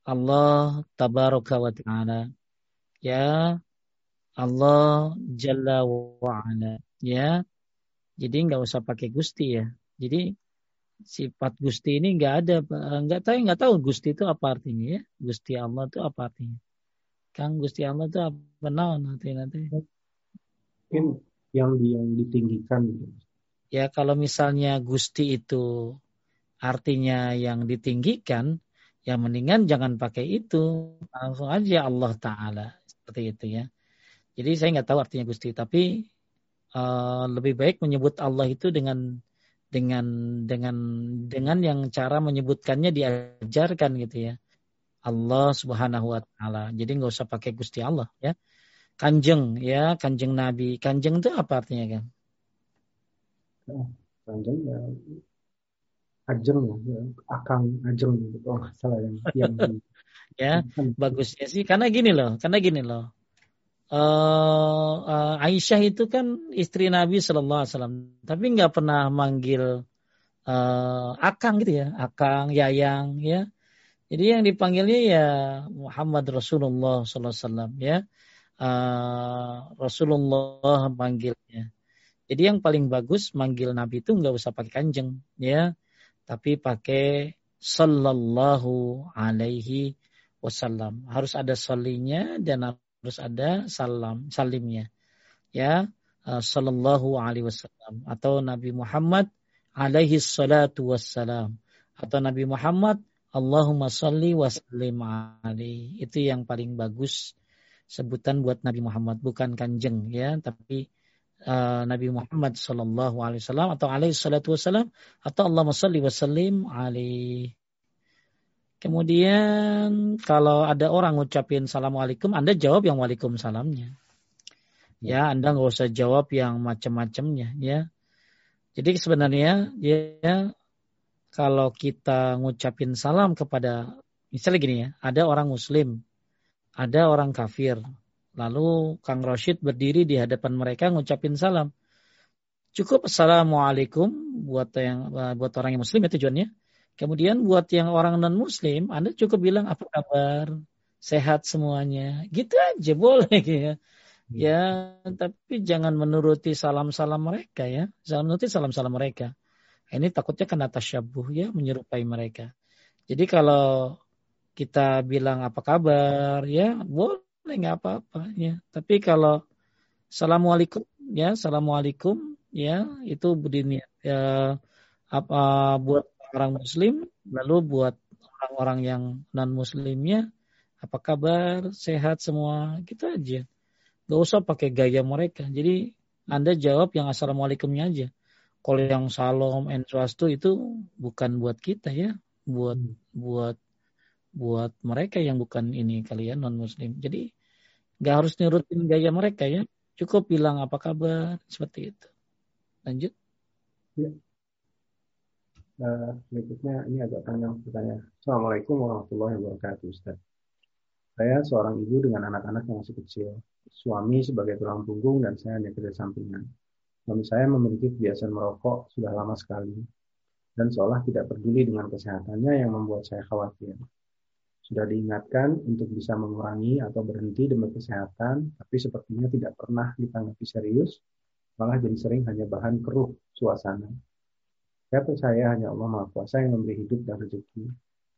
Allah Tabaraka Wa Taala, ya Allah Jalla wa'ala. Ya. Jadi nggak usah pakai Gusti ya. Jadi sifat Gusti ini nggak ada nggak tahu nggak tahu Gusti itu apa artinya ya Gusti Allah itu apa artinya Kang Gusti Allah itu apa nah, nanti nanti mungkin yang yang ditinggikan ya kalau misalnya Gusti itu artinya yang ditinggikan ya mendingan jangan pakai itu langsung aja Allah Taala seperti itu ya jadi saya nggak tahu artinya Gusti, tapi uh, lebih baik menyebut Allah itu dengan dengan dengan dengan yang cara menyebutkannya diajarkan gitu ya. Allah Subhanahu wa taala. Jadi nggak usah pakai Gusti Allah ya. Kanjeng ya, kanjeng Nabi. Kanjeng itu apa artinya kan? Kanjeng ya ajeng ya, akang ajeng gitu. Oh, salah yang, yang ya, bagusnya sih karena gini loh, karena gini loh uh, uh, Aisyah itu kan istri Nabi Shallallahu Alaihi Wasallam, tapi nggak pernah manggil uh, akang gitu ya, akang, yayang ya. Jadi yang dipanggilnya ya Muhammad Rasulullah Sallallahu Alaihi Wasallam ya. Uh, Rasulullah panggilnya. Jadi yang paling bagus manggil Nabi itu nggak usah pakai kanjeng ya, tapi pakai Sallallahu Alaihi Wasallam. Harus ada solinya dan harus ada salam salimnya. Ya uh, sallallahu alaihi wasallam. Atau Nabi Muhammad alaihi salatu wassalam. Atau Nabi Muhammad Allahumma salli wa sallim alaihi. Itu yang paling bagus sebutan buat Nabi Muhammad. Bukan kanjeng ya tapi uh, Nabi Muhammad Sallallahu Alaihi Wasallam atau alaihi salatu wasallam atau Allah salli wasallim alaihi Kemudian kalau ada orang ngucapin assalamualaikum, Anda jawab yang waalaikumsalamnya. Ya, Anda nggak usah jawab yang macam-macamnya. Ya, jadi sebenarnya ya kalau kita ngucapin salam kepada misalnya gini ya, ada orang Muslim, ada orang kafir, lalu Kang Rashid berdiri di hadapan mereka ngucapin salam. Cukup assalamualaikum buat yang buat orang yang Muslim ya tujuannya Kemudian buat yang orang non muslim, Anda cukup bilang apa kabar? Sehat semuanya. Gitu aja boleh ya. Ya, tapi jangan menuruti salam-salam mereka ya. Jangan menuruti salam-salam mereka. Ini takutnya kena tasyabuh ya, menyerupai mereka. Jadi kalau kita bilang apa kabar ya, boleh nggak apa-apa ya. Tapi kalau assalamualaikum ya, assalamualaikum ya, itu budini ya apa buat orang muslim, lalu buat orang-orang yang non muslimnya apa kabar, sehat semua, gitu aja. Gak usah pakai gaya mereka. Jadi Anda jawab yang assalamualaikumnya aja. Kalau yang salam and swastu itu bukan buat kita ya, buat hmm. buat buat mereka yang bukan ini kalian non muslim. Jadi nggak harus nurutin gaya mereka ya. Cukup bilang apa kabar seperti itu. Lanjut. Ya. Uh, berikutnya ini agak panjang pertanyaan. Assalamualaikum warahmatullahi wabarakatuh, Ustaz. Saya seorang ibu dengan anak-anak yang masih kecil. Suami sebagai tulang punggung dan saya hanya kerja sampingan. Suami saya memiliki kebiasaan merokok sudah lama sekali dan seolah tidak peduli dengan kesehatannya yang membuat saya khawatir. Sudah diingatkan untuk bisa mengurangi atau berhenti demi kesehatan, tapi sepertinya tidak pernah ditanggapi serius, malah jadi sering hanya bahan keruh suasana saya percaya hanya Allah Maha Kuasa yang memberi hidup dan rezeki.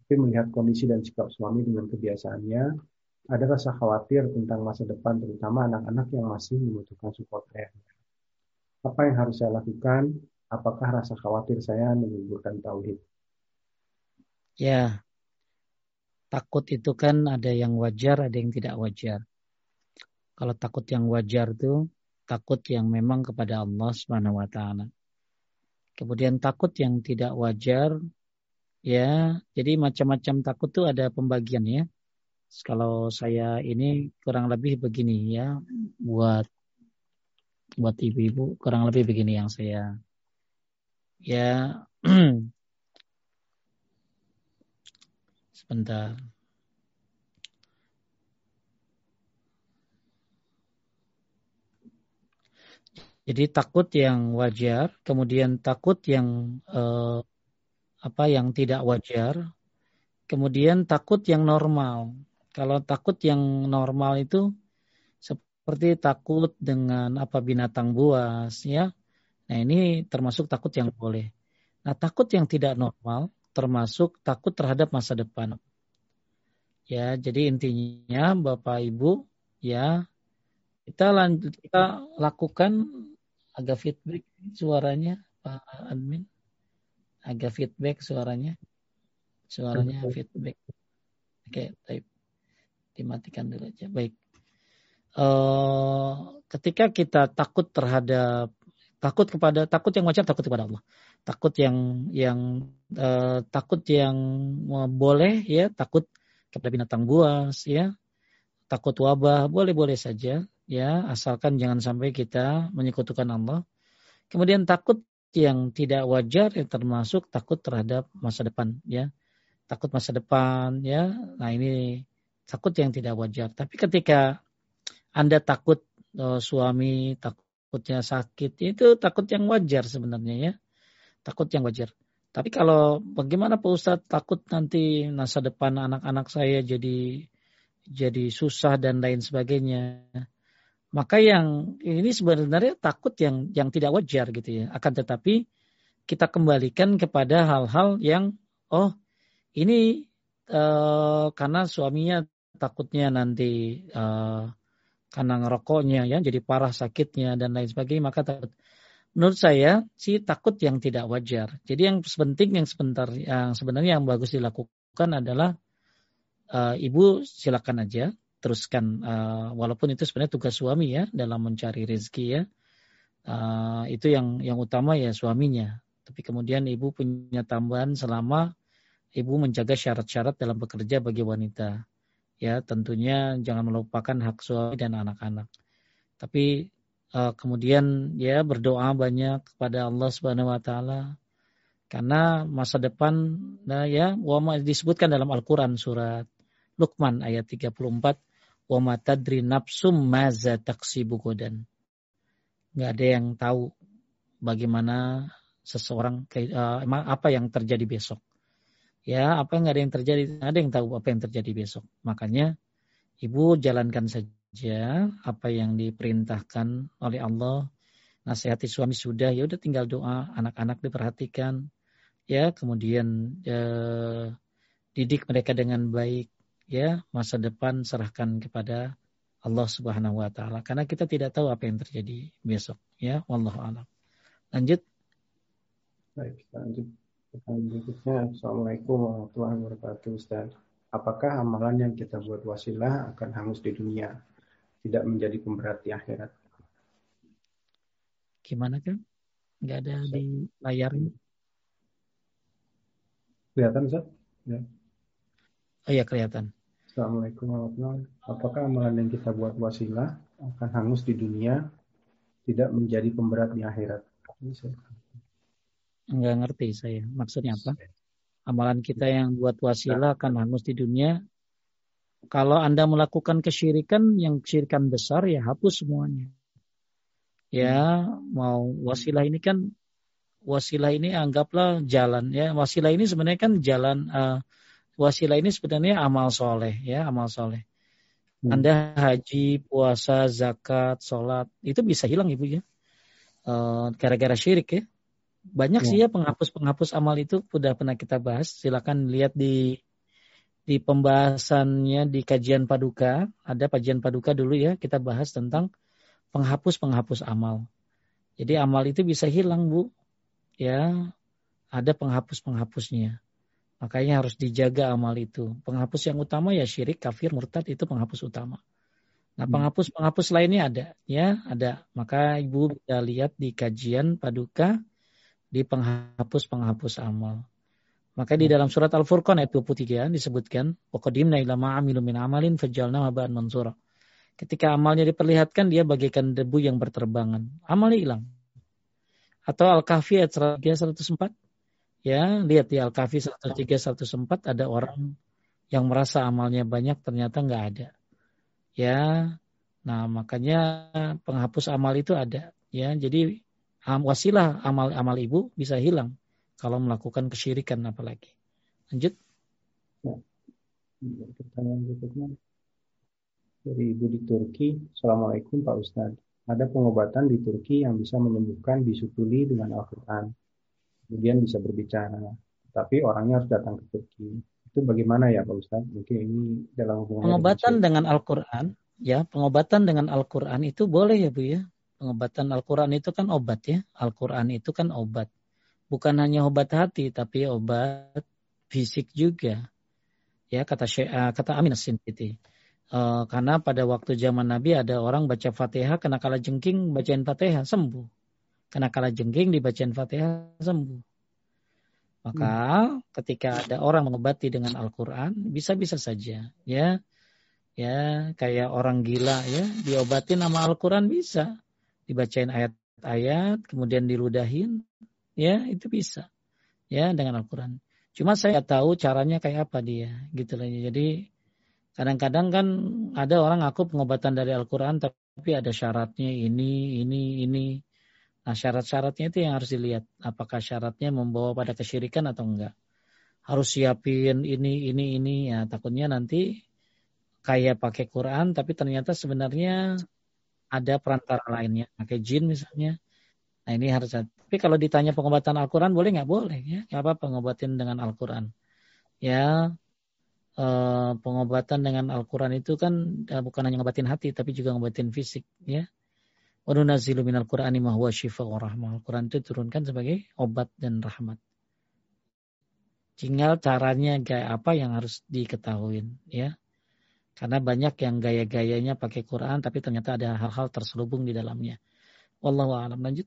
Tapi melihat kondisi dan sikap suami dengan kebiasaannya, ada rasa khawatir tentang masa depan terutama anak-anak yang masih membutuhkan support ayahnya. Apa yang harus saya lakukan? Apakah rasa khawatir saya menguburkan tauhid? Ya, takut itu kan ada yang wajar, ada yang tidak wajar. Kalau takut yang wajar itu takut yang memang kepada Allah Subhanahu wa taala. Kemudian takut yang tidak wajar, ya. Jadi macam-macam takut tuh ada pembagian ya. Kalau saya ini kurang lebih begini ya, buat buat ibu-ibu kurang lebih begini yang saya ya sebentar. Jadi takut yang wajar, kemudian takut yang eh, apa yang tidak wajar, kemudian takut yang normal. Kalau takut yang normal itu seperti takut dengan apa binatang buas, ya. Nah ini termasuk takut yang boleh. Nah takut yang tidak normal termasuk takut terhadap masa depan. Ya, jadi intinya Bapak Ibu, ya kita lanjut kita lakukan agak feedback suaranya Pak admin. Agak feedback suaranya. Suaranya feedback. Oke okay, type dimatikan dulu aja. Baik. Uh, ketika kita takut terhadap takut kepada takut yang wajar takut kepada Allah takut yang yang uh, takut yang boleh ya takut kepada binatang buas ya takut wabah boleh boleh saja ya asalkan jangan sampai kita menyekutukan Allah. Kemudian takut yang tidak wajar yang termasuk takut terhadap masa depan ya. Takut masa depan ya. Nah ini takut yang tidak wajar. Tapi ketika Anda takut oh, suami takutnya sakit itu takut yang wajar sebenarnya ya. Takut yang wajar. Tapi kalau bagaimana Pak Ustadz takut nanti masa depan anak-anak saya jadi jadi susah dan lain sebagainya. Maka yang ini sebenarnya takut yang yang tidak wajar gitu ya. Akan tetapi kita kembalikan kepada hal-hal yang oh ini uh, karena suaminya takutnya nanti uh, karena ngerokoknya ya jadi parah sakitnya dan lain sebagainya maka takut. Menurut saya sih takut yang tidak wajar. Jadi yang penting yang sebentar yang sebenarnya yang bagus dilakukan adalah uh, ibu silakan aja teruskan uh, walaupun itu sebenarnya tugas suami ya dalam mencari rezeki ya. Uh, itu yang yang utama ya suaminya. Tapi kemudian ibu punya tambahan selama ibu menjaga syarat-syarat dalam bekerja bagi wanita. Ya tentunya jangan melupakan hak suami dan anak-anak. Tapi uh, kemudian ya berdoa banyak kepada Allah Subhanahu wa taala karena masa depan nah ya disebutkan dalam Al-Qur'an surat Luqman ayat 34 wa matadri nafsum maza taksibu godan. Nggak ada yang tahu bagaimana seseorang uh, apa yang terjadi besok. Ya, apa yang nggak ada yang terjadi, ada yang tahu apa yang terjadi besok. Makanya ibu jalankan saja apa yang diperintahkan oleh Allah. Nasihati suami sudah, ya udah tinggal doa, anak-anak diperhatikan, ya kemudian eh, didik mereka dengan baik, ya masa depan serahkan kepada Allah Subhanahu wa taala karena kita tidak tahu apa yang terjadi besok ya wallahu alam. Lanjut. Baik, lanjut berikutnya. Assalamualaikum warahmatullahi wabarakatuh Ustaz. Apakah amalan yang kita buat wasilah akan hangus di dunia, tidak menjadi pemberat di akhirat? Gimana kan? Enggak ada di layar ini. Kelihatan Ustaz? Ya. Oh iya kelihatan. Assalamualaikum warahmatullahi wabarakatuh. Apakah amalan yang kita buat wasilah akan hangus di dunia, tidak menjadi pemberat di akhirat? Enggak ngerti saya. Maksudnya apa? Amalan kita yang buat wasilah akan hangus di dunia. Kalau Anda melakukan kesyirikan yang kesyirikan besar ya hapus semuanya. Ya, mau wasilah ini kan wasilah ini anggaplah jalan ya. Wasilah ini sebenarnya kan jalan uh, wasilah ini sebenarnya amal soleh ya amal soleh. Hmm. Anda haji, puasa, zakat, sholat itu bisa hilang ibu ya eh, gara-gara syirik ya. Banyak ya. sih ya penghapus-penghapus amal itu sudah pernah kita bahas. Silakan lihat di di pembahasannya di kajian paduka ada kajian paduka dulu ya kita bahas tentang penghapus-penghapus amal. Jadi amal itu bisa hilang bu, ya ada penghapus-penghapusnya. Makanya harus dijaga amal itu. Penghapus yang utama ya syirik, kafir, murtad itu penghapus utama. Nah, hmm. penghapus-penghapus lainnya ada, ya, ada. Maka Ibu bisa lihat di kajian paduka di penghapus-penghapus amal. Maka di hmm. dalam surat Al-Furqan ayat 23 disebutkan, "Waqadimna ila ma amilu min amalin fajalna maba'an mansura." Ketika amalnya diperlihatkan, dia bagaikan debu yang berterbangan. Amalnya hilang. Atau Al-Kahfi ayat 104, Ya, lihat di Al-Kahfi 103 104 ada orang yang merasa amalnya banyak ternyata nggak ada. Ya. Nah, makanya penghapus amal itu ada, ya. Jadi wasilah amal-amal ibu bisa hilang kalau melakukan kesyirikan apalagi. Lanjut. Ya. Pertanyaan berikutnya dari ibu di Turki. Assalamualaikum Pak Ustadz. Ada pengobatan di Turki yang bisa menyembuhkan bisu tuli dengan Al-Quran kemudian bisa berbicara. Tapi orangnya harus datang ke Turki. Itu bagaimana ya Pak Ustaz? Mungkin ini dalam hubungan pengobatan dengan Al-Qur'an, ya, pengobatan dengan Al-Qur'an itu boleh ya Bu ya. Pengobatan Al-Qur'an itu kan obat ya. Al-Qur'an itu kan obat. Bukan hanya obat hati tapi obat fisik juga. Ya, kata Syekh, eh, kata Amin As-Sintiti. Uh, karena pada waktu zaman Nabi ada orang baca Fatihah kena kala jengking bacain Fatihah sembuh. Karena kala jengking dibacain Fatihah sembuh. Maka hmm. ketika ada orang mengobati dengan Al-Quran, bisa-bisa saja. Ya, ya kayak orang gila ya, diobatin nama Al-Quran bisa. Dibacain ayat-ayat, kemudian diludahin, ya itu bisa. Ya dengan Al-Quran. Cuma saya tahu caranya kayak apa dia, gitu lah. Jadi kadang-kadang kan ada orang aku pengobatan dari Al-Quran, tapi ada syaratnya ini, ini, ini. Nah syarat-syaratnya itu yang harus dilihat. Apakah syaratnya membawa pada kesyirikan atau enggak. Harus siapin ini, ini, ini. Ya takutnya nanti kayak pakai Quran tapi ternyata sebenarnya ada perantara lainnya. Pakai jin misalnya. Nah ini harus. Tapi kalau ditanya pengobatan Al-Quran boleh nggak? Boleh ya. Nggak apa pengobatin dengan Al-Quran. Ya eh, pengobatan dengan Al-Quran itu kan eh, bukan hanya ngobatin hati tapi juga ngobatin fisik ya Wa nunazzilu minal Qur'ani ma huwa wa rahmah. Al-Quran itu turunkan sebagai obat dan rahmat. Tinggal caranya kayak apa yang harus diketahui ya. Karena banyak yang gaya-gayanya pakai Quran tapi ternyata ada hal-hal terselubung di dalamnya. Wallahu a'lam. Lanjut.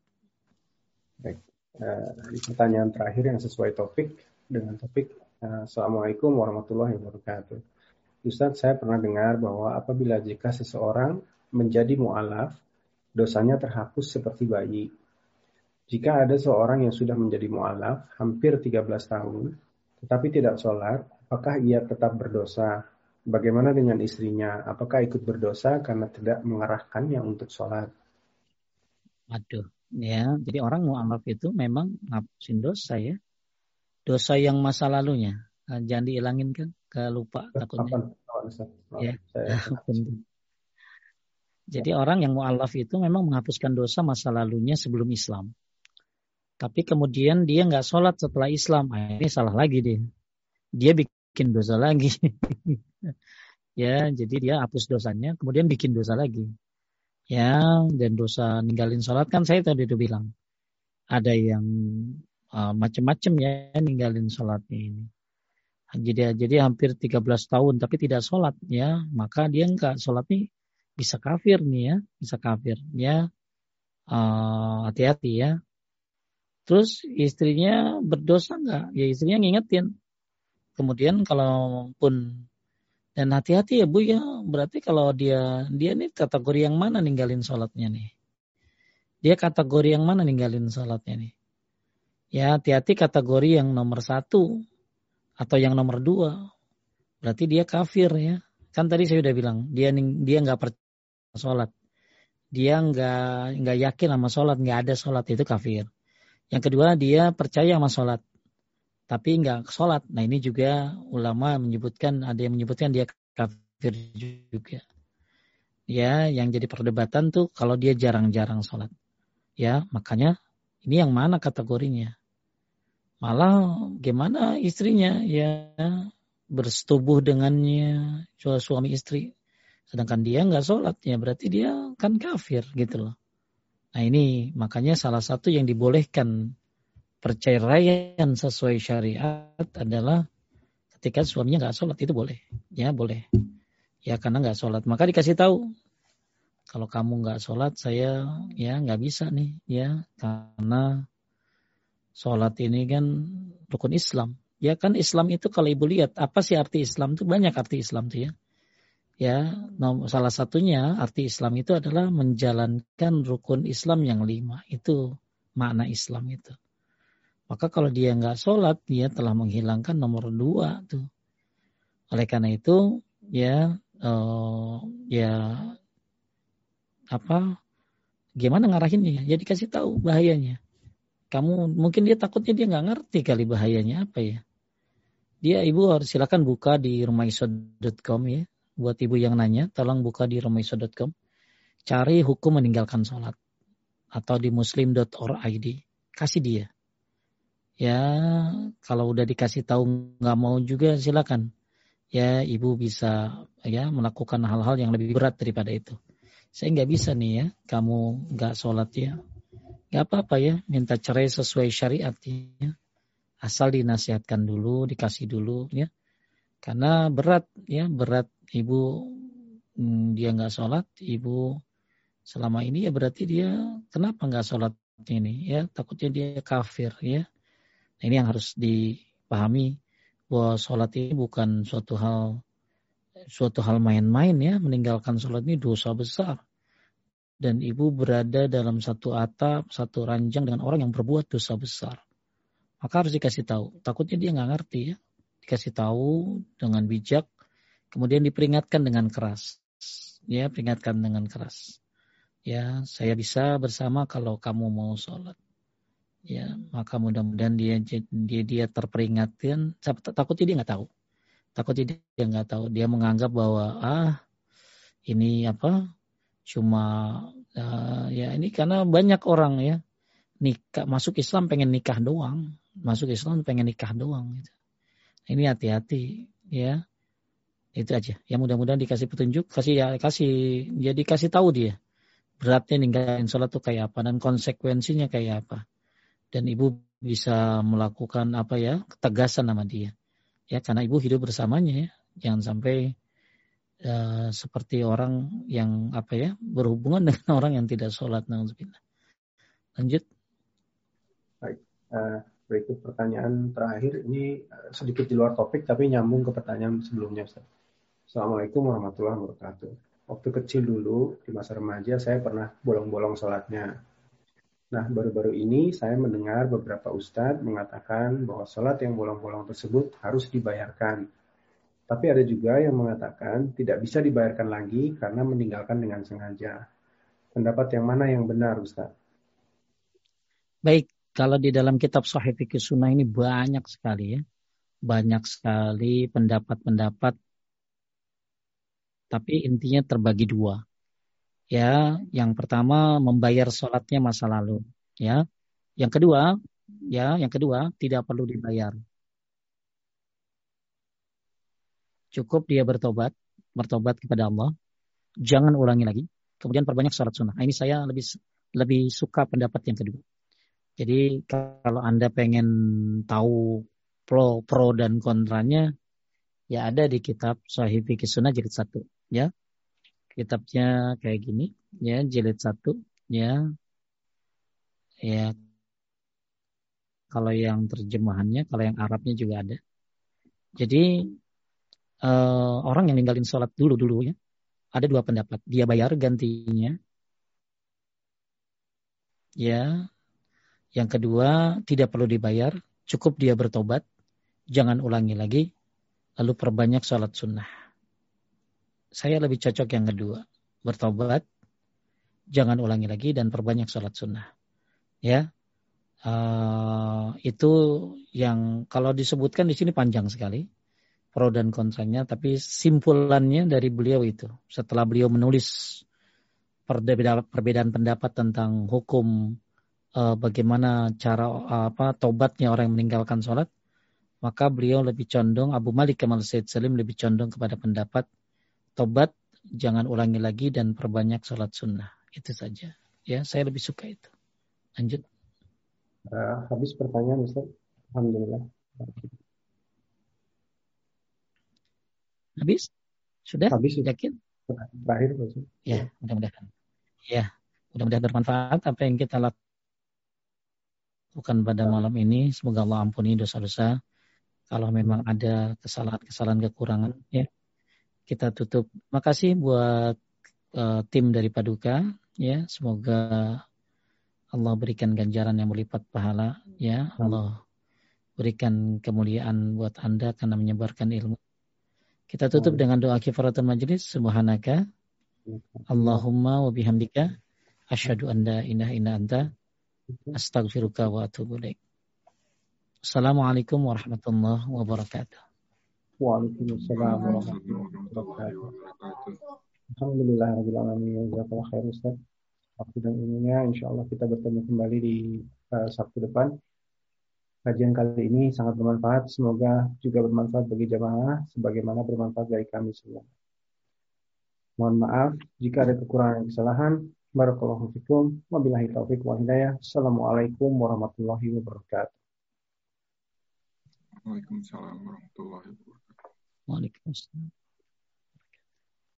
Baik. Uh, pertanyaan terakhir yang sesuai topik dengan topik uh, Assalamualaikum warahmatullahi wabarakatuh. Ustadz, saya pernah dengar bahwa apabila jika seseorang menjadi mu'alaf, dosanya terhapus seperti bayi. Jika ada seorang yang sudah menjadi mu'alaf hampir 13 tahun, tetapi tidak sholat, apakah ia tetap berdosa? Bagaimana dengan istrinya? Apakah ikut berdosa karena tidak mengarahkannya untuk sholat? Aduh, ya. Jadi orang mu'alaf itu memang ngapusin dosa ya. Dosa yang masa lalunya. Nah, jangan dihilangin kan, ke lupa takutnya. Ya. Jadi orang yang mu'alaf itu memang menghapuskan dosa masa lalunya sebelum Islam. Tapi kemudian dia nggak sholat setelah Islam. Nah, ini salah lagi dia. Dia bikin dosa lagi. ya, jadi dia hapus dosanya, kemudian bikin dosa lagi. Ya, dan dosa ninggalin sholat kan saya tadi itu bilang. Ada yang uh, macam-macam ya ninggalin sholatnya ini. Jadi jadi hampir 13 tahun tapi tidak sholat ya, maka dia enggak sholat nih bisa kafir nih ya, bisa kafir ya. Uh, hati-hati ya. Terus istrinya berdosa enggak? Ya istrinya ngingetin. Kemudian kalaupun dan hati-hati ya Bu ya, berarti kalau dia dia nih kategori yang mana ninggalin sholatnya nih? Dia kategori yang mana ninggalin sholatnya nih? Ya hati-hati kategori yang nomor satu atau yang nomor dua. Berarti dia kafir ya. Kan tadi saya udah bilang dia dia nggak percaya sholat. Dia nggak nggak yakin sama sholat, nggak ada sholat itu kafir. Yang kedua dia percaya sama sholat tapi nggak sholat. Nah ini juga ulama menyebutkan ada yang menyebutkan dia kafir juga. Ya, yang jadi perdebatan tuh kalau dia jarang-jarang sholat. Ya, makanya ini yang mana kategorinya? Malah gimana istrinya ya bersetubuh dengannya suami istri. Sedangkan dia nggak sholat ya berarti dia kan kafir gitu loh. Nah ini makanya salah satu yang dibolehkan perceraian sesuai syariat adalah ketika suaminya nggak sholat itu boleh, ya boleh, ya karena nggak sholat. Maka dikasih tahu kalau kamu nggak sholat saya ya nggak bisa nih. Ya karena sholat ini kan rukun Islam. Ya kan Islam itu kalau ibu lihat apa sih arti Islam itu banyak arti Islam tuh ya. Ya salah satunya arti Islam itu adalah menjalankan rukun Islam yang lima. Itu makna Islam itu maka kalau dia nggak sholat, dia telah menghilangkan nomor dua tuh. Oleh karena itu, ya, uh, ya apa? Gimana ngarahinnya? Ya dikasih tahu bahayanya. Kamu mungkin dia takutnya dia nggak ngerti kali bahayanya apa ya. Dia ibu harus silakan buka di rumaiso.com ya. Buat ibu yang nanya, tolong buka di rumaiso.com. Cari hukum meninggalkan sholat. Atau di muslim.org. Kasih dia ya kalau udah dikasih tahu nggak mau juga silakan. Ya ibu bisa ya melakukan hal-hal yang lebih berat daripada itu. Saya nggak bisa nih ya kamu nggak sholat ya. Nggak apa-apa ya minta cerai sesuai syariat ya. Asal dinasihatkan dulu dikasih dulu ya. Karena berat ya berat ibu hmm, dia nggak sholat ibu selama ini ya berarti dia kenapa nggak sholat ini ya? Takutnya dia kafir ya ini yang harus dipahami bahwa sholat ini bukan suatu hal suatu hal main-main ya. Meninggalkan sholat ini dosa besar. Dan ibu berada dalam satu atap satu ranjang dengan orang yang berbuat dosa besar. Maka harus dikasih tahu. Takutnya dia nggak ngerti ya. Dikasih tahu dengan bijak kemudian diperingatkan dengan keras. Ya peringatkan dengan keras. Ya saya bisa bersama kalau kamu mau sholat ya maka mudah-mudahan dia dia dia terperingatkan. Takutnya dia nggak tahu. Takutnya dia nggak tahu. Dia menganggap bahwa ah ini apa cuma uh, ya ini karena banyak orang ya nikah masuk Islam pengen nikah doang. Masuk Islam pengen nikah doang. Gitu. ini hati-hati ya. Itu aja. Ya mudah-mudahan dikasih petunjuk kasih ya kasih jadi ya kasih tahu dia. Beratnya ninggalin sholat tuh kayak apa dan konsekuensinya kayak apa dan ibu bisa melakukan apa ya ketegasan sama dia ya karena ibu hidup bersamanya ya jangan sampai uh, seperti orang yang apa ya berhubungan dengan orang yang tidak sholat. Lanjut. Baik. Uh, berikut pertanyaan terakhir ini sedikit di luar topik tapi nyambung ke pertanyaan sebelumnya Ustaz. Assalamualaikum warahmatullahi wabarakatuh. Waktu kecil dulu di masa remaja saya pernah bolong-bolong sholatnya. Nah, baru-baru ini saya mendengar beberapa ustadz mengatakan bahwa sholat yang bolong-bolong tersebut harus dibayarkan. Tapi ada juga yang mengatakan tidak bisa dibayarkan lagi karena meninggalkan dengan sengaja. Pendapat yang mana yang benar, Ustadz? Baik, kalau di dalam kitab Sahih Fikih Sunnah ini banyak sekali ya. Banyak sekali pendapat-pendapat tapi intinya terbagi dua ya yang pertama membayar sholatnya masa lalu ya. Yang kedua ya yang kedua tidak perlu dibayar. Cukup dia bertobat bertobat kepada Allah. Jangan ulangi lagi. Kemudian perbanyak sholat sunnah. Nah, ini saya lebih lebih suka pendapat yang kedua. Jadi kalau anda pengen tahu pro pro dan kontranya ya ada di kitab Sahih Fikih Sunnah jilid satu ya kitabnya kayak gini ya jilid satu ya. Ya kalau yang terjemahannya kalau yang Arabnya juga ada. Jadi uh, orang yang ninggalin sholat dulu dulu ya ada dua pendapat. Dia bayar gantinya. Ya. Yang kedua tidak perlu dibayar cukup dia bertobat jangan ulangi lagi lalu perbanyak sholat sunnah saya lebih cocok yang kedua. Bertobat, jangan ulangi lagi dan perbanyak sholat sunnah. Ya, uh, itu yang kalau disebutkan di sini panjang sekali pro dan kontranya, tapi simpulannya dari beliau itu setelah beliau menulis perbedaan, pendapat tentang hukum uh, bagaimana cara uh, apa tobatnya orang yang meninggalkan sholat, maka beliau lebih condong Abu Malik Kamal Said Salim lebih condong kepada pendapat tobat, jangan ulangi lagi dan perbanyak sholat sunnah. Itu saja. Ya, saya lebih suka itu. Lanjut. Uh, habis pertanyaan Ustaz. Alhamdulillah. Habis? Sudah? Habis. Yakin? Terakhir Ustaz. Ya, mudah-mudahan. Ya, mudah-mudahan bermanfaat apa yang kita lakukan pada malam ini. Semoga Allah ampuni dosa-dosa. Kalau memang ada kesalahan-kesalahan kekurangan, ya kita tutup. Makasih buat uh, tim dari Paduka ya, semoga Allah berikan ganjaran yang melipat pahala ya. Allah berikan kemuliaan buat Anda karena menyebarkan ilmu. Kita tutup dengan doa kifaratul majlis. Subhanaka Allahumma wa bihamdika asyhadu an la ilaha illa anta astaghfiruka wa atubu ilaik. Assalamualaikum warahmatullahi wabarakatuh. Waalaikumsalam warahmatullahi wabarakatuh. Alhamdulillah jazakallahu khair Ustaz. Waktu dan kita bertemu kembali di uh, Sabtu depan. Kajian kali ini sangat bermanfaat. Semoga juga bermanfaat bagi jamaah sebagaimana bermanfaat bagi kami semua. Mohon maaf jika ada kekurangan dan kesalahan. Barakallahu fikum. Wabillahi taufiq wal hidayah. Assalamualaikum warahmatullahi wabarakatuh. Waalaikumsalam warahmatullahi wabarakatuh. Waalaikumsalam.